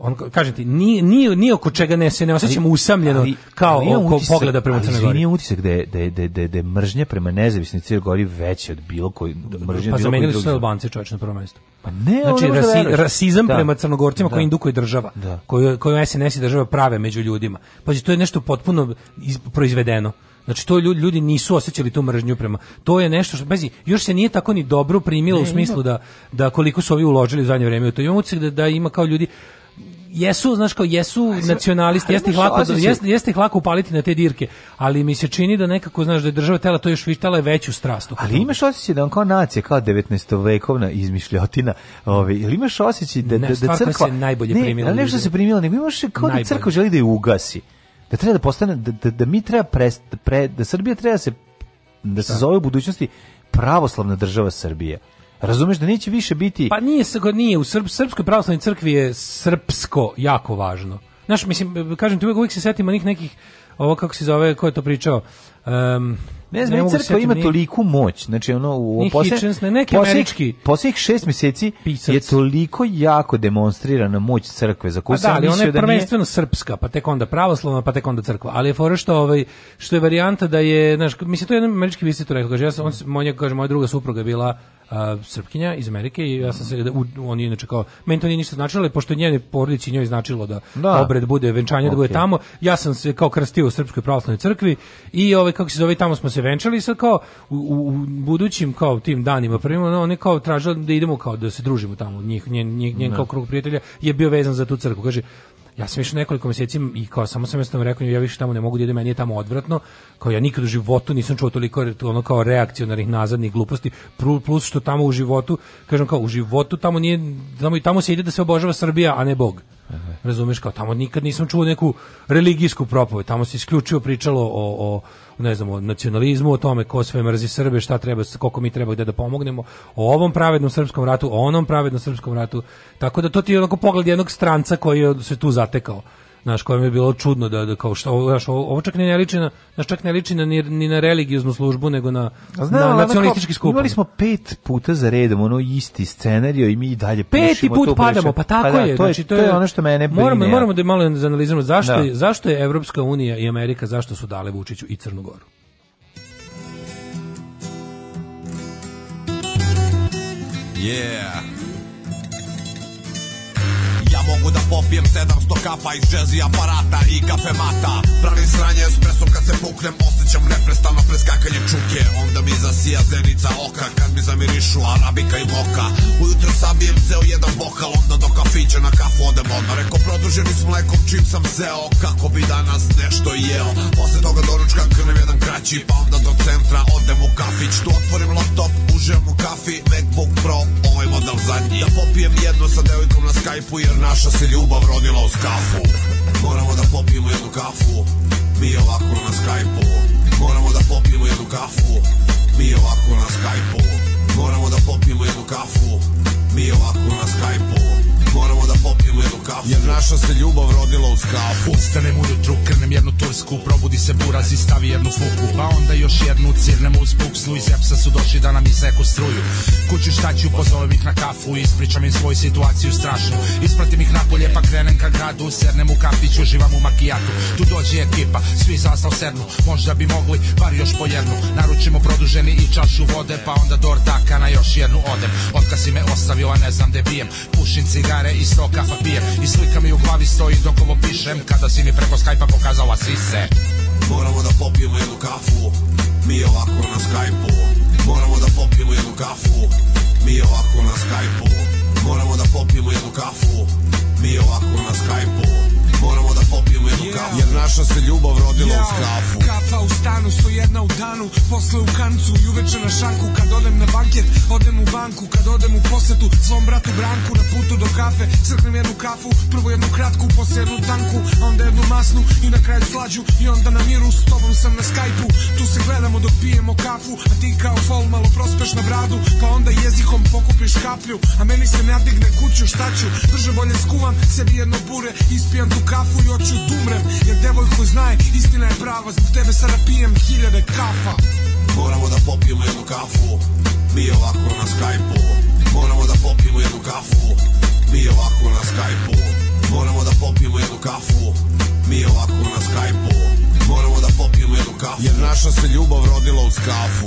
Speaker 5: on kaže ti ni ni ni oko čega ne se ne osjećam ali, usamljeno
Speaker 4: ali,
Speaker 5: kao
Speaker 4: ali
Speaker 5: oko utisak, pogleda prema Crnoj Gori. Ali
Speaker 4: utisak da je, da da da, da je mržnja prema nezavisnoj Crnoj Gori veća od bilo koje da, da,
Speaker 5: mržnje. Pa zamenili su sve Albance čovječ na prvo mestu.
Speaker 4: Pa ne, znači, rasi, da
Speaker 5: rasizam da. prema crnogorcima da. koji indukuje država, da. koju, koju SNS i država prave među ljudima. Pa to je nešto potpuno iz, proizvedeno. Znači to ljudi, ljudi nisu osjećali tu mržnju prema. To je nešto što bezi, još se nije tako ni dobro primilo ne, u smislu ima. da da koliko su ovi uložili u zadnje vrijeme. To imamo da da ima kao ljudi jesu, znaš kao, jesu nacionalisti, jeste ih, lako, da- jeste, jeste ih lako upaliti na te dirke, ali mi se čini da nekako, znaš, da je država tela to još vištala veću strast.
Speaker 4: Ali imaš osjećaj da on kao nacija, kao 19. vekovna izmišljotina, ovaj, ili imaš osjećaj da, da, da crkva...
Speaker 5: se najbolje ne,
Speaker 4: primila. Ne, nešto se primila, nego imaš kao da najbolje. da crkva želi da
Speaker 5: je
Speaker 4: ugasi. Da treba da postane, da, da, da mi treba prest, pre, da Srbija treba da se, da se zove u budućnosti pravoslavna država Srbije. Razumeš da neće više biti...
Speaker 5: Pa nije, nije u Srp, Srpskoj pravoslavnoj crkvi je srpsko jako važno. Znaš, mislim, kažem ti uvek, uvijek se setim onih nekih, ovo kako se zove, ko je to pričao, um,
Speaker 4: ne znam, ne crkva ima toliku moć. Znači ono u
Speaker 5: poslednjih neki američki
Speaker 4: poslednjih 6 meseci pisac. je toliko jako demonstrirana moć crkve za koju pa sam
Speaker 5: mislio da ali ona je da prvenstveno nije... srpska, pa tek onda pravoslavna, pa tek onda crkva. Ali je fora što ovaj što je varijanta da je, znaš, mislim to je jedan američki visit rekao, kaže ja sam on, on je, kaže moja druga supruga je bila uh, Srpkinja iz Amerike i ja sam se u, on je inače kao meni to nije ništa značilo, ali pošto njene porodici njoj značilo da, da. obred bude venčanje okay. da bude tamo, ja sam se kao krstio u Srpskoj pravoslavnoj crkvi i ovaj kako se zove tamo smo se venčali sa kao u, u, budućim kao tim danima prvim no, on je kao tražio da idemo kao da se družimo tamo njih njen, njen, njen da. kao krug prijatelja je bio vezan za tu crkvu. Kaže Ja sam išao nekoliko meseci i kao samo sam jednostavno rekao ja više tamo ne mogu da idem, meni je tamo odvratno. Kao ja nikad u životu nisam čuo toliko ono kao reakcionarnih nazadnih gluposti plus što tamo u životu, kažem kao u životu tamo nije tamo i tamo se ide da se obožava Srbija, a ne Bog. Aha. Razumeš kao tamo nikad nisam čuo neku religijsku propove, tamo se isključivo pričalo o, o ne znam, o nacionalizmu, o tome ko sve mrzi Srbe, šta treba, koliko mi treba gde da pomognemo, o ovom pravednom srpskom ratu, o onom pravednom srpskom ratu. Tako da to ti je onako pogled jednog stranca koji se tu zatekao znaš, kojem je bilo čudno da, da kao što, znaš, ovo, ovo čak ne liči na, znaš, čak ne liči na, ni, ni na religioznu službu, nego na, Znam, na nacionalistički skup.
Speaker 4: Imali smo pet puta za redom, ono isti scenarijo i mi i dalje Peti put
Speaker 5: to padamo, pa tako pa da, je. to, je znači, to, je, to je ono što mene brine. Moramo, moramo da malo analiziramo zašto, da. je, zašto je Evropska unija i Amerika, zašto su dale Vučiću i Crnu Goru. Yeah. Ja mogu da popijem 700 kafa iz džezi aparata i kafemata Pravim sranje espresom kad se puknem Osjećam neprestano preskakanje čuke Onda mi zasija zenica oka Kad mi zamirišu arabika i moka Ujutro sabijem ceo jedan bokal Onda do Piće na kafu odem odmah Reko produženi s mlekom čim sam seo Kako bi danas nešto jeo Posle toga doručka krnem jedan kraći Pa onda do centra odem u
Speaker 7: kafić Tu otvorim laptop, užijem u kafi Macbook Pro, ovaj model zadnji Da popijem jedno sa devojkom na skype Jer naša se ljubav rodila uz kafu Moramo da popijemo jednu kafu Mi ovako na skype Moramo da popijemo jednu kafu Mi ovako na skype Moramo da popijemo jednu kafu Mi ovako na skype Moramo da popijemo jednu kafu Jer naša se ljubav rodila u kafu Ustanem ujutru, krnem jednu tursku Probudi se buraz i stavi jednu fuku Pa onda još jednu cirnem uz buksnu Iz Epsa su došli da nam iseku struju Kuću šta ću, pozovem ih na kafu Ispričam im svoju situaciju strašnu Ispratim ih napolje pa krenem ka gradu Sernem u kafiću, živam u makijatu Tu dođe ekipa, svi zastav sednu Možda bi mogli, bar još po jednu Naručimo produženi i čašu vode Pa onda dor daka na još jednu odem Otkasi me ostavio, a ne znam gde pijem Pušim cigar cigare i sto kafa pijem I slika mi u glavi stoji dok ovo pišem Kada si mi preko skajpa pokazala sise Moramo da popijemo jednu kafu Mi je ovako na skajpu Moramo da popijemo jednu kafu Mi je ovako na skajpu Moramo da popijemo jednu kafu mi ovako na skajpu Moramo da popijemo jednu yeah. kafu Jer naša se ljubav rodila yeah. uz kafu Kafa u stanu, sto jedna u danu Posle u kancu i uveče na šanku Kad odem na banket, odem u banku Kad odem u posetu, svom bratu Branku Na putu do kafe, crknem jednu kafu Prvo jednu kratku, posle jednu tanku onda jednu masnu i na kraju slađu I onda na miru, s tobom sam na skajpu Tu se gledamo dok pijemo kafu A ti kao fol malo prospeš na bradu Pa onda jezikom pokupiš kaplju A meni se nadigne kuću, šta ću Brže bolje skuvam duvan, serijeno bure Ispijam tu kafu i oću dumrem da Jer devojko znaje, istina je prava Zbog tebe sada pijem hiljade kafa Moramo da popijemo jednu kafu Mi ovako na Skype-u Moramo da popijemo jednu kafu Mi ovako na Skype-u Moramo da popijemo jednu kafu Mi ovako na Skype-u Moramo da popijemo jednu kafu Jer naša se ljubav rodila uz kafu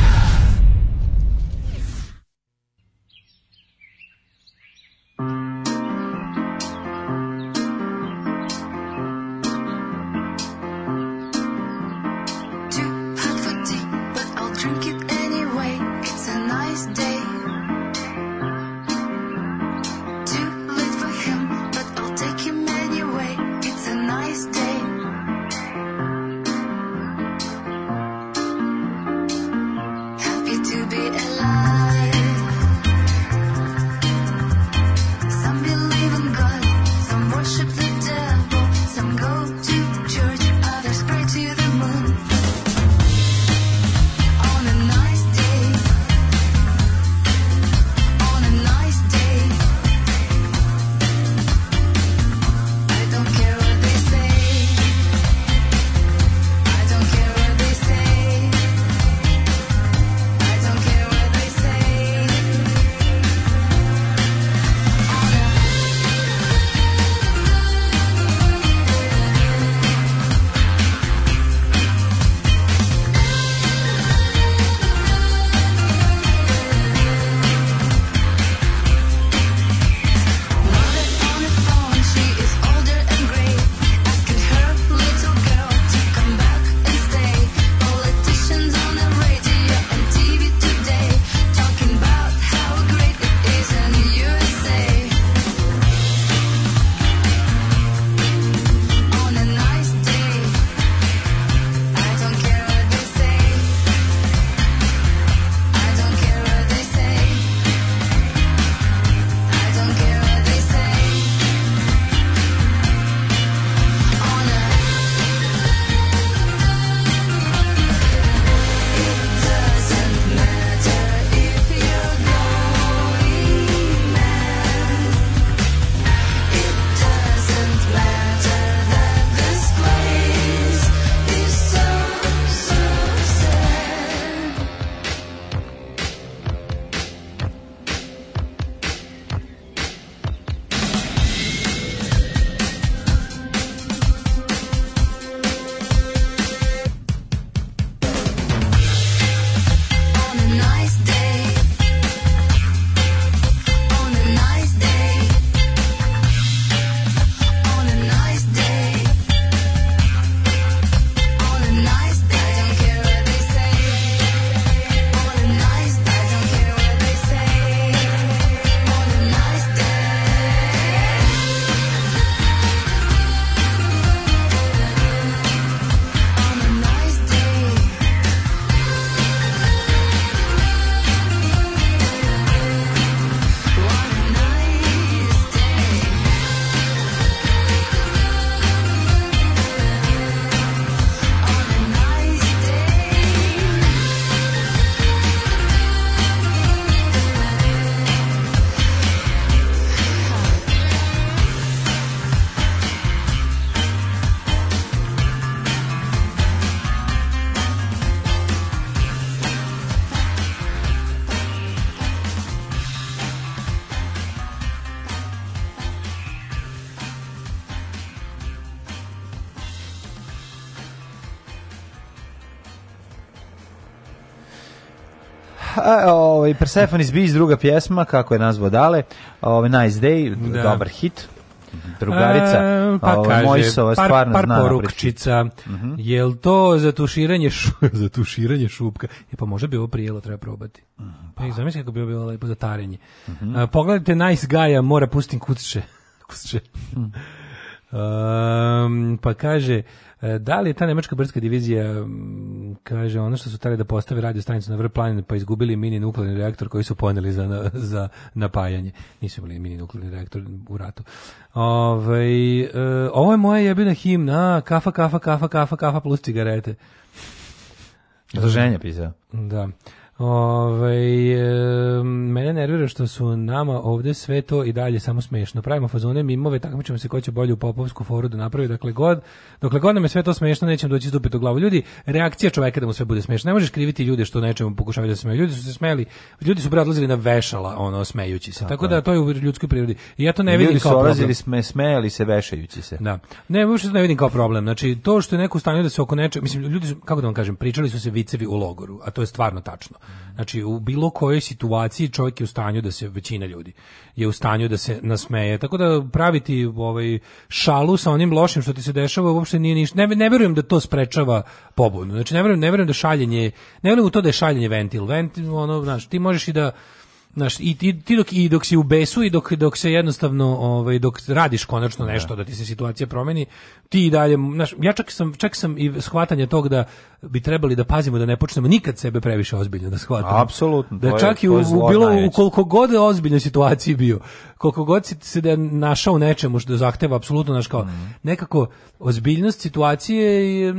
Speaker 4: Ovaj Persephone's Beach druga pjesma kako je nazvao Dale, ovaj Nice Day, da. dobar hit drugarica,
Speaker 5: e, pa ovo, ovaj, kaže, Mojsova par, stvarno par zna. porukčica, uh mhm. -huh. jel to za tuširanje, za tuširanje šupka? E pa možda bi ovo prijelo, treba probati. Uh mhm, -huh. Pa ih pa. e, zamisli kako bi ovo bilo lepo za tarenje. Uh mhm. -huh. E, pogledajte Nice Gaja, mora pustim kucče. kucče. um, pa kaže, E, da li je ta nemačka brdska divizija, kaže, ono što su tali da postave radio stanicu na vrh planine, pa izgubili mini nuklearni reaktor koji su poneli za, za napajanje. Nisu imali mini nuklearni reaktor u ratu. Ove, ovaj, ovo je moja jebina himna, kafa, kafa, kafa, kafa, kafa plus cigarete.
Speaker 4: Za ženja pisao.
Speaker 5: Da. Ovaj e, mene nervira što su nama ovde sve to i dalje samo smešno. Pravimo fazone mimove, takmičimo se ko će bolje u popovsku foru da napravi. Dakle, god, dokle god nam je sve to smešno, nećemo doći iz u glavu. Ljudi, reakcija čoveka da mu sve bude smešno. Ne možeš kriviti ljude što nečemu pokušavaju da smeju. Ljudi su se smejali. ljudi su odlazili na vešala, ono, smejući se. Tako, Tako da to je u ljudskoj prirodi. I ja to ne
Speaker 4: vidim
Speaker 5: kao problem. Ljudi
Speaker 4: su sme, smejali se vešajući se.
Speaker 5: Da. Ne, uopšte to ne vidim kao problem. Znači, to što je neko u da se oko nečega, mislim, ljudi su, kako da vam kažem, pričali su se vicevi u logoru, a to je stvarno tačno. Znači, u bilo kojoj situaciji čovjek je u stanju da se, većina ljudi, je u stanju da se nasmeje. Tako da praviti ovaj, šalu sa onim lošim što ti se dešava uopšte nije ništa. Ne, ne verujem da to sprečava pobunu. Znači, ne verujem, ne verujem da šaljenje, ne verujem u to da je šaljenje ventil. Ventil, ono, znači, ti možeš i da Znaš, i ti, ti dok, i dok si u besu i dok, dok se jednostavno, ovaj, dok radiš konačno da. nešto, da ti se situacija promeni, ti i dalje, znaš, ja čak sam, čak sam i shvatanje tog da bi trebali da pazimo da ne počnemo nikad sebe previše ozbiljno da shvatamo.
Speaker 4: Apsolutno. Da čak
Speaker 5: i
Speaker 4: u, u bilo, u
Speaker 5: koliko god ozbiljne situacije bio, koliko god si se da našao nečemu što zahteva apsolutno naš kao, mm. nekako ozbiljnost situacije i,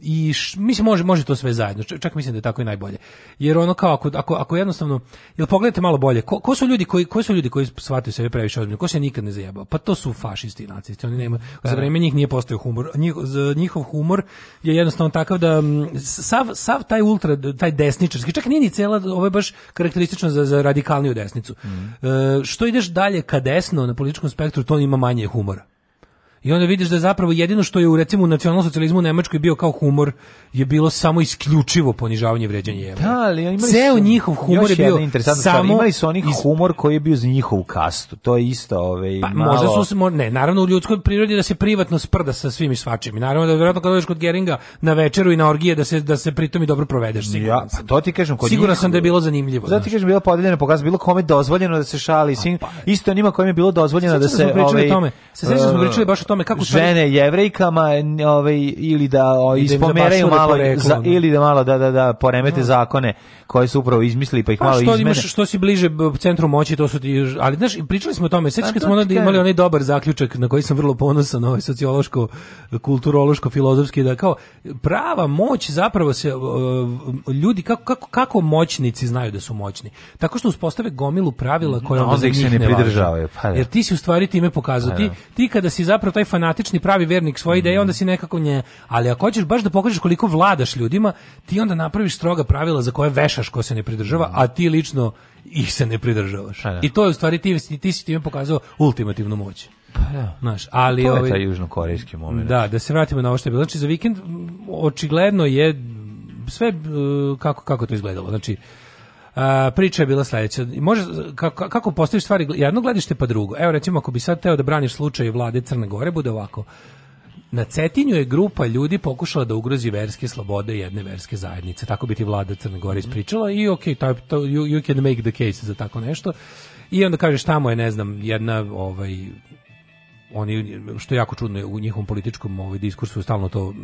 Speaker 5: i š, mislim može, može to sve zajedno, čak mislim da je tako i najbolje. Jer ono kao, ako, ako, ako jednostavno, Jel pogledajte malo bolje, ko, ko su ljudi koji ko su ljudi koji shvataju sebe previše ozbiljno, ko se nikad ne zajebao? Pa to su fašisti i nacisti, oni nema za da. vreme njih nije postao humor. Njih, njihov humor je jednostavno takav da sav, sav taj ultra taj desničarski, čak nije ni cela, ovo je baš karakteristično za, za radikalniju desnicu. Mm e, što ideš dalje ka desno na političkom spektru, to ima manje humora. I onda vidiš da zapravo jedino što je u recimo nacionalsocijalizmu u Nemačkoj bio kao humor je bilo samo isključivo ponižavanje i vređanje jevra.
Speaker 4: Da, ali imali Ceo
Speaker 5: njihov humor je bio samo
Speaker 4: imali su onih iz... humor koji je bio za njihovu kastu. To je isto, ovaj
Speaker 5: pa, malo... možda su ne, naravno u ljudskoj prirodi da se privatno sprda sa svim i svačim. I naravno da verovatno kad dođeš kod Geringa na večeru i na orgije da se da se pritom i dobro provedeš sigurno.
Speaker 4: Ja, pa to ti kažem kod
Speaker 5: Siguran njih... sam da je bilo zanimljivo. Zato
Speaker 4: ti kažem bilo podeljeno pokaz bilo kome dozvoljeno da se šali, pa, isto onima kojima je bilo dozvoljeno
Speaker 5: da se da
Speaker 4: ovaj tome. Se
Speaker 5: sećaš da smo e, pričali baš tome kako žene
Speaker 4: jevrejkama ovaj ili da o, da ispomeraju malo poreklo, za, da. ili da malo da da da poremete no. Da. zakone koje su upravo izmislili pa ih pa, malo što izmene. Imaš,
Speaker 5: što si bliže centru moći to su ti ali znaš pričali smo o tome sećaš pa kad smo onda imali onaj dobar zaključak na koji sam vrlo ponosan ovaj sociološko kulturološko filozofski da kao prava moć zapravo se ljudi kako, kako kako moćnici znaju da su moćni tako što uspostave gomilu pravila mm, koja no,
Speaker 4: onda, onda
Speaker 5: ih se ne
Speaker 4: pridržavaju pa,
Speaker 5: da. jer ti si u stvari time pokazao pa, da. ti, ti kada si zapravo taj fanatični pravi vernik svoje ideje, mhm. onda si nekako nje. Ali ako hoćeš baš da pokažeš koliko vladaš ljudima, ti onda napraviš stroga pravila za koje vešaš ko se ne pridržava, mhm. a ti lično ih se ne pridržavaš. Pa da. I to je u stvari ti, ti si time pokazao ultimativnu moć. Pa da. Znaš, ali
Speaker 4: to je
Speaker 5: ovaj,
Speaker 4: taj južnokorejski moment.
Speaker 5: Da, da se vratimo na ovo što je bilo. Znači, za vikend očigledno je sve e, kako, kako to izgledalo. Znači, A, priča je bila sledeća. Može, kako, kako postaviš stvari jedno gledište pa drugo. Evo recimo ako bi sad teo da braniš slučaj vlade Crne Gore, bude ovako. Na Cetinju je grupa ljudi pokušala da ugrozi verske slobode jedne verske zajednice. Tako bi ti vlada Crne Gore ispričala i ok, to, to, you, you can make the case za tako nešto. I onda kažeš tamo je, ne znam, jedna ovaj, oni što je jako čudno u njihovom političkom ovaj diskursu stalno to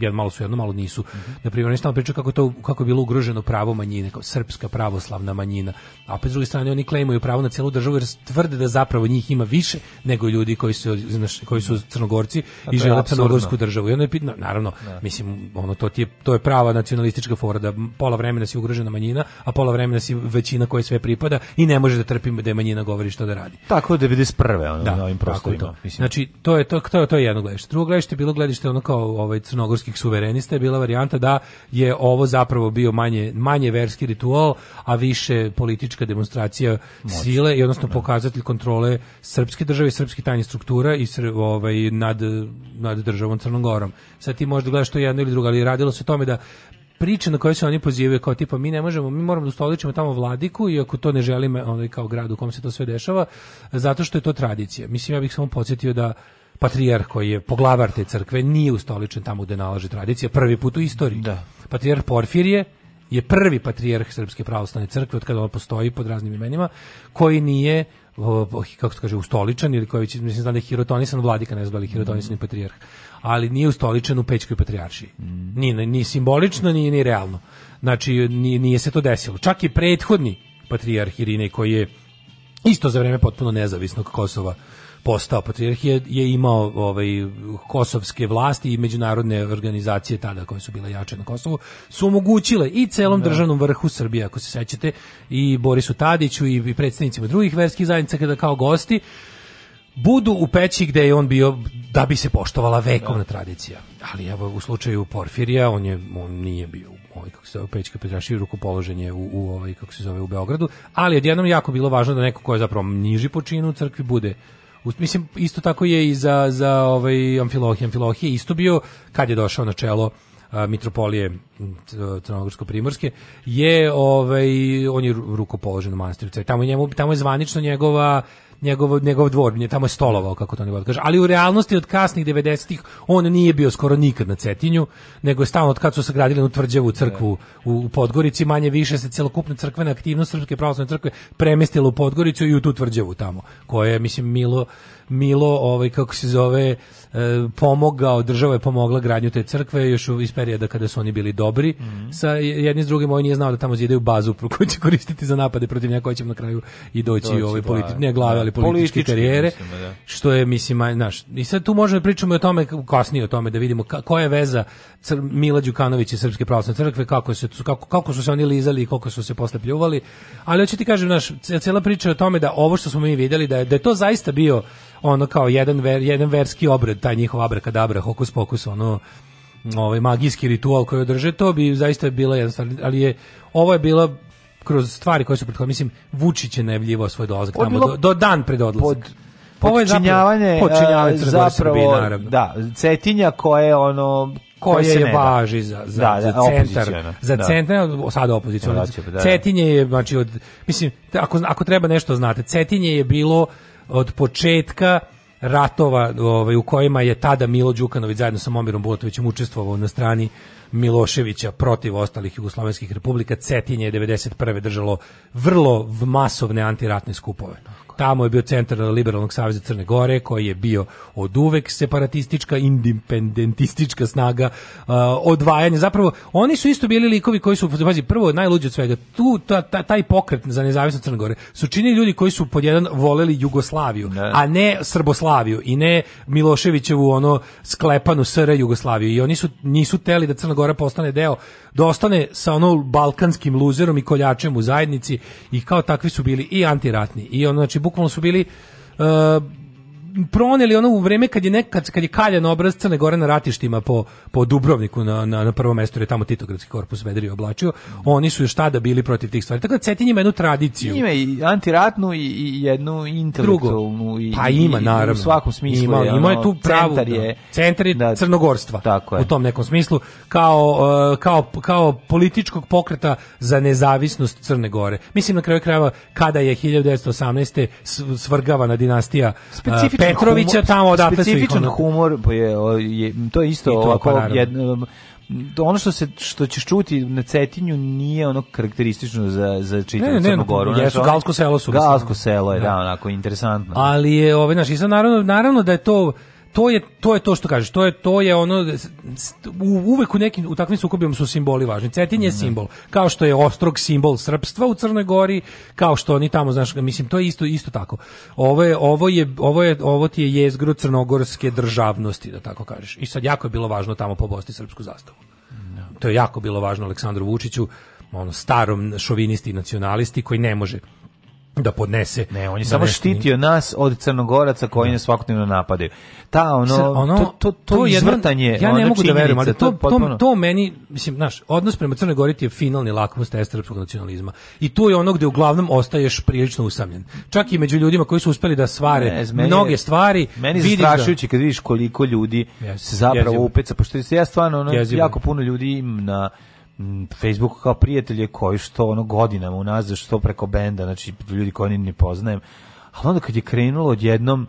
Speaker 5: jedan malo su jedno malo nisu mhm. na primjer oni stalno pričaju kako to kako je bilo ugroženo pravo manjine kao srpska pravoslavna manjina a opet s druge strane oni klejmaju pravo na celu državu jer tvrde da zapravo njih ima više nego ljudi koji su znaš, koji su crnogorci i žele crnogorsku državu i onda je pitno naravno ne. Da. mislim ono to ti je, to je prava nacionalistička fora da pola vremena si ugrožena manjina a pola vremena si većina kojoj sve pripada i ne može da trpi da je manjina govori što da radi
Speaker 4: tako 91. Ono, da, na
Speaker 5: ovim prostorima Mislim. Znači, to je to, to, to je jedno gledište. Drugo gledište je bilo gledište ono kao ovaj, crnogorskih suverenista, je bila varijanta da je ovo zapravo bio manje, manje verski ritual, a više politička demonstracija Moć. sile i odnosno da. pokazatelj kontrole srpske države srpske srpskih tajnih struktura i ovaj, nad, nad državom Crnogorom. Sad ti možda gledaš to jedno ili drugo, ali radilo se o tome da priče na koje se oni pozivaju kao tipa mi ne možemo, mi moramo da ustoličimo tamo vladiku i ako to ne želimo onaj kao grad u kom se to sve dešava, zato što je to tradicija. Mislim ja bih samo podsjetio da patrijarh koji je poglavar te crkve nije ustoličen tamo gde nalaže tradicija prvi put u istoriji.
Speaker 4: Da.
Speaker 5: Patrijarh Porfirije je prvi patrijarh Srpske pravoslavne crkve od kada ona postoji pod raznim imenima, koji nije kako se kaže, ustoličan ili koji već, mislim, znam da je hirotonisan vladika, ne znam da li hirotonisan mm. patrijarh ali nije ustoličen u Pećkoj patrijaršiji. Mm. Ni, ni simbolično, ni, ni realno. Znači, nije, nije se to desilo. Čak i prethodni patrijarh Irinej, koji je isto za vreme potpuno nezavisnog Kosova postao patrijarh je, je, imao ovaj kosovske vlasti i međunarodne organizacije tada koje su bile jače na Kosovu su omogućile i celom da. državnom vrhu Srbije ako se sećate i Borisu Tadiću i, i predstavnicima drugih verskih zajednica kada kao gosti budu u peći gde je on bio da bi se poštovala vekovna da. tradicija. Ali evo u slučaju Porfirija on je on nije bio ovaj kako se zove Pećka Petrašija rukopoloženje u, u ovaj kako se zove u Beogradu, ali odjednom jako bilo važno da neko ko je zapravo niži po činu u crkvi bude mislim isto tako je i za za ovaj Amfilohije, Amfilohije isto bio kad je došao na čelo a, mitropolije Crnogorsko-Primorske je ovaj on je rukopoložen u manastiru. Tamo je njemu tamo je zvanično njegova njegov, njegov dvor, nje tamo je stolovao, kako to ne da kaže. Ali u realnosti od kasnih 90-ih on nije bio skoro nikad na Cetinju, nego je stalno od kad su sagradili na tvrđavu crkvu u, u, Podgorici, manje više se celokupna crkvena aktivnost Srpske pravoslavne crkve premestila u Podgoricu i u tu tvrđavu tamo, koja je, mislim, Milo Milo, ovaj kako se zove, e, pomogao, država je pomogla gradnju te crkve još u iz perioda kada su oni bili dobri. Mm -hmm. Sa jednim s drugim on ovaj nije znao da tamo zidaju bazu koju će koristiti za napade protiv njega koji će na kraju i doći, doći ovaj politi ne glave, da. ali političke politički, karijere. Mislim, da. Što je mislim, znaš, i sad tu možemo da pričamo i o tome kasnije o tome da vidimo ka, koja je veza Cr Mila Đukanović i Srpske pravoslavne crkve, kako se kako, kako su se oni lizali i koliko su se posle pljuvali. Ali hoću ti kažem, naš cela priča je o tome da ovo što smo mi videli da je, da je to zaista bio ono kao jedan, ver, jedan verski obred, taj njihov abrakadabra, hokus pokus, ono ovaj magijski ritual koji održe, to bi zaista bila jedna stvar, ali je, ovo je bila kroz stvari koje su prethodno, mislim, Vučić je najavljivao svoj dolazak tamo, do, do, dan pred odlazak.
Speaker 4: Pod, počinjavanje pa podčinjavanje e, zapravo, Srbije, da, Cetinja koje je ono koje
Speaker 5: je da. važi za za, da, za da, centar za da. centar sada opozicija da, da, Cetinje je znači od mislim ako ako treba nešto znate Cetinje je bilo od početka ratova ovaj, u kojima je tada Milo Đukanović zajedno sa Momirom Bulatovićem učestvovao na strani Miloševića protiv ostalih jugoslovenskih republika. Cetinje je 91. držalo vrlo masovne antiratne skupove. Tamo je bio centar Liberalnog saveza Crne Gore, koji je bio od uvek separatistička, independentistička snaga, uh, odvajanje. Zapravo, oni su isto bili likovi koji su, pazi, prvo najluđi od svega, tu, ta, ta, taj pokret za nezavisno Crne Gore su činili ljudi koji su podjedan voleli Jugoslaviju, ne. a ne Srboslaviju i ne Miloševićevu ono sklepanu SR Jugoslaviju. I oni su, nisu teli da Crna Gora postane deo, da ostane sa ono balkanskim luzerom i koljačem u zajednici i kao takvi su bili i antiratni i ono, znači, bukvalno su bili uh, proneli ono u vreme kad je nekad kad je kaljan obraz Crne Gore na ratištima po, po Dubrovniku na na na prvom mestu jer je tamo Titogradski korpus vedri oblačio oni su još tada bili protiv tih stvari tako da Cetin ima jednu tradiciju
Speaker 4: ima i antiratnu i, i jednu intelektualnu
Speaker 5: i pa ima naravno
Speaker 4: u svakom smislu ima, je,
Speaker 5: ima je tu pravu centar da. je centar je da, crnogorstva tako je. u tom nekom smislu kao, e, kao kao političkog pokreta za nezavisnost Crne Gore mislim na kraju krajeva kada je 1918 svrgavana dinastija e, specifična Petrovića humor, tamo odatle su Specifičan
Speaker 4: humor pa je, je, to je isto I pa ovako jedno, ono što se što ćeš čuti na Cetinju nije ono karakteristično za za čitavu Crnu Goru. Ne,
Speaker 5: jesu, galsko selo su.
Speaker 4: Galsko selo
Speaker 5: je
Speaker 4: da, da onako interesantno.
Speaker 5: Ali je ovaj naš i naravno naravno da je to to je to je to što kažeš, to je to je ono u, uvek u nekim u takvim sukobima su simboli važni. cetinje mm simbol, kao što je Ostrog simbol srpstva u Crnoj Gori, kao što oni tamo znaš, mislim to je isto isto tako. Ovo je ovo je ovo je ovo ti je jezgro crnogorske državnosti da tako kažeš. I sad jako je bilo važno tamo pobosti srpsku zastavu. No. Da. To je jako bilo važno Aleksandru Vučiću, ono starom šovinisti i nacionalisti koji ne može da podnese.
Speaker 4: Ne, on je
Speaker 5: da
Speaker 4: samo štitio nas od crnogoraca koji ne. Da. nas svakodnevno napadaju.
Speaker 5: Ta ono, Sr, ono to to to, to izvrtanje, jedno, ja ne ono mogu da verujem, ali to to, potpuno... to meni mislim, znaš, odnos prema Crnoj Gori je finalni lakmus test srpskog nacionalizma. I tu je ono gde uglavnom ostaješ prilično usamljen. Čak i među ljudima koji su uspeli da svare ne, meni, mnoge stvari,
Speaker 4: meni je zastrašujuće da... kad vidiš koliko ljudi yes, se zapravo jezivo. upeca, pošto ja stvarno ono, jako puno ljudi im na Mm, Facebook kao prijatelje koji što ono godinama unazad što preko benda, znači ljudi koje ni ne poznajem. Ali onda kad je krenulo odjednom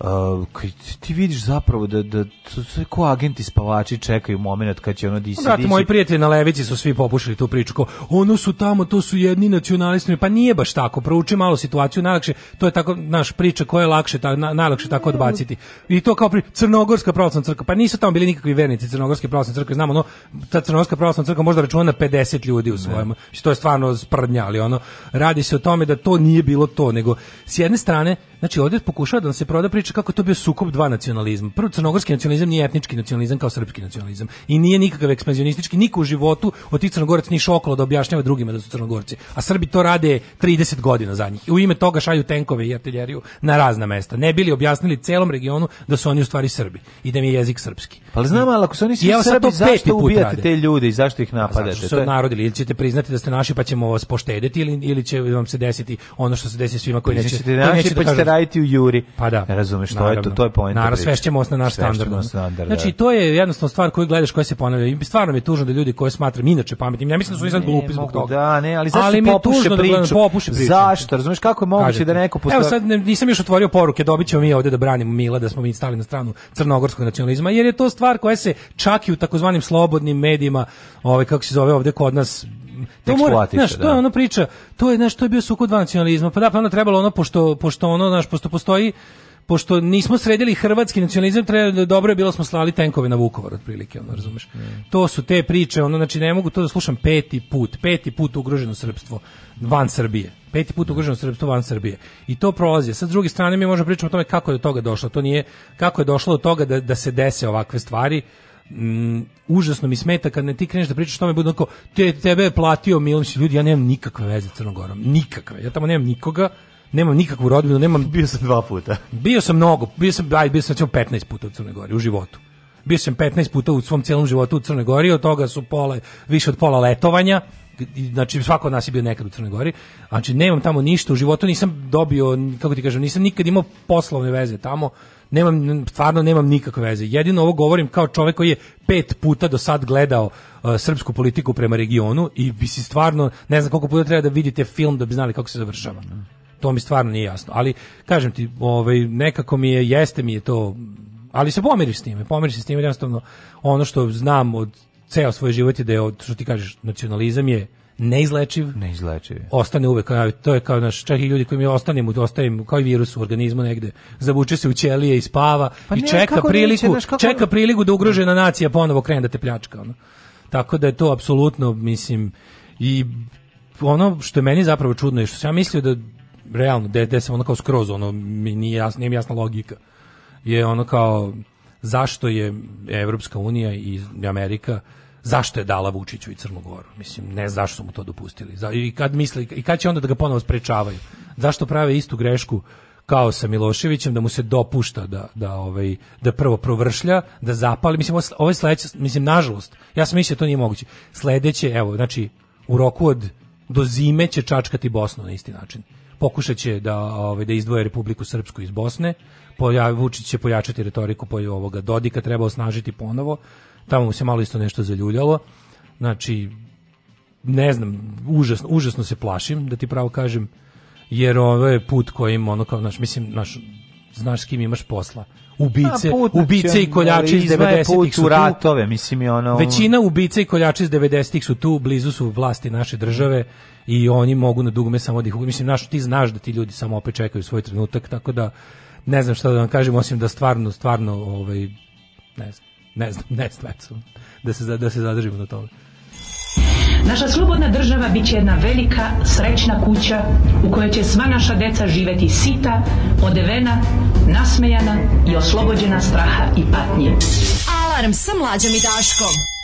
Speaker 4: Uh, ti vidiš zapravo da da sve ko agenti spavači čekaju momenat kad će ono disi. Brate, moji
Speaker 5: prijatelji na levici su svi popušili tu priču. Ko, ono su tamo, to su jedni nacionalisti. Pa nije baš tako. Prouči malo situaciju, najlakše. To je tako naš priča koja je lakše ta, na, najlakše tako odbaciti. I to kao pri Crnogorska pravoslavna crkva. Pa nisu tamo bili nikakvi vernici Crnogorske pravoslavne crkve. Znamo, no, ta Crnogorska pravoslavna crkva možda računa na 50 ljudi u svojem. Što je stvarno sprdnja, ali ono radi se o tome da to nije bilo to, nego s jedne strane Znači ovdje pokušava da nam se proda priča kako to bio sukob dva nacionalizma. Prvo crnogorski nacionalizam nije etnički nacionalizam kao srpski nacionalizam i nije nikakav ekspanzionistički, niko u životu od tih crnogoraca nije okolo da objašnjava drugima da su crnogorci. A Srbi to rade 30 godina za njih. I u ime toga šalju tenkove i artiljeriju na razna mesta. Ne bili objasnili celom regionu da su oni u stvari Srbi i da im je jezik srpski.
Speaker 4: Pa ali znam, ali ako su oni svi Srbi, zašto ubijate rade? te ljude i zašto ih napadate? Zašto
Speaker 5: su se narodili, ili ćete priznati da ste naši pa ćemo vas poštediti ili, ili će vam se desiti ono što se desi svima koji neće, neće, da
Speaker 4: neće, neće da pa raditi u Juri. Pa da. Razumeš, to je to, to je poenta. Naravno,
Speaker 5: svešćemo na naš standard. standard. Znači, da. to je jednostavno stvar koju gledaš koja se ponavlja. I stvarno mi je tužno da ljudi koje smatram inače pametnim, ja mislim da su oni glupi zbog toga.
Speaker 4: Da, ne, ali zašto popuše da priču?
Speaker 5: Popuše priču. Zašto? Razumeš kako je moguće da neko postavi Evo sad nisam još otvorio poruke, dobićemo mi ovde da branimo Mila da smo mi stali na stranu crnogorskog nacionalizma, jer je to stvar koja se čak i u takozvanim slobodnim medijima, ovaj kako se zove ovde kod nas
Speaker 4: to mora, znaš,
Speaker 5: to je da. ono priča, to je, znaš, to je bio suko nacionalizma, pa da, pa ono trebalo ono, pošto, pošto ono, znaš, pošto postoji, pošto nismo sredili hrvatski nacionalizam, treba dobro je bilo da smo slali tenkove na Vukovar otprilike, ono razumeš. Mm. To su te priče, ono znači ne mogu to da slušam peti put, peti put ugroženo srpstvo van Srbije. Peti put ugroženo mm. srpstvo van Srbije. I to prolazi. Sa druge strane mi možemo pričati o tome kako je do toga došlo. To nije kako je došlo do toga da, da se dese ovakve stvari Mm, užasno mi smeta kad ne ti kreneš da pričaš tome budu onako te, tebe je platio Miloš ljudi ja nemam nikakve veze Crnogorom nikakve ja tamo nemam nikoga nemam nikakvu rodbinu nemam
Speaker 4: bio sam dva puta
Speaker 5: bio sam mnogo bio sam aj bio sam 15 puta u Crnoj Gori u životu bio sam 15 puta u svom cijelom životu u Crnoj Gori od toga su pola više od pola letovanja znači svako od nas je bio nekad u Crnoj Gori znači nemam tamo ništa u životu nisam dobio kako ti kažem nisam nikad imao poslovne veze tamo nemam, stvarno nemam nikakve veze. Jedino ovo govorim kao čovjek koji je pet puta do sad gledao uh, srpsku politiku prema regionu i bi si stvarno, ne znam koliko puta treba da vidite film da bi znali kako se završava. To mi stvarno nije jasno. Ali, kažem ti, ovaj, nekako mi je, jeste mi je to, ali se pomiriš s time, pomiriš se s time, jednostavno ono što znam od ceo svoj život je da je, što ti kažeš, nacionalizam je neizlečiv,
Speaker 4: neizlečiv.
Speaker 5: Ostane uvek, to je kao naš, čak i ljudi koji mi ostanemo, ostavim kao i virus u organizmu negde, zavuče se u ćelije i spava pa i ne, čeka priliku, neće, kako... čeka priliku da ugrožena nacija ponovo krene da te pljačka, ono. Tako da je to apsolutno, mislim, i ono što je meni zapravo čudno je što sam ja mislio da realno, da sam ono kao skroz, ono, mi nije, jasna, nije jasna logika, je ono kao zašto je Evropska unija i Amerika zašto je dala Vučiću i Crnogoru. Mislim, ne zašto su mu to dopustili. I kad misle, i kad će onda da ga ponovo sprečavaju? Zašto prave istu grešku kao sa Miloševićem da mu se dopušta da da ovaj da prvo provršlja, da zapali. Mislim ovo je sledeće, mislim nažalost. Ja sam mislio da to nije moguće. Sledeće, evo, znači u roku od do zime će čačkati Bosnu na isti način. Pokušaće da ovaj da izdvoje Republiku Srpsku iz Bosne. Poja, Vučić će pojačati retoriku po ovoga Dodika treba osnažiti ponovo tamo mu se malo isto nešto zaljuljalo, znači, ne znam, užasno, užasno se plašim, da ti pravo kažem, jer ovo je put kojim, ono, kao, znaš, mislim, naš, znaš s kim imaš posla. Ubice, put, ubice i koljači iz 90-ih su tu. ratove, mislim je ono... Većina ubice i koljači iz 90-ih su tu, blizu su vlasti naše države i oni mogu na dugme samo da ih... Mislim, naš, ti znaš da ti ljudi samo opet čekaju svoj trenutak, tako da ne znam šta da vam kažem, osim da stvarno, stvarno, ovaj, ne znam, Ne znam, ne znam, da se, da se zadržimo na tome.
Speaker 8: Naša slobodna država bit će jedna velika, srećna kuća u kojoj će sva naša deca živeti sita, odevena, nasmejana i oslobođena straha i patnje. Alarm sa mlađom i daškom.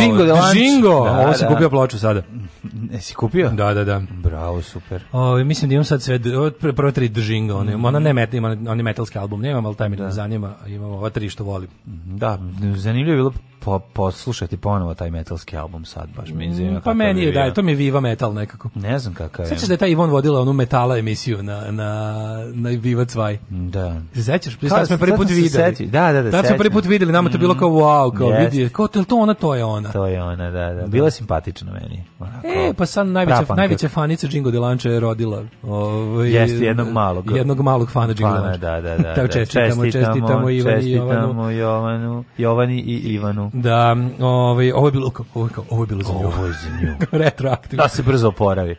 Speaker 5: Jingo de Lanč. Džingo, da, ovo sam da. kupio ploču sada.
Speaker 4: Jesi kupio?
Speaker 5: Da, da, da.
Speaker 4: Bravo, super.
Speaker 5: O, mislim da imam sad sve, prvo tri Džingo, one, mm. ona ne metal, ima, oni metalski album nemam, ali taj mi da. ne zanima, imam ova tri što volim.
Speaker 4: Da, zanimljivo je bilo po, poslušati ponovo taj metalski album sad baš mi mm, zanima
Speaker 5: pa meni je, da to mi je Viva Metal nekako
Speaker 4: ne znam kakav je
Speaker 5: sećaš da je taj Ivon vodila onu metala emisiju na na na Viva 2
Speaker 4: da se sećaš
Speaker 5: pa smo prvi put videli seti. da da da tad smo prvi put videli nama to bilo kao mm-hmm. wow kao yes. vidi kao to, to ona to je ona
Speaker 4: to je ona da da, da. bila da. simpatična meni
Speaker 5: onako e pa sad najveća Prapan najveća fanica Džingo Delanče je rodila ovaj jeste
Speaker 4: jednog malog jednog malog fana Džingo da da da da
Speaker 5: čestitamo čestitamo Ivanu Jovanu Jovani i Ivanu Da, ovaj, ovo je bilo, ovo, ovo je bilo za nju.
Speaker 4: Ovo je za nju.
Speaker 5: Retroaktivno.
Speaker 4: Da se brzo oporavi.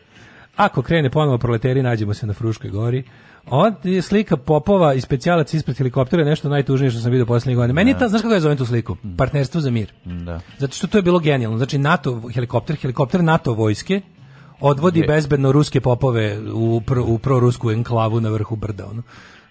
Speaker 5: Ako krene ponovo proleteri, nađemo se na Fruškoj gori. Onda je slika popova i specijalac ispred helikoptera nešto najtužnije što sam video poslednjih godina. Meni da. ta, znaš kako je zovem tu sliku? Mm. Partnerstvo za mir. Da. Zato što to je bilo genijalno. Znači NATO helikopter, helikopter NATO vojske odvodi je. bezbedno ruske popove u, pr, u prorusku enklavu na vrhu brda. Ono.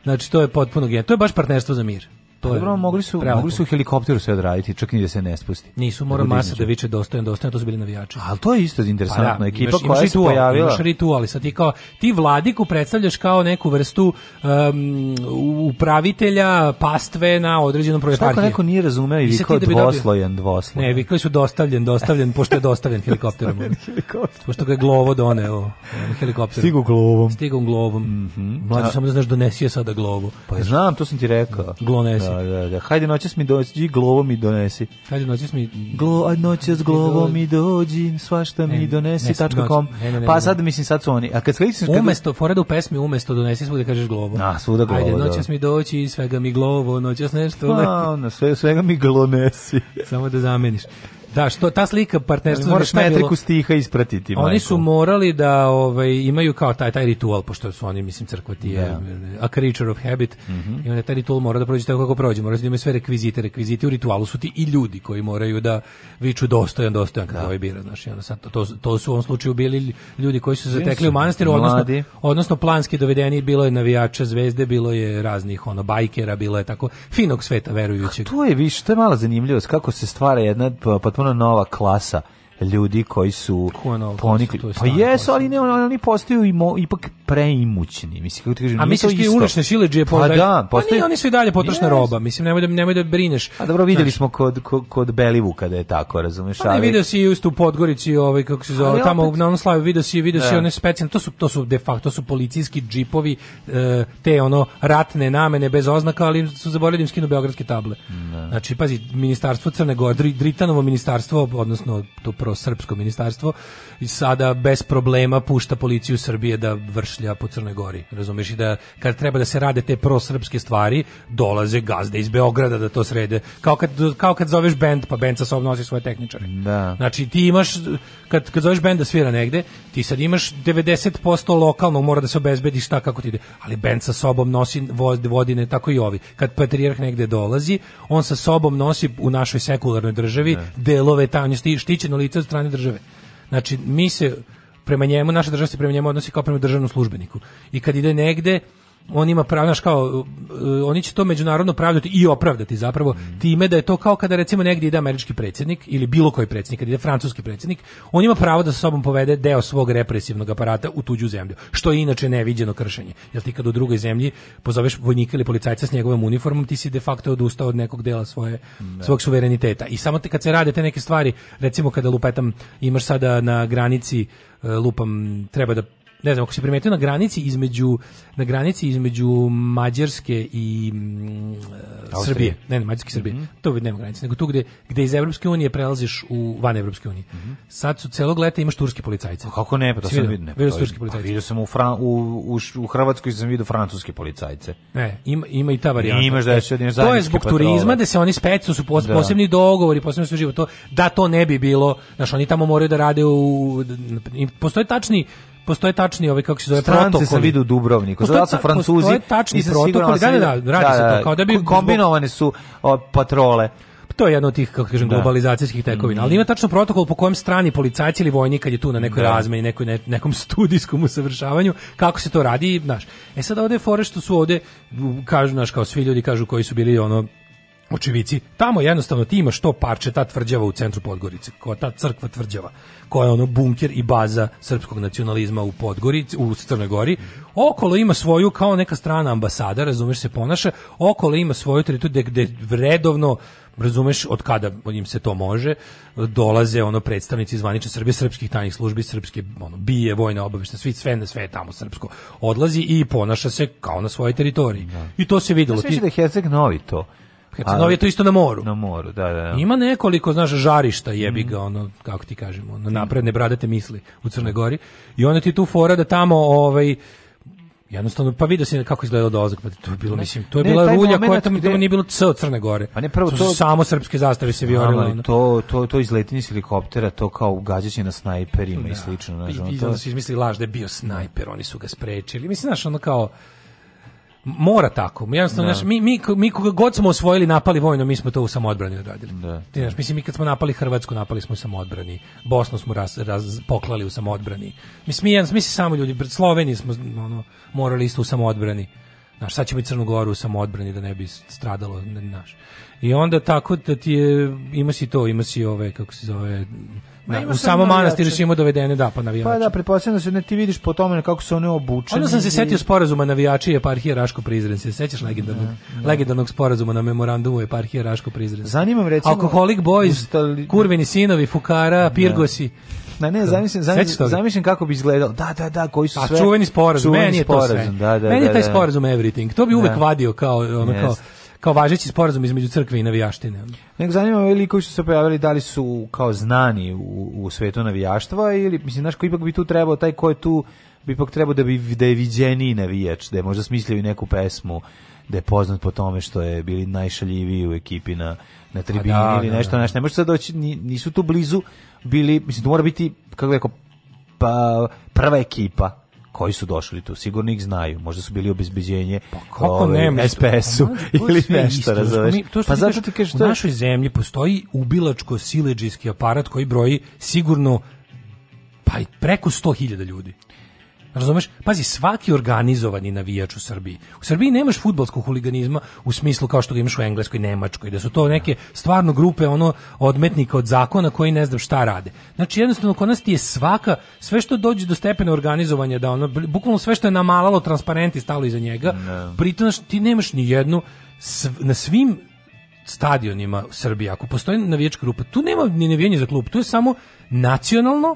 Speaker 5: Znači to je potpuno genijalno. To je baš partnerstvo za mir
Speaker 4: to je. Dobro, mogli su, prelako. mogli su u helikopteru sve odraditi, čak ni da se ne spusti.
Speaker 5: Nisu, da mora masa da viče dostojan, dostojan, to su bili navijači.
Speaker 4: Ali to je isto pa interesantno, pa, da, ekipa imaš, koja imaš se pojavila.
Speaker 5: Imaš ritual, sad ti kao, ti vladiku predstavljaš kao neku vrstu um, upravitelja pastve na određenom proju Šta ako
Speaker 4: neko nije razumeo i vikao da dvoslojen, dvoslojen?
Speaker 5: Ne, vikali su dostavljen, dostavljen, pošto je dostavljen helikopterom. helikopter. Pošto ga je glovo doneo helikopterom.
Speaker 4: Stigu glovom.
Speaker 5: Stigu glovom. Mm -hmm. Mlađe, da. samo da znaš, je sada glovu.
Speaker 4: Pa znam, to sam ti rekao. Glonesije. Da. Da, da, da, Hajde noćas mi dođi, glovo mi donesi. Hajde
Speaker 5: noćas mi...
Speaker 4: Glo, a noćas glovo mi dođi, svašta mi donesi, tačka kom. Pa sad, mislim, sad su oni. A kad
Speaker 5: skličiš... Umesto, foreda u pesmi, umesto donesi svuda kažeš glovo.
Speaker 4: A, svuda glovo, Hajde
Speaker 5: da. noćas mi dođi, svega mi glovo, noćas nešto.
Speaker 4: Pa, ono, svega mi glonesi.
Speaker 5: Samo da zameniš. Da, što ta slika partnerstva
Speaker 4: moraš metriku stiha ispratiti.
Speaker 5: Oni su morali da ovaj imaju kao taj taj ritual pošto su oni mislim crkva ti je da. a creature of habit mm -hmm. i onda taj ritual mora da prođe tako kako prođe, mora da ima sve rekvizite, rekviziti u ritualu su ti i ljudi koji moraju da viču dostojan, dostojan kako da. ovaj bira, znači onda sad to, to, to su u ovom slučaju bili ljudi koji su zatekli u manastiru, odnosno odnosno planski dovedeni, bilo je navijača Zvezde, bilo je raznih ono bajkera, bilo je tako finog sveta verujućeg. A
Speaker 4: to je više, to je mala zanimljivost kako se stvara jedna pa potpuno nova klasa ljudi koji su Kuano, ponikli. Su pa jesu, ali ne, oni postaju imo, ipak preimućni. Mislim, kako ti kažem, A misliš ti
Speaker 5: ulične šileđije
Speaker 4: pa, da,
Speaker 5: postaju... Pa oni su i dalje potrošna yes. roba. Mislim, nemoj da, nemoj
Speaker 4: da
Speaker 5: brineš.
Speaker 4: A dobro, videli znači. smo kod, kod, kod Belivuka da je tako, razumeš? Pa
Speaker 5: ne, ali... vidio si i u Podgorici, ovaj, kako se zove, tamo opet... na onom slavu, vidio si, vidio da. si one specijalne, to su, to su de facto, su policijski džipovi, e, te ono ratne namene bez oznaka, ali su zaboravili da im skinu beogradske table. Da. Znači, pazi, ministarstvo Crne Gore, Dritanovo ministarstvo, odnosno to pro zapravo srpsko ministarstvo i sada bez problema pušta policiju Srbije da vršlja po Crnoj Gori. Razumeš i da kad treba da se rade te prosrpske stvari, dolaze gazde iz Beograda da to srede. Kao kad, kao kad zoveš bend, pa bend sa sobom nosi svoje tehničare.
Speaker 4: Da.
Speaker 5: Znači ti imaš, kad, kad zoveš bend da svira negde, ti sad imaš 90% lokalno, mora da se obezbedi šta kako ti ide. Ali bend sa sobom nosi vodine, tako i ovi. Kad patrijarh negde dolazi, on sa sobom nosi u našoj sekularnoj državi ne. Da. delove tajnosti štićeno lice od strane države. Znači, mi se prema njemu, naša država se prema njemu odnosi kao prema državnom službeniku. I kad ide negde, on ima pravo, znaš kao, uh, uh, oni će to međunarodno pravdati i opravdati zapravo time da je to kao kada recimo negdje ide američki predsjednik ili bilo koji predsjednik, kada ide francuski predsjednik, on ima pravo da sa sobom povede deo svog represivnog aparata u tuđu zemlju, što je inače neviđeno kršenje. Jel ti kad u drugoj zemlji pozoveš vojnika ili policajca s njegovom uniformom, ti si de facto odustao od nekog dela svoje, ne. Da. svog suvereniteta. I samo te, kad se rade te neke stvari, recimo kada lupetam, imaš sada na granici uh, lupam, treba da ne znam, ako se primetio na granici između na granici između Mađarske i m, mm, e, Srbije, ne, ne, Mađarske i Srbije, mm -hmm. to nema granice, nego tu gde, gde iz Evropske unije prelaziš u van Evropske unije. Mm -hmm. Sad su celog leta imaš turske policajce.
Speaker 4: Kako ne, pa to sam vidio. Vidio pa turske pa policajce. Vidio sam u, Fran, u, u, u Hrvatskoj sam vidio francuske policajce.
Speaker 5: Ne, ima, ima i ta varijanta.
Speaker 4: Imaš da je e,
Speaker 5: To je zbog turizma da se oni specu su pos, da. posebni dogovori, posebno su život to da to ne bi bilo, znači oni tamo moraju da rade u postoje tačni postoje tačni ovaj kako se zove Strance protokoli. se
Speaker 4: vide u Dubrovniku. Zato su Francuzi i tačni
Speaker 5: protokoli. Da, da, da, radi da, se to da, kao da bi
Speaker 4: kombinovane su o, patrole
Speaker 5: to je jedno od tih kako kažem da. globalizacijskih tekovina, mm. ali ima tačno protokol po kojem strani policajci ili vojnik kad je tu na nekoj da. razmeni, nekoj ne, nekom studijskom usavršavanju, kako se to radi, znaš. E sad ovde fore što su ovde kažu naš kao svi ljudi kažu koji su bili ono očevici, tamo jednostavno ti imaš to parče, ta tvrđava u centru Podgorice, koja ta crkva tvrđava, koja je ono bunker i baza srpskog nacionalizma u Podgorici, u Crnoj Gori, okolo ima svoju, kao neka strana ambasada, razumeš se ponaša, okolo ima svoju teritoriju gde, gde redovno razumeš od kada im se to može dolaze ono predstavnici zvanične Srbije srpskih tajnih službi srpske ono bije vojne obavešta svi sve na sve tamo srpsko odlazi i ponaša se kao na svojoj teritoriji da. i to se videlo
Speaker 4: ti da je Herceg Novi
Speaker 5: to Hercegovina je
Speaker 4: to
Speaker 5: isto na
Speaker 4: moru.
Speaker 5: Na moru,
Speaker 4: da, da, da.
Speaker 5: Ima nekoliko, znaš, žarišta jebi ga, ono, kako ti kažemo, na napredne bradate misli u Crnoj Gori. I onda ti tu fora da tamo, ovaj, Jednostavno pa vidio se kako izgledao dolazak, pa to je bilo ne, mislim, to je ne, bila rulja koja tamo gde... nije bilo C od Crne Gore. Pa ne prvo to, to su samo srpske zastave se
Speaker 4: viorile. Ono. To to to izletanje iz helikoptera, to kao gađanje na snajperima da. i slično, znači. I,
Speaker 5: pa i, to... izmisli laž da je bio snajper, oni su ga sprečili. Mislim, znaš, ono kao mora tako. Jednostavno, da. mi, mi, mi koga god smo osvojili napali vojno, mi smo to u samoodbrani odradili. Da. Ti znaš, mislim, mi kad smo napali Hrvatsku, napali smo u samoodbrani. Bosnu smo raz, raz, poklali u samoodbrani. mi, jedan, mi si samo ljudi, pred Sloveniji smo ono, morali isto u samoodbrani. Znaš, sad ćemo i Crnu Goru u samoodbrani da ne bi stradalo, naš. I onda tako da ti je, ima si to, ima si ove, kako se zove, Da, u samom manastiru su ima dovedene da pa navijače. Pa da,
Speaker 4: pretpostavljam da se ne ti vidiš po tome kako su oni obučeni.
Speaker 5: Onda sam se setio sporazuma navijači eparhije Raško Prizren. Se sećaš da, legendarnog da, legendarnog sporazuma na memorandumu eparhije Raško Prizren.
Speaker 4: Zanimam recimo
Speaker 5: Alkoholik Boys, ustali... kurveni sinovi fukara, da. pirgosi.
Speaker 4: Na ne, zamislim, zamislim, zamislim kako bi izgledalo. Da, da, da, koji su sve.
Speaker 5: A čuveni sporazum, meni je to sve. Da, da, meni je taj sporazum everything. To bi uvek vadio kao ono kao kao važeći sporazum između crkve i navijaštine.
Speaker 4: Nego zanima me li koji su se pojavili da li su kao znani u, u svetu navijaštva ili mislim znaš ko ipak bi tu trebao taj ko je tu bi ipak trebao da bi da je viđeniji navijač, da je možda smislio i neku pesmu da je poznat po tome što je bili najšaljiviji u ekipi na, na pa tribini da, ili da, nešto, da, da. nešto. Ne može sad doći, nisu tu blizu bili, mislim, to mora biti, kako rekao, pa, prva ekipa koji su došli tu, sigurno ih znaju, možda su bili obezbeđenje pa kako ovaj, ne, SPS-u pa ili nešto, razumeš.
Speaker 5: Pa zato ti kažeš, u našoj zemlji postoji ubilačko sileđijski aparat koji broji sigurno pa preko 100.000 ljudi. Razumeš? Pazi, svaki organizovani navijač u Srbiji. U Srbiji nemaš fudbalskog huliganizma u smislu kao što ga imaš u Engleskoj, Nemačkoj, da su to neke stvarno grupe ono odmetnika od zakona koji ne znam šta rade. Znači jednostavno kod nas ti je svaka sve što dođe do stepena organizovanja da ono bukvalno sve što je namalalo transparenti stalo iza njega, no. pritom ti nemaš ni jednu sv, na svim stadionima Srbije, ako postoji navijačka grupa, tu nema ni navijanje za klub, tu je samo nacionalno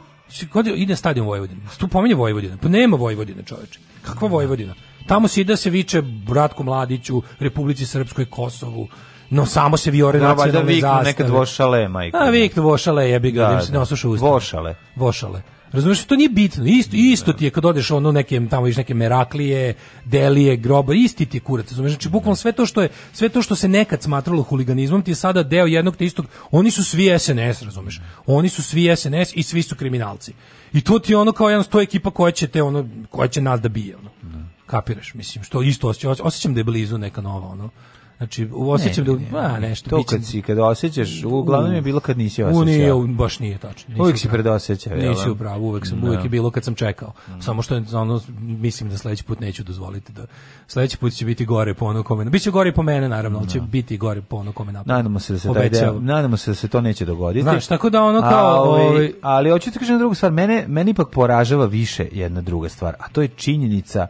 Speaker 5: kod ide stadion Vojvodina. Tu pominje Vojvodina. Pa nema Vojvodine, čoveče. Kakva Vojvodina? Tamo se ide da se viče Bratku Mladiću, Republici Srpskoj, Kosovu. No samo se viore da, nacionalne
Speaker 4: zastave. Da, viknu nekad vošale,
Speaker 5: majko. A viknu vošale, jebi ga, da, da, se da. ne osluša usta.
Speaker 4: Vošale.
Speaker 5: Vošale. Razumeš, to nije bitno. Isto, isto ti je kad odeš ono neke tamo viš neke Meraklije, Delije, groba, isti ti je kurac. Razumeš, znači bukvalno sve to što je sve to što se nekad smatralo huliganizmom ti je sada deo jednog te istog. Oni su svi SNS, razumeš? Oni su svi SNS i svi su kriminalci. I to ti je ono kao jedan sto ekipa koja će te ono koja će nas da bije ono. Da. Kapiraš, mislim, što isto osjećam, osjećam da je blizu neka nova ono Znači, osjećam ne,
Speaker 4: da ne, da... A, nešto. To kad si, kad osjećaš, uglavnom je bilo kad nisi osjećao. U, nije,
Speaker 5: baš nije tačno. Nisi
Speaker 4: uvijek si predosećao.
Speaker 5: Nisi upravo, uvijek sam, da.
Speaker 4: uvijek
Speaker 5: je bilo kad sam čekao. Samo što, ono, mislim da sledeći put neću dozvoliti da... Sledeći put će biti gore po ono kome... Biće gore po mene, naravno, ali će da. biti gore po ono kome napravno.
Speaker 4: Nadamo se da se, taj deo, nadamo se da se to neće dogoditi.
Speaker 5: Znaš, tako da ono kao... ali, ovaj-
Speaker 4: ali hoću ti kažem drugu stvar, mene, meni ipak poražava više jedna druga stvar, a to je činjenica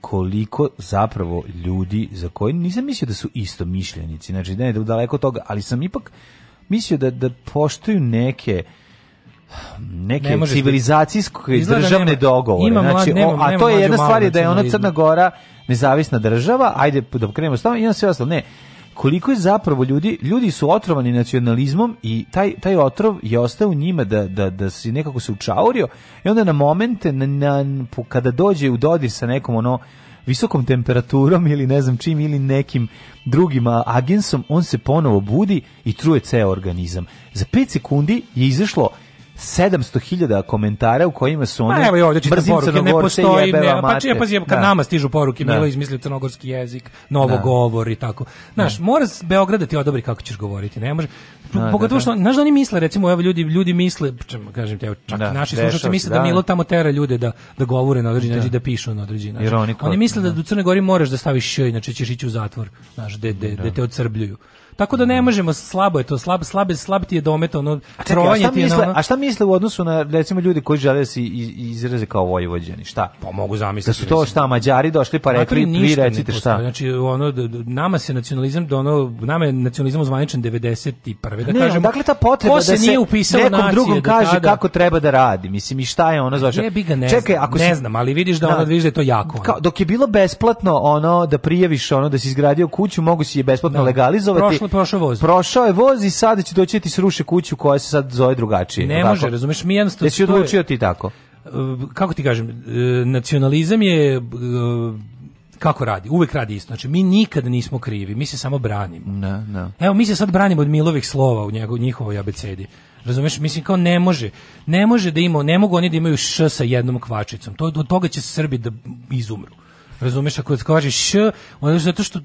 Speaker 4: koliko zapravo ljudi za koji nisam mislio da su isto mišljenici, znači ne, da daleko od toga, ali sam ipak mislio da, da poštuju neke neke ne da- civilizacijske i da državne nema, dogovore. Ima, znači, nema, nema, a to je jedna stvar je da je ona Crna Gora nezavisna država, ajde da pokrenemo s tom, i sve ostalo. Ne, koliko je zapravo ljudi, ljudi su otrovani nacionalizmom i taj, taj otrov je ostao u njima da, da, da si nekako se učaurio i onda na momente, na, na, kada dođe u dodir sa nekom ono visokom temperaturom ili ne znam čim ili nekim drugim agensom, on se ponovo budi i truje ceo organizam. Za 5 sekundi je izašlo 700.000 komentara u kojima su pa oni Ma evo ovdje čitam poruke, ne postoji,
Speaker 5: ne, pa pa pazi, kad da. nama stižu poruke, da. Milo izmislio crnogorski jezik, novo da. govor i tako. Znaš, da. mora Beograda da ti odobri kako ćeš govoriti, ne može. Da, Pogotovo što, znaš da oni misle, recimo, evo ljudi, ljudi misle, kažem te, evo, čak da, naši slušalci misle da, Milo tamo tera ljude da, da govore na određen način, da pišu na određen način. Oni misle da, u Crne Gori moraš da staviš š, inače ćeš ići u zatvor, znaš, da, da, te odcrbljuju. Tako da ne mm. možemo slabo je to, slab slabe slab ti je domet ono trovanje
Speaker 4: ti Misle, ono... A šta misle u odnosu na recimo ljudi koji žele da se izraze kao vojvođani? Šta?
Speaker 5: Pa mogu
Speaker 4: zamisliti. Da su to šta Mađari došli pa rekli vi recite
Speaker 5: šta. Znači ono nama se nacionalizam do ono nama je nacionalizam zvaničan 91. da ne,
Speaker 4: Dakle ta potreba da se nije upisao nekom drugom kaže kako treba da radi. Mislim i šta je ono
Speaker 5: zašto? Čekaj, ako ne znam, ali vidiš da, da ono vidiš da je to jako.
Speaker 4: Kao, dok je bilo besplatno ono da prijaviš ono da si izgradio kuću, mogu si je besplatno da. legalizovati
Speaker 5: prošao voz.
Speaker 4: Prošao je voz i sad će doći da ti sruše kuću koja se sad zove drugačije.
Speaker 5: Ne tako? može, razumeš, mi jednostavno...
Speaker 4: Jesi odlučio ti tako?
Speaker 5: Uh, kako ti kažem, uh, nacionalizam je uh, kako radi? Uvek radi isto. Znači, mi nikad nismo krivi, mi se samo branimo.
Speaker 4: No, da, no.
Speaker 5: Da. Evo, mi se sad branimo od Milovih slova u njegov, njihovoj abecedi. Razumeš, mislim kao ne može. Ne može da ima, ne mogu oni da imaju š sa jednom kvačicom. To od toga će Srbi da izumru. Razumeš, ako kažeš š, onda zato što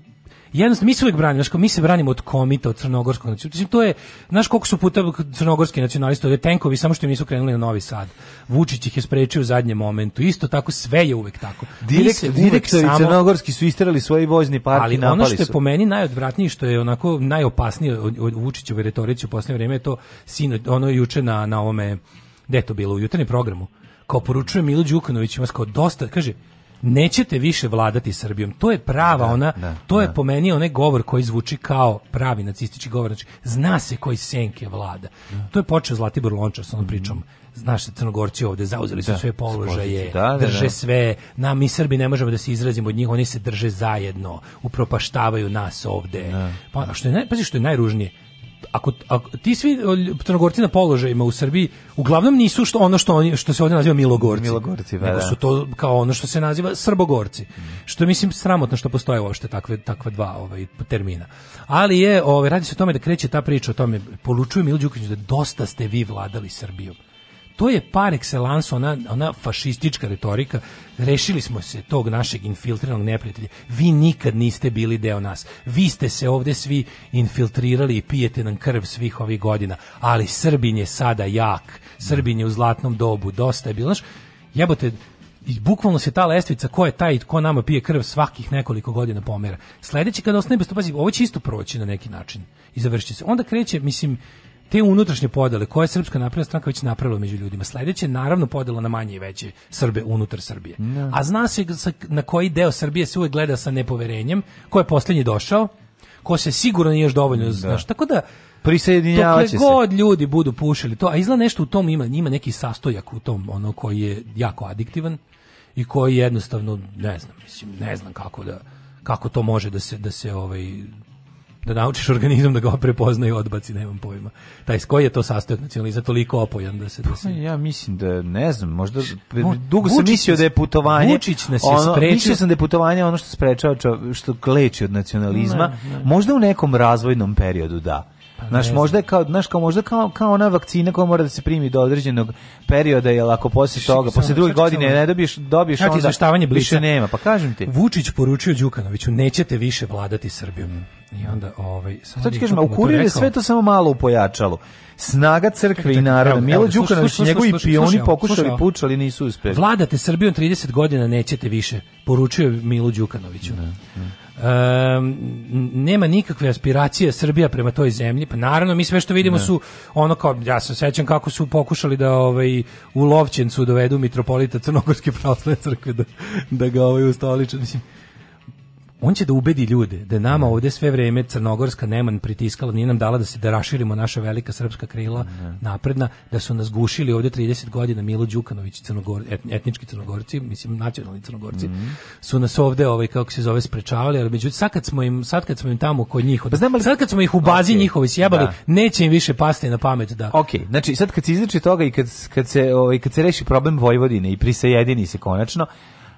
Speaker 5: jednostavno mi se uvijek branimo, znači mi se branimo od komita, od crnogorskog, znači to je znaš koliko su puta crnogorski nacionalisti, je tenkovi samo što im nisu krenuli na Novi Sad. Vučić ih je sprečio u zadnjem momentu. Isto tako sve je uvek tako.
Speaker 4: Direkt, uvek direktori samo, crnogorski su isterali svoj vozni park ali i napali
Speaker 5: ono što je su. po meni najodvratnije što je onako najopasnije od, od Vučićeve retorici u poslednje vrijeme je to sino, ono juče na na ovome gde to bilo u jutarnjem programu kao poručuje Milo Đukanović, ima kao dosta, kaže, nećete više vladati Srbijom. To je prava da, ona, da, to je da. po meni onaj govor koji zvuči kao pravi nacistički govor. Znači, zna se koji senke vlada. Da. To je počeo Zlatibor Lončar sa onom mm -hmm. pričom znaš crnogorci ovde zauzeli su da, sve položaje, da, da, drže da. sve, na mi Srbi ne možemo da se izrazimo od njih, oni se drže zajedno, upropaštavaju nas ovde. Da. Pa što je naj, pazi što je najružnije, ako, ako, ti svi crnogorci na položajima u Srbiji uglavnom nisu što ono što oni što se ovdje naziva milogorci. Milogorci, ba, da, nego da. su to kao ono što se naziva srbogorci. Mm. Što mislim sramotno što postoje uopšte takve takva dva ovaj termina. Ali je, ovaj radi se o tome da kreće ta priča o tome polučuje Milo Đukić da dosta ste vi vladali Srbijom to je par excellence ona, ona fašistička retorika rešili smo se tog našeg infiltriranog neprijatelja vi nikad niste bili deo nas vi ste se ovde svi infiltrirali i pijete nam krv svih ovih godina ali Srbin je sada jak Srbin je u zlatnom dobu dosta je bilo znaš, jebote i bukvalno se ta lestvica ko je taj ko nama pije krv svakih nekoliko godina pomera. Sledeći kada ostane bez pazi, ovo će isto proći na neki način i završiti se. Onda kreće, mislim, te unutrašnje podele koje je Srpska napredna stranka već napravila među ljudima. Sledeće naravno podela na manje i veće Srbe unutar Srbije. No. Da. A zna se na koji deo Srbije se uvek gleda sa nepoverenjem, ko je poslednji došao, ko se sigurno nije još dovoljno da. znaš. Tako da
Speaker 4: prisjedinjavaće se. god
Speaker 5: ljudi budu pušili to, a izla nešto u tom ima, ima neki sastojak u tom, ono koji je jako adiktivan i koji jednostavno ne znam, mislim, ne znam kako da kako to može da se da se ovaj da naučiš organizam da ga prepozna i odbaci, nemam pojma. Taj koji je to sastojak nacionalizma toliko opojan da se da pa, se...
Speaker 4: Ja mislim da ne znam, možda dugo sam mislio da je putovanje. Vučić nas je ono, sprečio. Mislio sam da je putovanje ono što sprečava što kleči od nacionalizma. Ne, ne. Možda u nekom razvojnom periodu da. Pa znaš, možda kao, naš kao, možda kao, kao ona vakcina koja mora da se primi do određenog perioda, jer ako posle toga, posle druge godine ne dobiješ, dobiješ ja, onda, više nema, pa kažem ti.
Speaker 5: Vučić poručio Đukanoviću, nećete više vladati Srbijom. I onda, ovaj,
Speaker 4: sad ti ma da u da je sve to samo malo upojačalo Snaga crkve i naroda. Milo Đukanović i njegovi pioni pokušali puč, ali nisu uspeli.
Speaker 5: Vladate Srbijom 30 godina, nećete više, poručio Milo Đukanoviću. Um, nema nikakve aspiracije Srbija prema toj zemlji, pa naravno mi sve što vidimo ne. Da. su ono kao, ja se sećam kako su pokušali da ovaj, u Lovćencu dovedu mitropolita Crnogorske pravoslavne crkve da, da ga ovaj ustaliče, mislim on će da ubedi ljude da nama ovde sve vreme Crnogorska Neman pritiskala, nije nam dala da se da raširimo naša velika srpska krila ne. napredna, da su nas gušili ovde 30 godina Milo Đukanović, crnogor, et, etnički crnogorci, mislim nacionalni crnogorci, mm. su nas ovde, ovaj kako se zove sprečavali, ali međutim sad kad smo im sad kad smo im tamo kod njih, pa znam, sad kad smo ih u bazi okay, njihovi sjebali, da. neće im više pasti na pamet da.
Speaker 4: Okej, znači sad kad se izliči toga i kad, kad se ovaj kad se reši problem Vojvodine i prisajedini se konačno,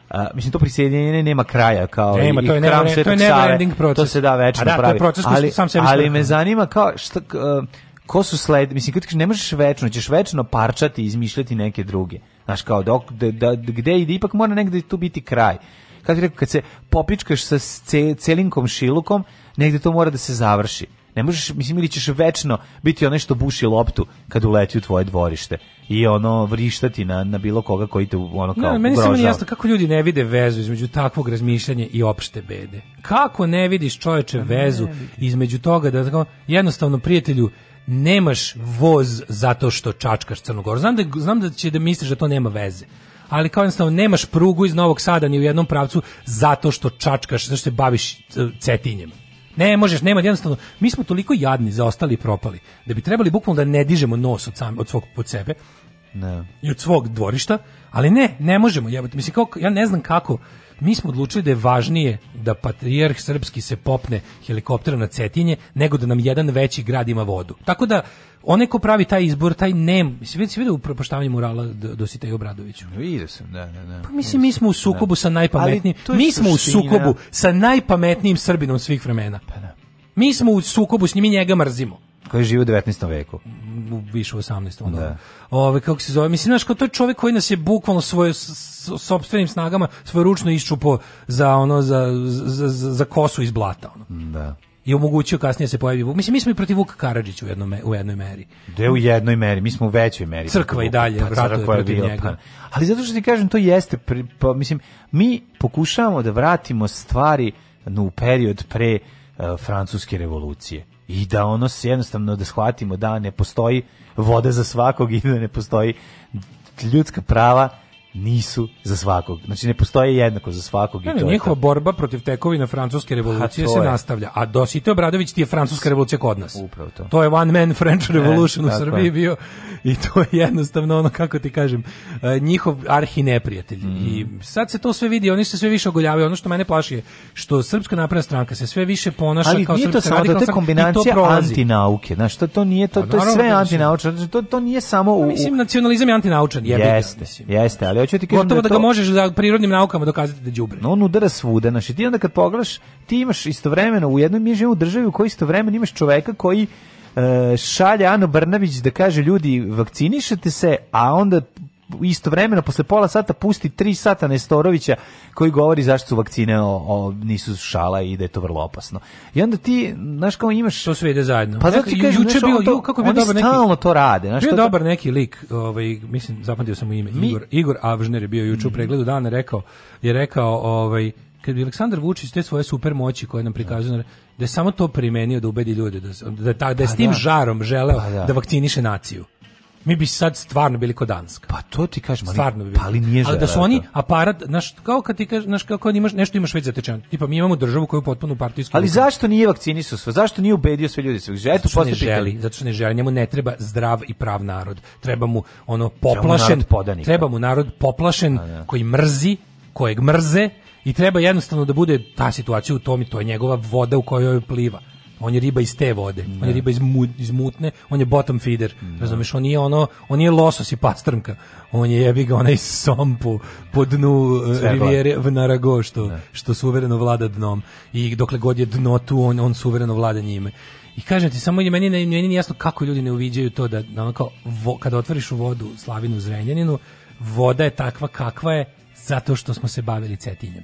Speaker 4: a, mislim to prisjedinjenje nema kraja kao
Speaker 5: nema, i, to je,
Speaker 4: kram
Speaker 5: ne, to
Speaker 4: To se da večno da, pravi. proces ali, sam sebi ali me zanima kao šta, uh, ko su sled, mislim kad ne možeš večno, ćeš večno parčati i izmišljati neke druge. Znaš kao dok da, da, gde ide ipak mora negde tu biti kraj. Kad rekao kad se popičkaš sa celinkom šilukom, negde to mora da se završi. Ne možeš, mislim, ili ćeš večno biti onaj što buši loptu kad uleti u tvoje dvorište i ono vrištati na, na bilo koga koji te ono kao ne,
Speaker 5: meni
Speaker 4: se
Speaker 5: meni
Speaker 4: jasno
Speaker 5: kako ljudi ne vide vezu između takvog razmišljanja i opšte bede. Kako ne vidiš čoveče pa vezu između toga da tako, jednostavno prijatelju nemaš voz zato što čačkaš Crnogoru. Znam da, znam da će da misliš da to nema veze ali kao jednostavno nemaš prugu iz Novog Sada ni u jednom pravcu zato što čačkaš, zato što se baviš e, cetinjem. Ne možeš, nema jednostavno. Mi smo toliko jadni, zaostali i propali da bi trebali bukvalno da ne dižemo nos od sam od svog pod sebe. Ne. I od svog dvorišta, ali ne, ne možemo jebati. Mislim kako ja ne znam kako mi smo odlučili da je važnije da patrijarh srpski se popne helikopterom na Cetinje nego da nam jedan veći grad ima vodu. Tako da onaj ko pravi taj izbor, taj ne... se
Speaker 4: vidi
Speaker 5: se vidi u propoštavanju murala Dositej Obradoviću.
Speaker 4: Vidio sam, da, da, da.
Speaker 5: Pa mislim mi smo u sukobu da. sa najpametnijim. Mi smo u sukobu sa najpametnijim Srbinom svih vremena. Pa da. Mi smo u sukobu s njim i njega mrzimo.
Speaker 4: Koji živi u 19. veku
Speaker 5: više u 18. Ono. Da. Ove, kako se zove, mislim, znaš, kao to je čovjek koji nas je bukvalno svoje, sobstvenim snagama svojeručno iščupo za, ono, za, za, za, za kosu iz blata. Ono.
Speaker 4: Da
Speaker 5: i omogućio kasnije da se pojavi Vuk. Mislim, mi smo i protiv Vuka Karadžića u, jednoj, u jednoj meri.
Speaker 4: Da u jednoj meri, mi smo u većoj meri.
Speaker 5: Crkva i dalje, pa, vratuje protiv bila, njega. Pa.
Speaker 4: Ali zato što ti kažem, to jeste, pri, pa, mislim, mi pokušavamo da vratimo stvari no, u period pre uh, francuske revolucije i da ono se jednostavno da shvatimo da ne postoji voda za svakog i da ne postoji ljudska prava nisu za svakog. Znači ne postoji jednako za svakog ne, i to. Ne,
Speaker 5: njihova to. borba protiv tekovina francuske pa, revolucije ha, se je. nastavlja, a Dosite Obradović ti je francuska revolucija kod nas.
Speaker 4: Upravo
Speaker 5: to. To je one man French e, revolution ne, u Srbiji je. bio i to je jednostavno ono kako ti kažem, e, njihov arhi neprijatelj. Mm. I sad se to sve vidi, oni se sve više ogoljavaju. Ono što mene plaši je što srpska napredna stranka se sve više ponaša Ali kao srpska da radikalna stranka. Pa to
Speaker 4: je kombinacija to antinauke. znači to, to nije to, to je sve antinaučno. To, to nije samo...
Speaker 5: Pa u, mislim, nacionalizam je antinaučan.
Speaker 4: Jeste, jeste, ali ali da ti
Speaker 5: kažem Gotovo da, da ga to... možeš da prirodnim naukama dokazati da, da đubre.
Speaker 4: No, on udara svuda, znači ti onda kad pogledaš, ti imaš istovremeno u jednoj mi živimo u državi u kojoj istovremeno imaš čoveka koji e, šalje Ano Brnabić da kaže ljudi vakcinišete se, a onda istovremeno posle pola sata pusti 3 sata Nestorovića koji govori zašto su vakcine o, o, nisu šala i da je to vrlo opasno. I onda ti, znaš kao imaš
Speaker 5: to sve ide zajedno.
Speaker 4: Pa zato ti kažem, juče bio to, kako bi dobar neki stalno to rade, znaš.
Speaker 5: Bio to, dobar neki lik, ovaj mislim zapamtio sam mu ime, mi, Igor Igor Avžner je bio juče u pregledu dana rekao je rekao ovaj kad bi Aleksandar Vučić te svoje super moći koje nam prikazuje da, da je samo to primenio da ubedi ljude da da, da, da je pa s tim da. žarom želeo pa da. da vakciniše naciju mi bi sad stvarno bili kod Danska.
Speaker 4: Pa to ti kažeš, ali, stvarno bi bili. ali nije
Speaker 5: Ali da su oni aparat, naš, kao kad ti
Speaker 4: kažeš, naš,
Speaker 5: kako kad imaš, nešto imaš već zatečeno. Tipa, mi imamo državu koju potpuno partijski...
Speaker 4: Ali luka. zašto nije vakcinisao sve? Zašto nije ubedio sve ljude Sve?
Speaker 5: Eto,
Speaker 4: zato
Speaker 5: što ne želi, zato što ne želi. Njemu ne treba zdrav i prav narod. Treba mu ono poplašen, treba treba da. mu narod poplašen, A, ja. Da. koji mrzi, kojeg mrze, i treba jednostavno da bude ta situacija u tom i to je njegova voda u kojoj pliva on je riba iz te vode, ne. on je da. riba iz, mu, iz mutne, on je bottom feeder, ne. Da. razumeš, on nije ono, on nije losos i pastrmka, on je jebi ga onaj sompu po dnu Sve e, rivijere v Narago, što, da. što suvereno vlada dnom i dokle god je dno tu, on, on suvereno vlada njime. I kažem ti, samo je meni, meni jasno kako ljudi ne uviđaju to da, ono kao, vo, kada otvoriš u vodu Slavinu Zrenjaninu, voda je takva kakva je zato što smo se bavili cetinjem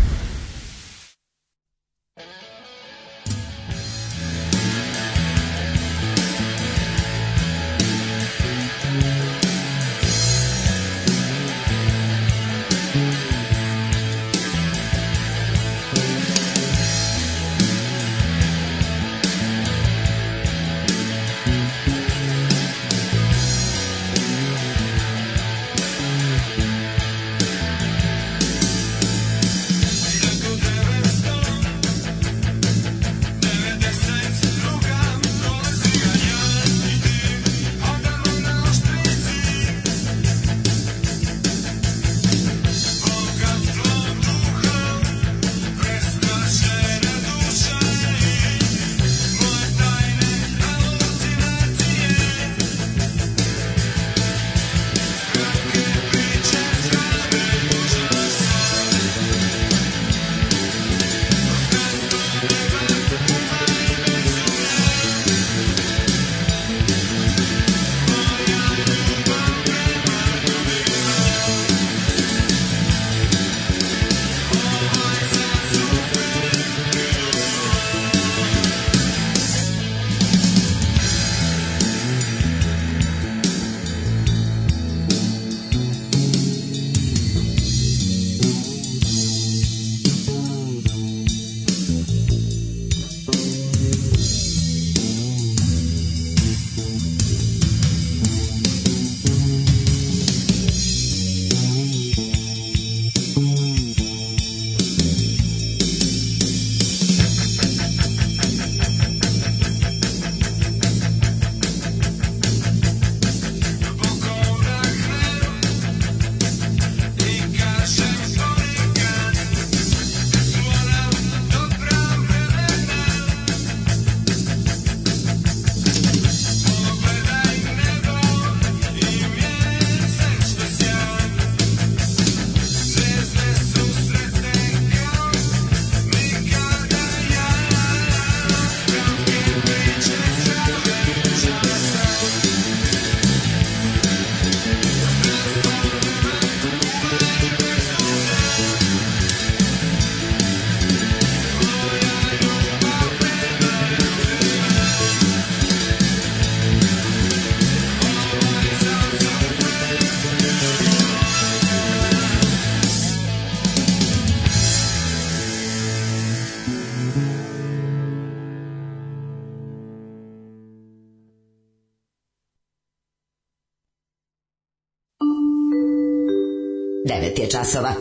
Speaker 5: časova.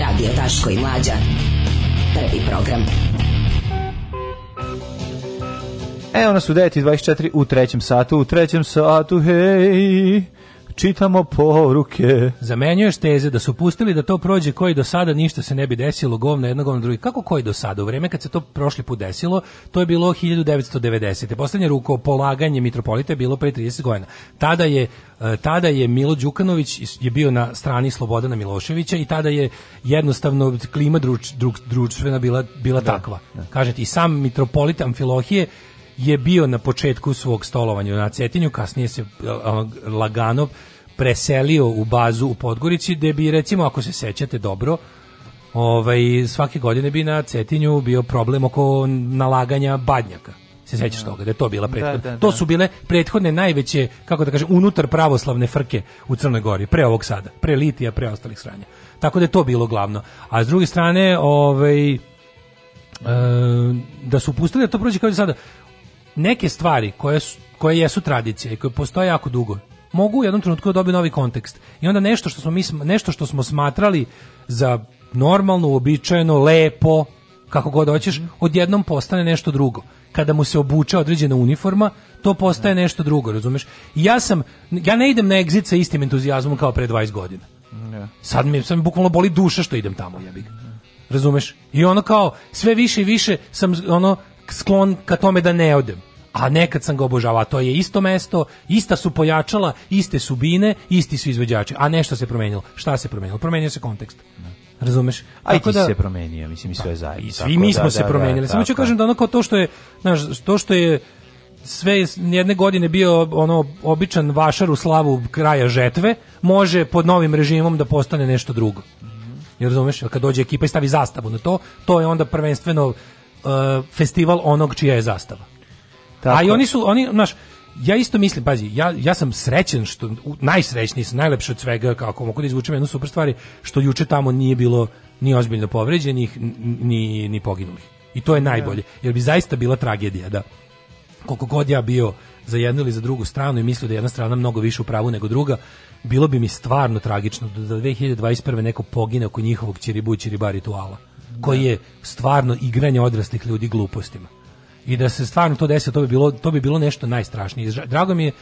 Speaker 5: Radio Daško i Mlađa. Prvi program. Evo nas u 9.24 u trećem satu. U trećem satu, hej čitamo poruke. Zamenjuješ teze da su pustili da to prođe koji do sada ništa se ne bi desilo, govno jednog govna drugi. Kako koji do sada? U vreme kad se to prošli put desilo, to je bilo 1990. Poslednje ruko polaganje mitropolita je bilo pre 30 godina. Tada je e, tada je Milo Đukanović je bio na strani Slobodana Miloševića i tada je jednostavno klima druč, druč, dručvena bila, bila da, takva. Da. Kažete, i sam mitropolit Amfilohije je bio na početku svog stolovanja na Cetinju, kasnije se e, lagano preselio u bazu u Podgorici, gde bi, recimo, ako se sećate dobro, ovaj, svake godine bi na Cetinju bio problem oko nalaganja badnjaka se sećaš da. toga, da je to bila da, prethodna. Da, da, da. To su bile prethodne najveće, kako da kažem, unutar pravoslavne frke u Crnoj Gori, pre ovog sada, pre litija, pre ostalih sranja. Tako da je to bilo glavno. A s druge strane, ovaj, e, da su pustili da to prođe kao i sada, neke stvari koje, su, koje jesu tradicije i koje postoje jako dugo, mogu u jednom trenutku da dobiju novi kontekst. I onda nešto što smo mi nešto što smo smatrali za normalno, uobičajeno, lepo, kako god hoćeš, mhm. odjednom postane nešto drugo. Kada mu se obuče određena uniforma, to postaje mhm. nešto drugo, razumeš? I ja sam, ja ne idem na exit sa istim entuzijazmom kao pre 20 godina. Mhm, sad mi, sad mi bukvalno boli duša što idem tamo, jebik. Razumeš? I ono kao, sve više i više sam ono, sklon ka tome da ne odem a nekad sam ga obožavao. To je isto mesto, ista su pojačala, iste su bine, isti su izvođači, a nešto se promenilo. Šta se promenilo? Promenio se kontekst. Razumeš? A i ti da, se promenio, mislim, i sve da, zajedno. I svi mi smo da, se da, da promenili. Samo ću kažem da ono kao to što je, znaš, to što je sve jedne godine bio ono običan vašar u slavu kraja žetve, može pod novim režimom da postane nešto drugo. Jer razumeš, kad dođe ekipa i stavi zastavu na to, to je onda prvenstveno uh, festival onog čija je zastava. Tako. A i oni su, oni, znaš, ja isto mislim, pazi, ja, ja sam srećen, što, najsrećniji sam, najlepše od svega, kako mogu da izvučem jednu super stvari, što juče tamo nije bilo ni ozbiljno povređenih, ni, ni poginulih. I to je da. najbolje, jer bi zaista bila tragedija, da koliko god ja bio za jednu ili za drugu stranu i mislio da je jedna strana mnogo više u pravu nego druga, bilo bi mi stvarno tragično da 2021. Da neko pogine oko njihovog Čiribu i rituala, da. koji je stvarno igranje
Speaker 9: odraslih ljudi glupostima i da se stvarno to desi, to bi bilo, to bi bilo nešto najstrašnije. Drago mi je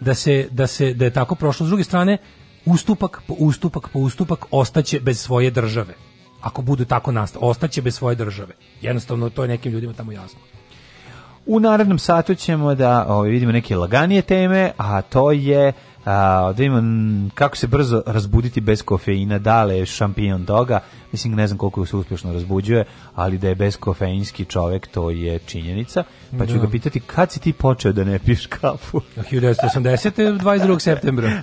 Speaker 9: da se, da se da je tako prošlo. S druge strane, ustupak po ustupak po ustupak ostaće bez svoje države. Ako bude tako nastaviti, ostaće bez svoje države. Jednostavno, to je nekim ljudima tamo jasno. U narednom satu ćemo da o, ovaj, vidimo neke laganije teme, a to je a, da imam kako se brzo razbuditi bez kofeina, dale šampion toga, mislim ne znam koliko se uspješno razbuđuje, ali da je bez čovek, to je činjenica. Pa ću da. ga pitati kad si ti počeo da ne piješ kafu? 1980. 22. septembra.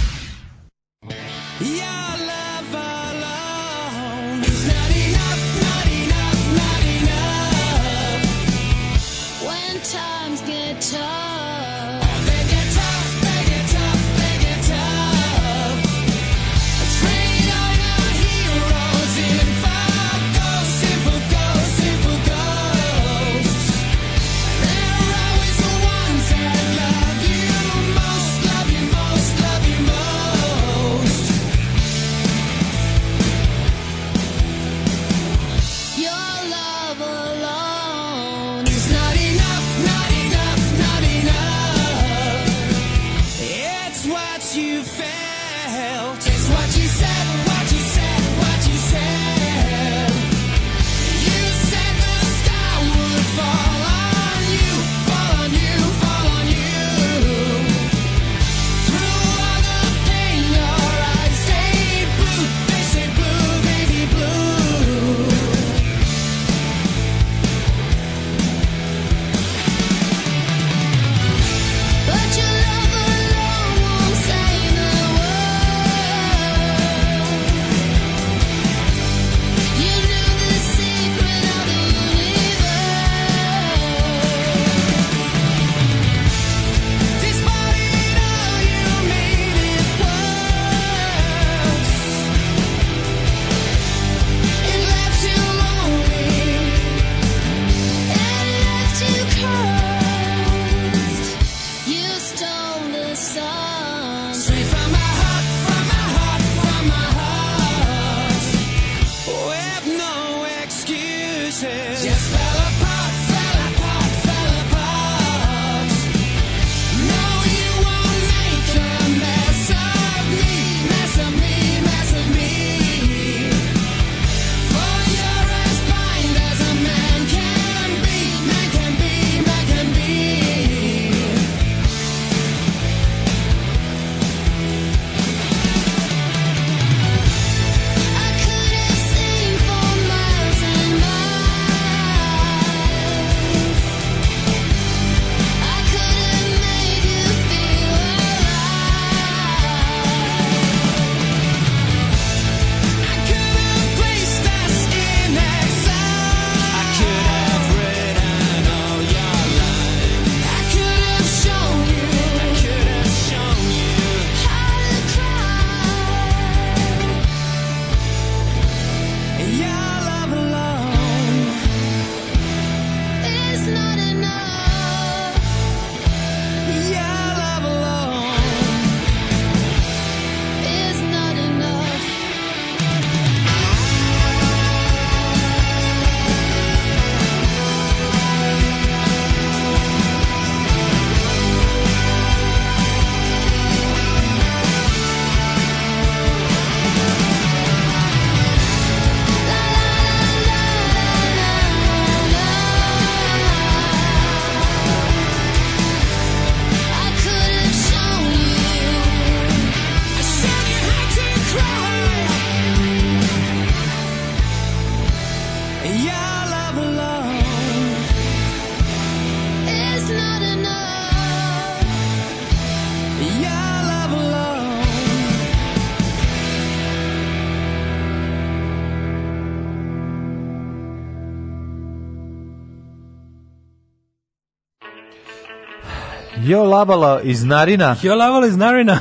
Speaker 10: labala iz narina.
Speaker 5: Jo labala iz narina.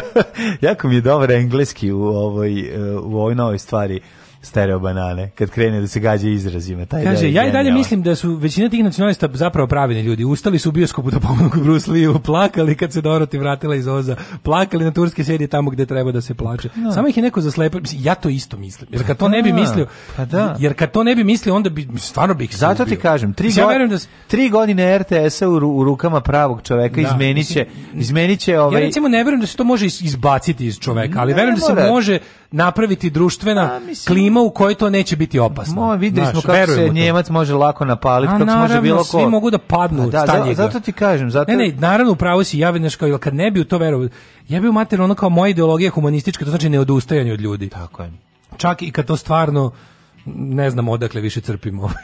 Speaker 10: jako mi je dobar engleski u ovoj, u ovoj novoj stvari stereo banane, kad krene da se gađa izrazima.
Speaker 5: Taj Kaže, da ja i dalje mislim da su većina tih nacionalista zapravo pravilni ljudi. Ustali su u bioskopu da pomogu Bruce Lee, plakali kad se Doroti vratila iz Oza, plakali na turske serije tamo gde treba da se plače. No. Da. Samo ih je neko zaslepio. Ja to isto mislim. Jer kad to ne bi da. mislio, pa da. jer kad to ne bi mislio, onda bi stvarno bih
Speaker 10: Zato ti kažem, tri, ja godine, da tri godine RTS-a u, u, rukama pravog čoveka da, izmeniće, izmeniće ovaj...
Speaker 5: Ja recimo ne verujem da se to može izbaciti iz čoveka, ali verujem da se može napraviti društvena A, mislim, klima u kojoj to neće biti opasno. Mo,
Speaker 10: videli smo kako se Njemac može lako napaliti, kako
Speaker 5: naravno, može bilo
Speaker 10: ko. svi
Speaker 5: mogu da padnu da,
Speaker 10: da, zato ti kažem, zato
Speaker 5: Ne, ne, naravno upravo si javljen kao kad ne bi u to verovao. Ja bih mater ono kao moja ideologija humanistička, to znači neodustajanje od ljudi.
Speaker 10: Tako je.
Speaker 5: Čak i kad to stvarno ne znam odakle više crpimo ovaj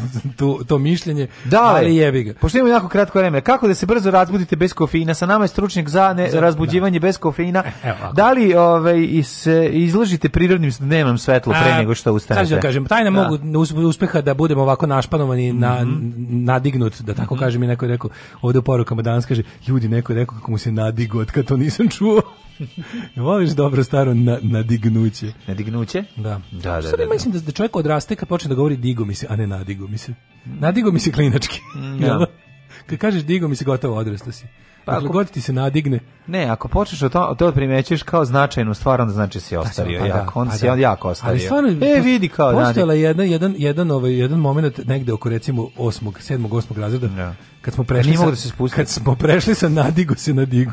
Speaker 5: to, to mišljenje, da, ali jebi ga.
Speaker 10: Pošto imamo jako kratko vreme, kako da se brzo razbudite bez kofeina? Sa nama je stručnjak za ne, za, razbuđivanje da. bez kofeina. E, evo, da li ovaj, se izložite prirodnim dnevnom svetlu pre nego što da ustanete?
Speaker 5: Sad kažem, tajna da. mogu uspeha da budemo ovako našpanovani, mm -hmm. na, nadignut, da tako mm -hmm. kažem i neko je rekao, ovde u porukama danas kaže, ljudi, neko je rekao kako mu se nadigo, od kad to nisam čuo. Voliš dobro staro na, nadignuće.
Speaker 10: Nadignuće?
Speaker 5: Da. Da, da, da, da. Mislim da, da čovjek odraste kad počne da govori digo mi se, a ne nadigo mi se. Nadigo mi se klinački. Mm, da. kad kažeš digo mi se gotovo odrasta si. Pa dakle, ako god ti se nadigne.
Speaker 10: Ne, ako počneš o to, to primećuješ kao značajnu stvar, onda znači da si ostario. Pa, da, jako, on pa, si on da. jako ostario. Ali stvarno,
Speaker 5: e, vidi kao postojala jedna, jedan, jedan, ovaj, jedan moment negde oko recimo 8. 7. 8. razreda, ja. kad smo prešli, sa, da se spustiti. kad smo prešli sa nadigo se nadigo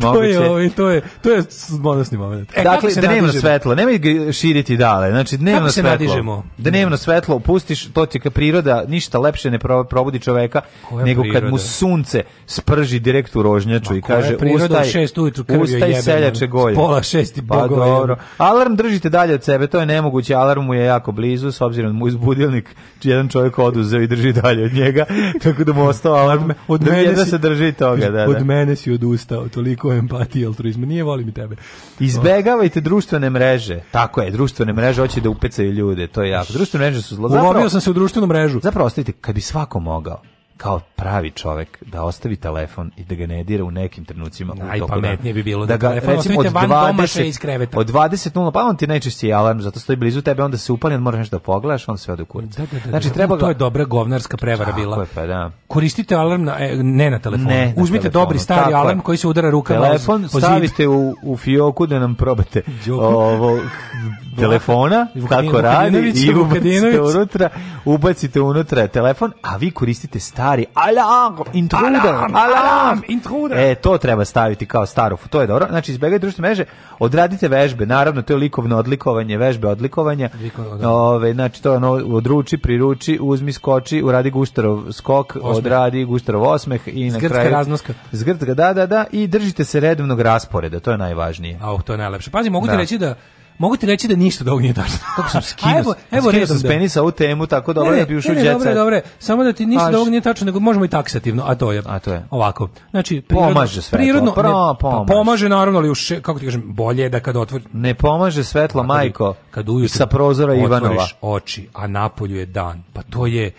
Speaker 5: to je, ovaj, to je, to je bonusni moment.
Speaker 10: E, dakle, dnevno nadižemo? svetlo, nemoj ga širiti dale. Znači, dnevno kako se svetlo. Nadižemo? Dnevno svetlo, pustiš, to ti ka priroda, ništa lepše ne probudi čoveka, koja nego priroda? kad mu sunce sprži direkt u rožnjaču Ma, i kaže, ustaj,
Speaker 5: šest ujutru ustaj jebeno, seljače golje. Pola šest i pa, dobro.
Speaker 10: Alarm držite dalje od sebe, to je nemoguće, alarm mu je jako blizu, s obzirom da mu izbudilnik budilnik jedan čovjek oduzeo i drži dalje od njega, tako da mu ostao alarm.
Speaker 5: Od,
Speaker 10: od da mene da se drži toga, da, da. Od da.
Speaker 5: mene si odustao toliko empatije, altruizma, nije volim i tebe.
Speaker 10: Izbegavajte društvene mreže. Tako je, društvene mreže hoće da upecaju ljude, to je jako. Društvene mreže su zlo.
Speaker 5: Ulomio sam se u društvenu mrežu.
Speaker 10: Zapravo, ostavite, kad bi svako mogao kao pravi čovek da ostavi telefon i da ga ne dira u nekim trenucima
Speaker 5: najpametnije bi bilo da, da ga recimo od 20 iz kreveta od 20 pa on ti najčešće alarm zato stoji blizu tebe onda se upali onda moraš nešto da pogledaš on sve ode u kurac da, da, da, da, znači da. treba to je dobra govnarska prevara bila je, pa, da. koristite alarm na, e, ne na telefonu ne uzmite na telefonu. dobri stari Tako alarm koji se udara rukama
Speaker 10: telefon stavite u, u fioku da nam probate ovo telefona kako radi i ubacite unutra ubacite unutra telefon a vi koristite stari Ari, alarm, intruder, alarm,
Speaker 5: alarm,
Speaker 10: intruder. E, to treba staviti kao staru, to je dobro. Znači, izbegajte društvene mreže, odradite vežbe, naravno, to je likovno odlikovanje, vežbe odlikovanja. Likovno, Ove, znači, to ono, odruči, priruči, uzmi, skoči, uradi guštarov skok, osmeh. odradi guštarov osmeh i Zgrtska na
Speaker 5: kraju... raznoska.
Speaker 10: Zgrtka, da, da, da, i držite se redovnog rasporeda, to je najvažnije.
Speaker 5: A, to je najlepše. Pazi, mogu da. ti reći da Mogu ti reći da ništa dog nije tačno. Kako sam skinuo? Evo,
Speaker 10: evo redom da penisa ovu temu tako dobro da bi ušao đeca. Dobro, dobro.
Speaker 5: Samo da ti ništa dog nije tačno, nego možemo i taksativno, a to je. A to je. Ovako. Znači, prirodno, pomaže svetlo. Prirodno,
Speaker 10: pra, ne, pa pomaže.
Speaker 5: pomaže naravno, ali još kako ti kažem, bolje je da kad otvori.
Speaker 10: Ne pomaže svetlo, pa majko. Kad ujutro sa prozora Ivanova
Speaker 5: oči, a napolju je dan. Pa to je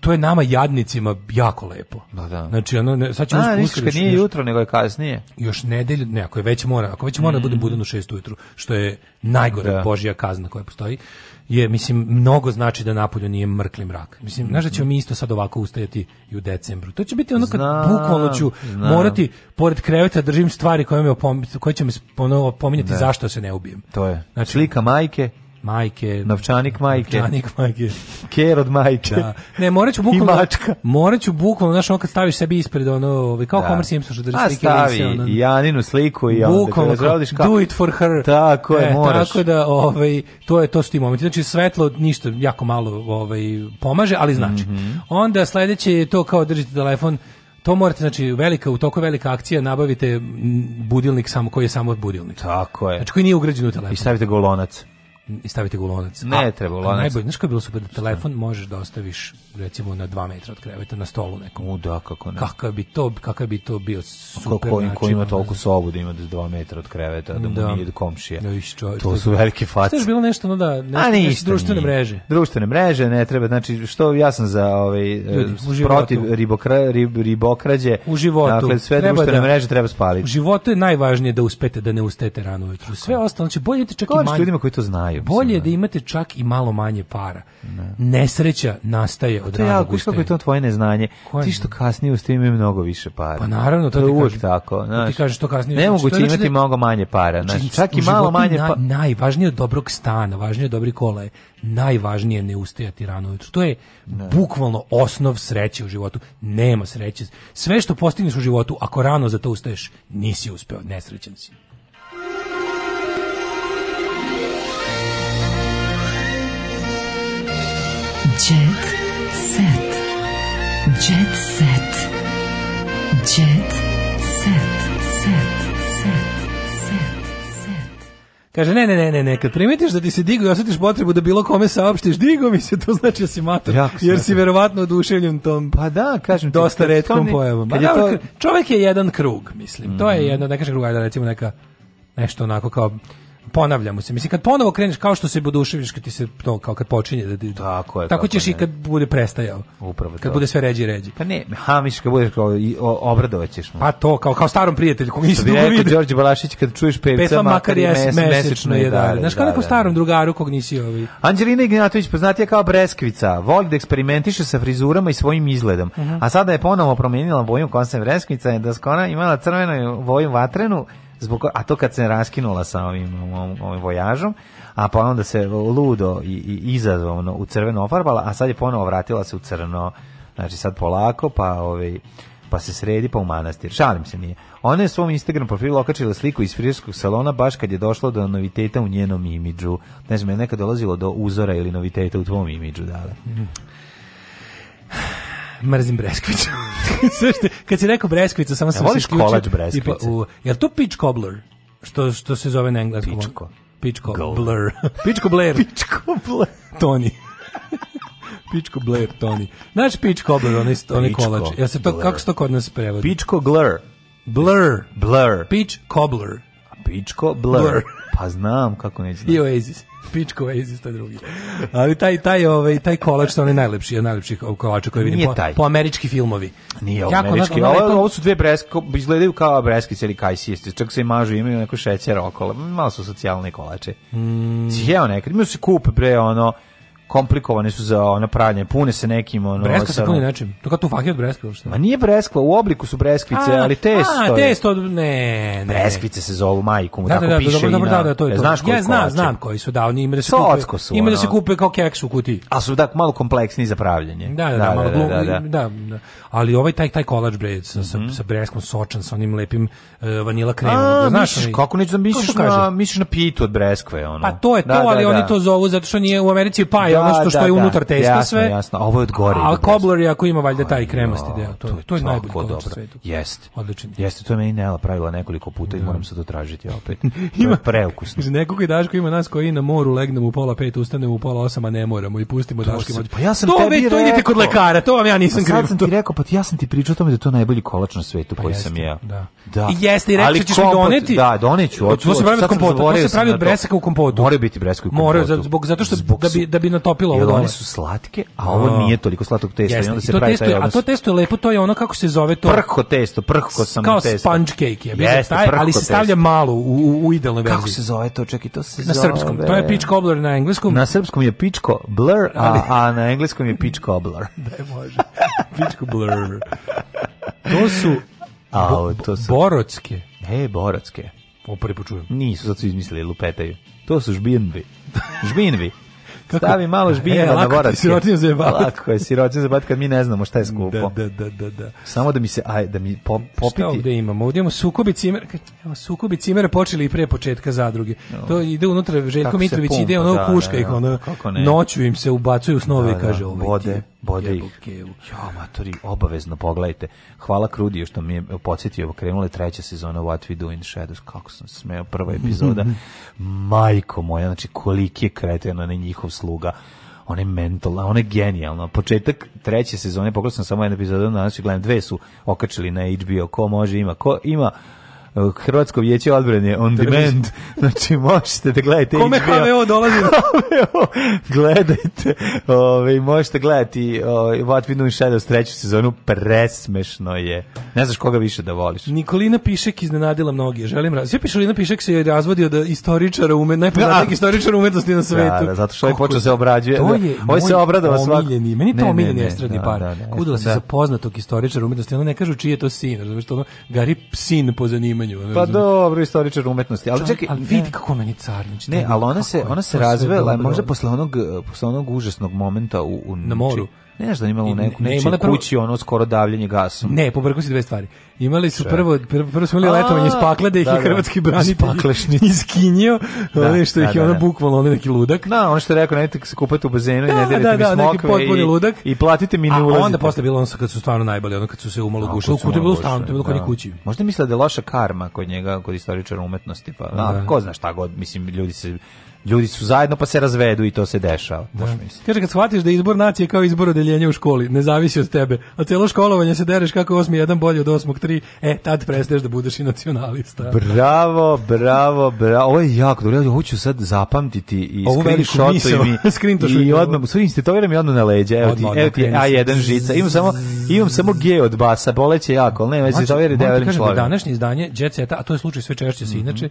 Speaker 5: to je nama jadnicima jako lepo.
Speaker 10: Da, da.
Speaker 5: Znači ono ne, sad ćemo
Speaker 10: spustiti. nije jutro, nego je kasnije.
Speaker 5: Još nedelju, ne, ako je već mora, ako već mora mm. da bude mm. budan u 6 ujutru, što je najgore da. božja kazna koja postoji je mislim mnogo znači da napolju nije mrkli mrak. Mislim, znaš da ćemo mi isto sad ovako ustajati i u decembru. To će biti ono kad znam, bukvalno ću znam. morati pored kreveta da držim stvari koje me opom, koje će me ponovo pominjati da. zašto se ne ubijem.
Speaker 10: To je. Znači, slika majke, majke, novčanik majke, novčanik majke, ker od majke. Da. Ne, moraću bukvalno, mačka.
Speaker 5: moraću bukvalno, znači ono kad staviš sebi ispred ono, ovaj kao da. Homer Simpson što drži slike, stavi ono,
Speaker 10: Janinu sliku i onda bukvalno,
Speaker 5: te kao, do it for her. Tako je, e, moraš. Tako da, ovaj, to je to su ti momenti. Znači svetlo ništa jako malo, ovaj pomaže, ali znači. Mm -hmm. Onda sledeće je to kao držite telefon to morate, znači, velika, u toku velika akcija nabavite budilnik samo, koji je samo budilnik.
Speaker 10: Tako je.
Speaker 5: Znači, koji nije ugrađen u telefon.
Speaker 10: I stavite golonac
Speaker 5: i stavite ga u lonac. Ne treba u lonac. Najbolje, znaš kako je bilo super da telefon možeš da ostaviš recimo na 2 metra od kreveta na stolu nekom.
Speaker 10: U
Speaker 5: da,
Speaker 10: kako ne.
Speaker 5: Kakav bi to, kakav bi to bio pa super kako, način.
Speaker 10: Ko ima toliko sobu da ima 2 da metra od kreveta, da mu da. nije komšija. Da, iščo, to su velike face. To je
Speaker 5: bilo nešto, no da,
Speaker 10: nešto, A, nešto
Speaker 5: društvene nije.
Speaker 10: mreže. Društvene
Speaker 5: mreže,
Speaker 10: ne treba, znači, što ja sam za ovaj, Ljudi, eh, protiv ribokra, rib, ribokrađe.
Speaker 5: U životu. Dakle,
Speaker 10: sve
Speaker 5: treba društvene da,
Speaker 10: mreže treba spaliti.
Speaker 5: U životu je najvažnije da uspete da
Speaker 10: ne ustete rano ujutru. Sve ostalo, znači
Speaker 5: bolje ti čak i manje. ljudima koji to znaju bolje da. da imate čak i malo manje para. Ne. Nesreća nastaje pa od ranog ustajanja. To
Speaker 10: je jako, to tvoje neznanje. Koje ti što kasnije ustaješ imaju mnogo više para.
Speaker 5: Pa naravno,
Speaker 10: to, to je uvijek tako. Znaš, ti kažeš što kasnije. Nemoguće znači, imati da- mnogo manje para. Znači, čak i malo manje pa... na,
Speaker 5: Najvažnije od dobrog stana, važnije od dobrih kola je najvažnije ne ustajati rano ujutro. To je ne. bukvalno osnov sreće u životu. Nema sreće. Sve što postigneš u životu, ako rano za to ustaješ, nisi uspeo, nesrećan si. Jet
Speaker 10: set. Jet set. Jet set. Set. Set. Set. Kaže, ne, ne, ne, ne, ne, kad primetiš da ti se digu i osjetiš potrebu da bilo kome saopštiš, digo mi se, to znači da si mator,
Speaker 5: jer si verovatno oduševljen tom pa da, kažem dosta ti, redkom ne, pojavom. Kad pa je to... Čovek je jedan krug, mislim, mm -hmm. to je mhm. jedna, neka krug, ajde recimo neka nešto onako kao ponavljamo se. Mislim kad ponovo kreneš kao što se buduševiš kad ti se to kao kad počinje da tako je. Tako, tako ćeš ne. i kad bude prestajao. Upravo Kad to. bude sve ređi ređi.
Speaker 10: Pa ne, hamiš kad budeš kao
Speaker 5: i
Speaker 10: obradovaćeš mu.
Speaker 5: Pa to kao kao starom prijatelju
Speaker 10: koji nisi dugo vidio. Đorđe Balašić kad čuješ pevca
Speaker 5: Pesla, makar je mes, mesečno je da. Znaš
Speaker 10: kao
Speaker 5: da, da starom da. drugaru kog nisi ovi. Ovaj-
Speaker 10: Anđelina Ignatović poznatija kao Breskvica, voli da eksperimentiše sa frizurama i svojim izgledom. Uh mhm. -huh. A sada je ponovo promijenila boju koncept Breskvica da skona imala crvenu boju vatrenu zbog, a to kad se raskinula sa ovim, ovim vojažom, a pa onda se ludo i, i izazovno u crveno ofarbala, a sad je ponovo vratila se u crno, znači sad polako, pa ovaj, pa se sredi pa u manastir. Šalim se nije. Ona je svom Instagram profilu okačila sliku iz frizerskog salona baš kad je došlo do noviteta u njenom imidžu. Ne znam, je nekad dolazilo do uzora ili noviteta u tvom imidžu, da li? Da.
Speaker 5: Mrzim Breskvicu. kad si rekao Breskvicu, samo sam ja, se isključio. Breskvice? Tipa, u, je to Peach Cobbler? Što, što se zove na engleskom?
Speaker 10: Pičko.
Speaker 5: Pičko Blur. Pičko Blair. Pičko Blur. Tony. Pičko Blair, Tony. Znaš Pičko Blair, onaj, onaj kolač. Ja se to,
Speaker 10: blur.
Speaker 5: kako se to kod nas prevodi?
Speaker 10: Pičko Glur.
Speaker 5: Blur.
Speaker 10: Blur.
Speaker 5: Peach Cobbler.
Speaker 10: Pičko Blur. blur. Pa znam kako znam. I
Speaker 5: Oasis pičko Oasis, isto drugi. Ali taj, taj, ovaj, taj kolač, to je najlepši, je najlepši kolač koji vidim. Po, po američki filmovi.
Speaker 10: Nije jako, američki, ovo, ovo, ovo su dve breske, izgledaju kao breskice ili sisti. čak se i mažu, imaju neku šećer okolo, malo su socijalne kolače. Mm. Jeo nekad, imaju se kupe bre, ono, komplikovane su za ono pranje, pune se nekim ono
Speaker 5: Breskva se puni nečim. To kao tu vage od breskve
Speaker 10: Ma nije breskva, u obliku su breskvice, a, ali testo. A,
Speaker 5: testo, ne, ne.
Speaker 10: Breskvice se zovu majkom, da, tako da,
Speaker 5: da,
Speaker 10: piše.
Speaker 5: Dobro, dobro, da, da, to je e, to. Znaš ja znam, znam koji su da, oni imaju da se kupe. Su, ima da se kupe kao keks u kutiji.
Speaker 10: A su
Speaker 5: da
Speaker 10: malo kompleksni za pravljenje.
Speaker 5: Da, da, da, da, da malo da, da, da, Ali ovaj taj taj kolač bre sa sa mhm. breskvom sočan sa onim lepim e, vanila kremom. da,
Speaker 10: Znaš kako neću da misliš na misliš na pitu od breskve ono.
Speaker 5: Pa to je to, ali oni to zovu zato što nije u Americi pa ono da, što, da, što je da. unutar testa jasno, sve.
Speaker 10: Jasno, ovo je
Speaker 5: od gore. A kobler je ako ima valjda taj kremasti deo. To, to je, to je najbolji kolač na svetu.
Speaker 10: Jeste. Odlično. Jeste, to je meni Nela pravila nekoliko puta i moram da. se to tražiti opet. ima preukusno.
Speaker 5: Nekoga i Daško ima nas koji na moru legnemo u pola pet, ustanemo u pola osam, a ne moramo i pustimo Daško. Pa ja sam to, tebi To idete kod lekara, to vam ja nisam pa kriv.
Speaker 10: Sad sam ti rekao, pa ja sam ti pričao o tome da to najbolji kolač na svetu pa koji sam
Speaker 5: jeo.
Speaker 10: Da. I jeste, i reći
Speaker 5: ćeš mi doneti. Da, doneću. To se pravi od kompota, to se pravi od bresaka u kompotu. Mora biti bresak u kompotu. Mora, zbog, zato što da bi, da bi na to
Speaker 10: potopilo ovo dole. su slatke, a ovo nije toliko slatko testo Jeste. i onda se pravi taj
Speaker 5: odnos. A to testo je lepo, to je ono kako se zove to.
Speaker 10: Prhko testo, prhko sam Kao
Speaker 5: testo. Kao sponge cake je, Jeste, taj, ali se stavlja malo u, u, idealnoj
Speaker 10: verziji. Kako se zove to, čekaj, to se
Speaker 5: na
Speaker 10: zove.
Speaker 5: Na srpskom, to je pitch cobbler na engleskom.
Speaker 10: Na srpskom je pitch blur, a, a na engleskom je pitch cobbler.
Speaker 5: da može. Pitch blur. To su a, to su... Borotske.
Speaker 10: E, Borotske.
Speaker 5: Ovo prvi počujem.
Speaker 10: Nisu, zato su izmislili, lupetaju. To su žbinvi. žbinvi. Kako? Stavi malo žbina e, na borac. Sirotinja
Speaker 5: za
Speaker 10: jebat. Lako je sirotinja za jebat kad mi ne znamo šta je da, skupo. Da, da, da, da. Samo da mi se aj da mi po, popiti.
Speaker 5: Šta ovde imamo? Ovde imamo sukobi cimer, evo sukobi cimer počeli i pre početka zadruge. No. To ide unutra Željko Mitrović ide ono da, kuška da, ih da, ono noću im se ubacuju snovi da, da, kaže ovi.
Speaker 10: Vode. Ti Bode ih. Jo, matori, obavezno pogledajte. Hvala Krudiju što mi je podsjetio, krenula je treća sezona What We Do in Shadows, kako sam smeo, prva epizoda. Majko moja, znači koliki je kretena na njihov sluga on je mental, on je genijalno. Početak treće sezone, pogledao sam samo jednu epizodu, znači gledam, dve su okačili na HBO, ko može, ima, ko ima Hrvatsko vijeće odbrane on demand. Znači možete da gledate Kome
Speaker 5: HBO. dolazi?
Speaker 10: Gledajte. Ove, ovaj, možete gledati ove, ovaj, What We Do in Shadows treću sezonu. Presmešno je. Ne znaš koga više da voliš.
Speaker 5: Nikolina Pišek iznenadila mnogi. Želim raz... Sve Nikolina Pišek se je razvodio da istoričara ume, najpoznatijeg ja. Da. istoričara umetnosti na svetu. Da, da,
Speaker 10: zato što je počeo se obrađuje. To je da, moj se obradova
Speaker 5: svak. Meni to omiljeni estradni da, par. Da, da, da, se za poznatog istoričara umetnosti. Ono ne kažu čiji je to sin. Razumiješ to ono, Gari sin po zanimanju umenju. Ne
Speaker 10: pa dobro, istoričar umetnosti. Ali čekaj, ali
Speaker 5: vidi kako meni Carnić. Znači,
Speaker 10: ne, ali ona se, ona se razvela, možda posle onog, posle onog užasnog momenta u, u
Speaker 5: na moru. Či,
Speaker 10: Ne znaš da imalo neku ne, imale prvo, kući ono skoro davljenje gasom.
Speaker 5: Ne, pobrkao si dve stvari. Imali su prvo prvo, prvo smo imali letovanje spakle da ih je da, da. hrvatski branitelj iskinio, ali da, što ih je ono bukvalno onaj neki ludak.
Speaker 10: Da,
Speaker 5: ono
Speaker 10: što
Speaker 5: je
Speaker 10: rekao, ne se kupati u bazenu i ne delite mi smokve i, ludak. i platite mi ne ulazite.
Speaker 5: A onda posle bilo ono kad su stvarno najbali, ono kad su se umalo gušili, u bilo stan, to bilo kod kući.
Speaker 10: Možda misle da je loša karma kod njega, kod istoričara umetnosti, pa ko zna šta god, mislim ljudi se ljudi su zajedno pa se razvedu i to se dešava.
Speaker 5: Da. Kaže kad shvatiš da izbor nacije kao izbor odeljenja u školi, ne zavisi od tebe, a celo školovanje se dereš kako 8 jedan bolji od 8 3, e tad prestaješ da budeš i nacionalista.
Speaker 10: Bravo, bravo, bravo. Ovo je jako dobro. Ja hoću sad zapamtiti i screenshotu i i odmah sve instaliram i odmah na leđa. Evo ti, evo da ti A1 žica. Imam samo imam samo G od basa, boleće jako, al ne vezi to veri develim
Speaker 5: člavom. Današnje izdanje Jet Seta, a to je slučaj sve češće se mhm. inače,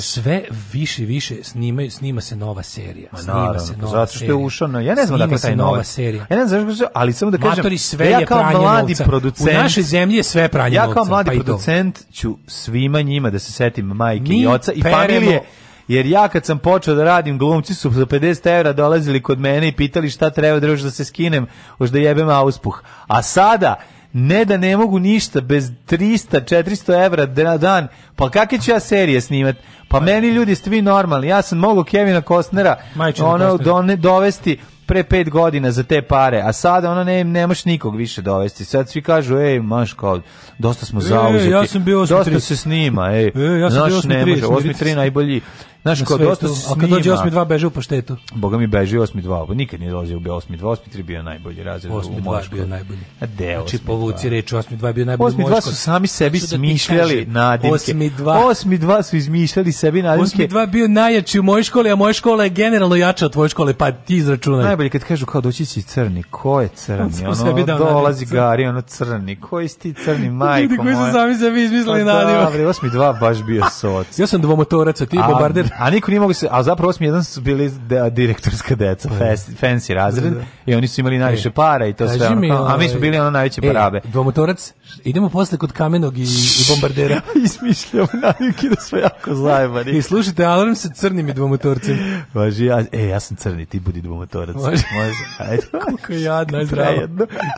Speaker 5: sve više više snimaju, snimaju snima se nova serija. Ma, snima
Speaker 10: naravno, se nova zato što je ušao, na... ja ne znam da dakle taj nova, nova serija. Ja ne znam zašto, ali samo da kažem, Matori sve da ja kao mladi novca. producent.
Speaker 5: U našoj zemlji je sve pranje Ja
Speaker 10: kao mladi pa producent ću svima njima da se setim majke Mi i oca i peremo, familije jer ja kad sam počeo da radim glumci su za 50 evra dolazili kod mene i pitali šta treba da da se skinem, još da jebem auspuh. A sada ne da ne mogu ništa bez 300, 400 evra na dan, pa kakve ću ja serije snimat? Pa meni ljudi ste vi normalni, ja sam mogao Kevina Kostnera ono, dovesti pre pet godina za te pare, a sada ono ne, nemaš nikog više dovesti. Sad svi kažu, ej, maš kao, dosta smo e, zauzeti, e, ja sam bio dosta se snima, ej, e, ja sam znaš, bio 8 ne može, 8 3 najbolji
Speaker 5: Znaš, kod dosta snima. A kad dođe 8.2, beže u paštetu.
Speaker 10: Boga mi beže 8.2, 2 nikad nije dolazio u 8.2, 2 8 bio najbolji razred. 8-2 znači,
Speaker 5: je bio najbolji.
Speaker 10: A
Speaker 5: de, znači, povuci reč, 8.2 bio
Speaker 10: najbolji moško. 8-2 su sami sebi da smišljali nadimke. 8 8.2 8 su izmišljali sebi nadimke. 8.2
Speaker 5: bio najjači u mojoj školi, a moja škola je generalno jača od tvoje škole, pa ti izračunaj.
Speaker 10: Najbolje kad kažu kao doći si crni, ko je crni? Ono, dolazi Gari, ono crni, koji si ti crni,
Speaker 5: majko moja? Ljudi koji su sami sebi izmislili pa nadimak.
Speaker 10: Dobro,
Speaker 5: 8
Speaker 10: baš bio soc.
Speaker 5: Ja sam dvomotorac, a ti
Speaker 10: bombarder A niko nije mogu se, a zapravo smo jedan su bili de, direktorska deca, pa da. fes, fancy razred, da, da, i oni su imali e, najviše para i to Kaži sve. Mi, a mi ovaj, smo bili ono najveće e, parabe.
Speaker 5: Dvomotorac, idemo posle kod kamenog i, i bombardera.
Speaker 10: Izmišljamo navike da smo jako zajebani.
Speaker 5: I slušajte alarm sa crnim i dvomotorcem.
Speaker 10: Može, ja, e, ja sam crni, ti budi dvomotorac.
Speaker 5: Može. Može. Ajde. Kako je jadno, zdravo.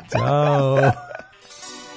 Speaker 5: Ciao.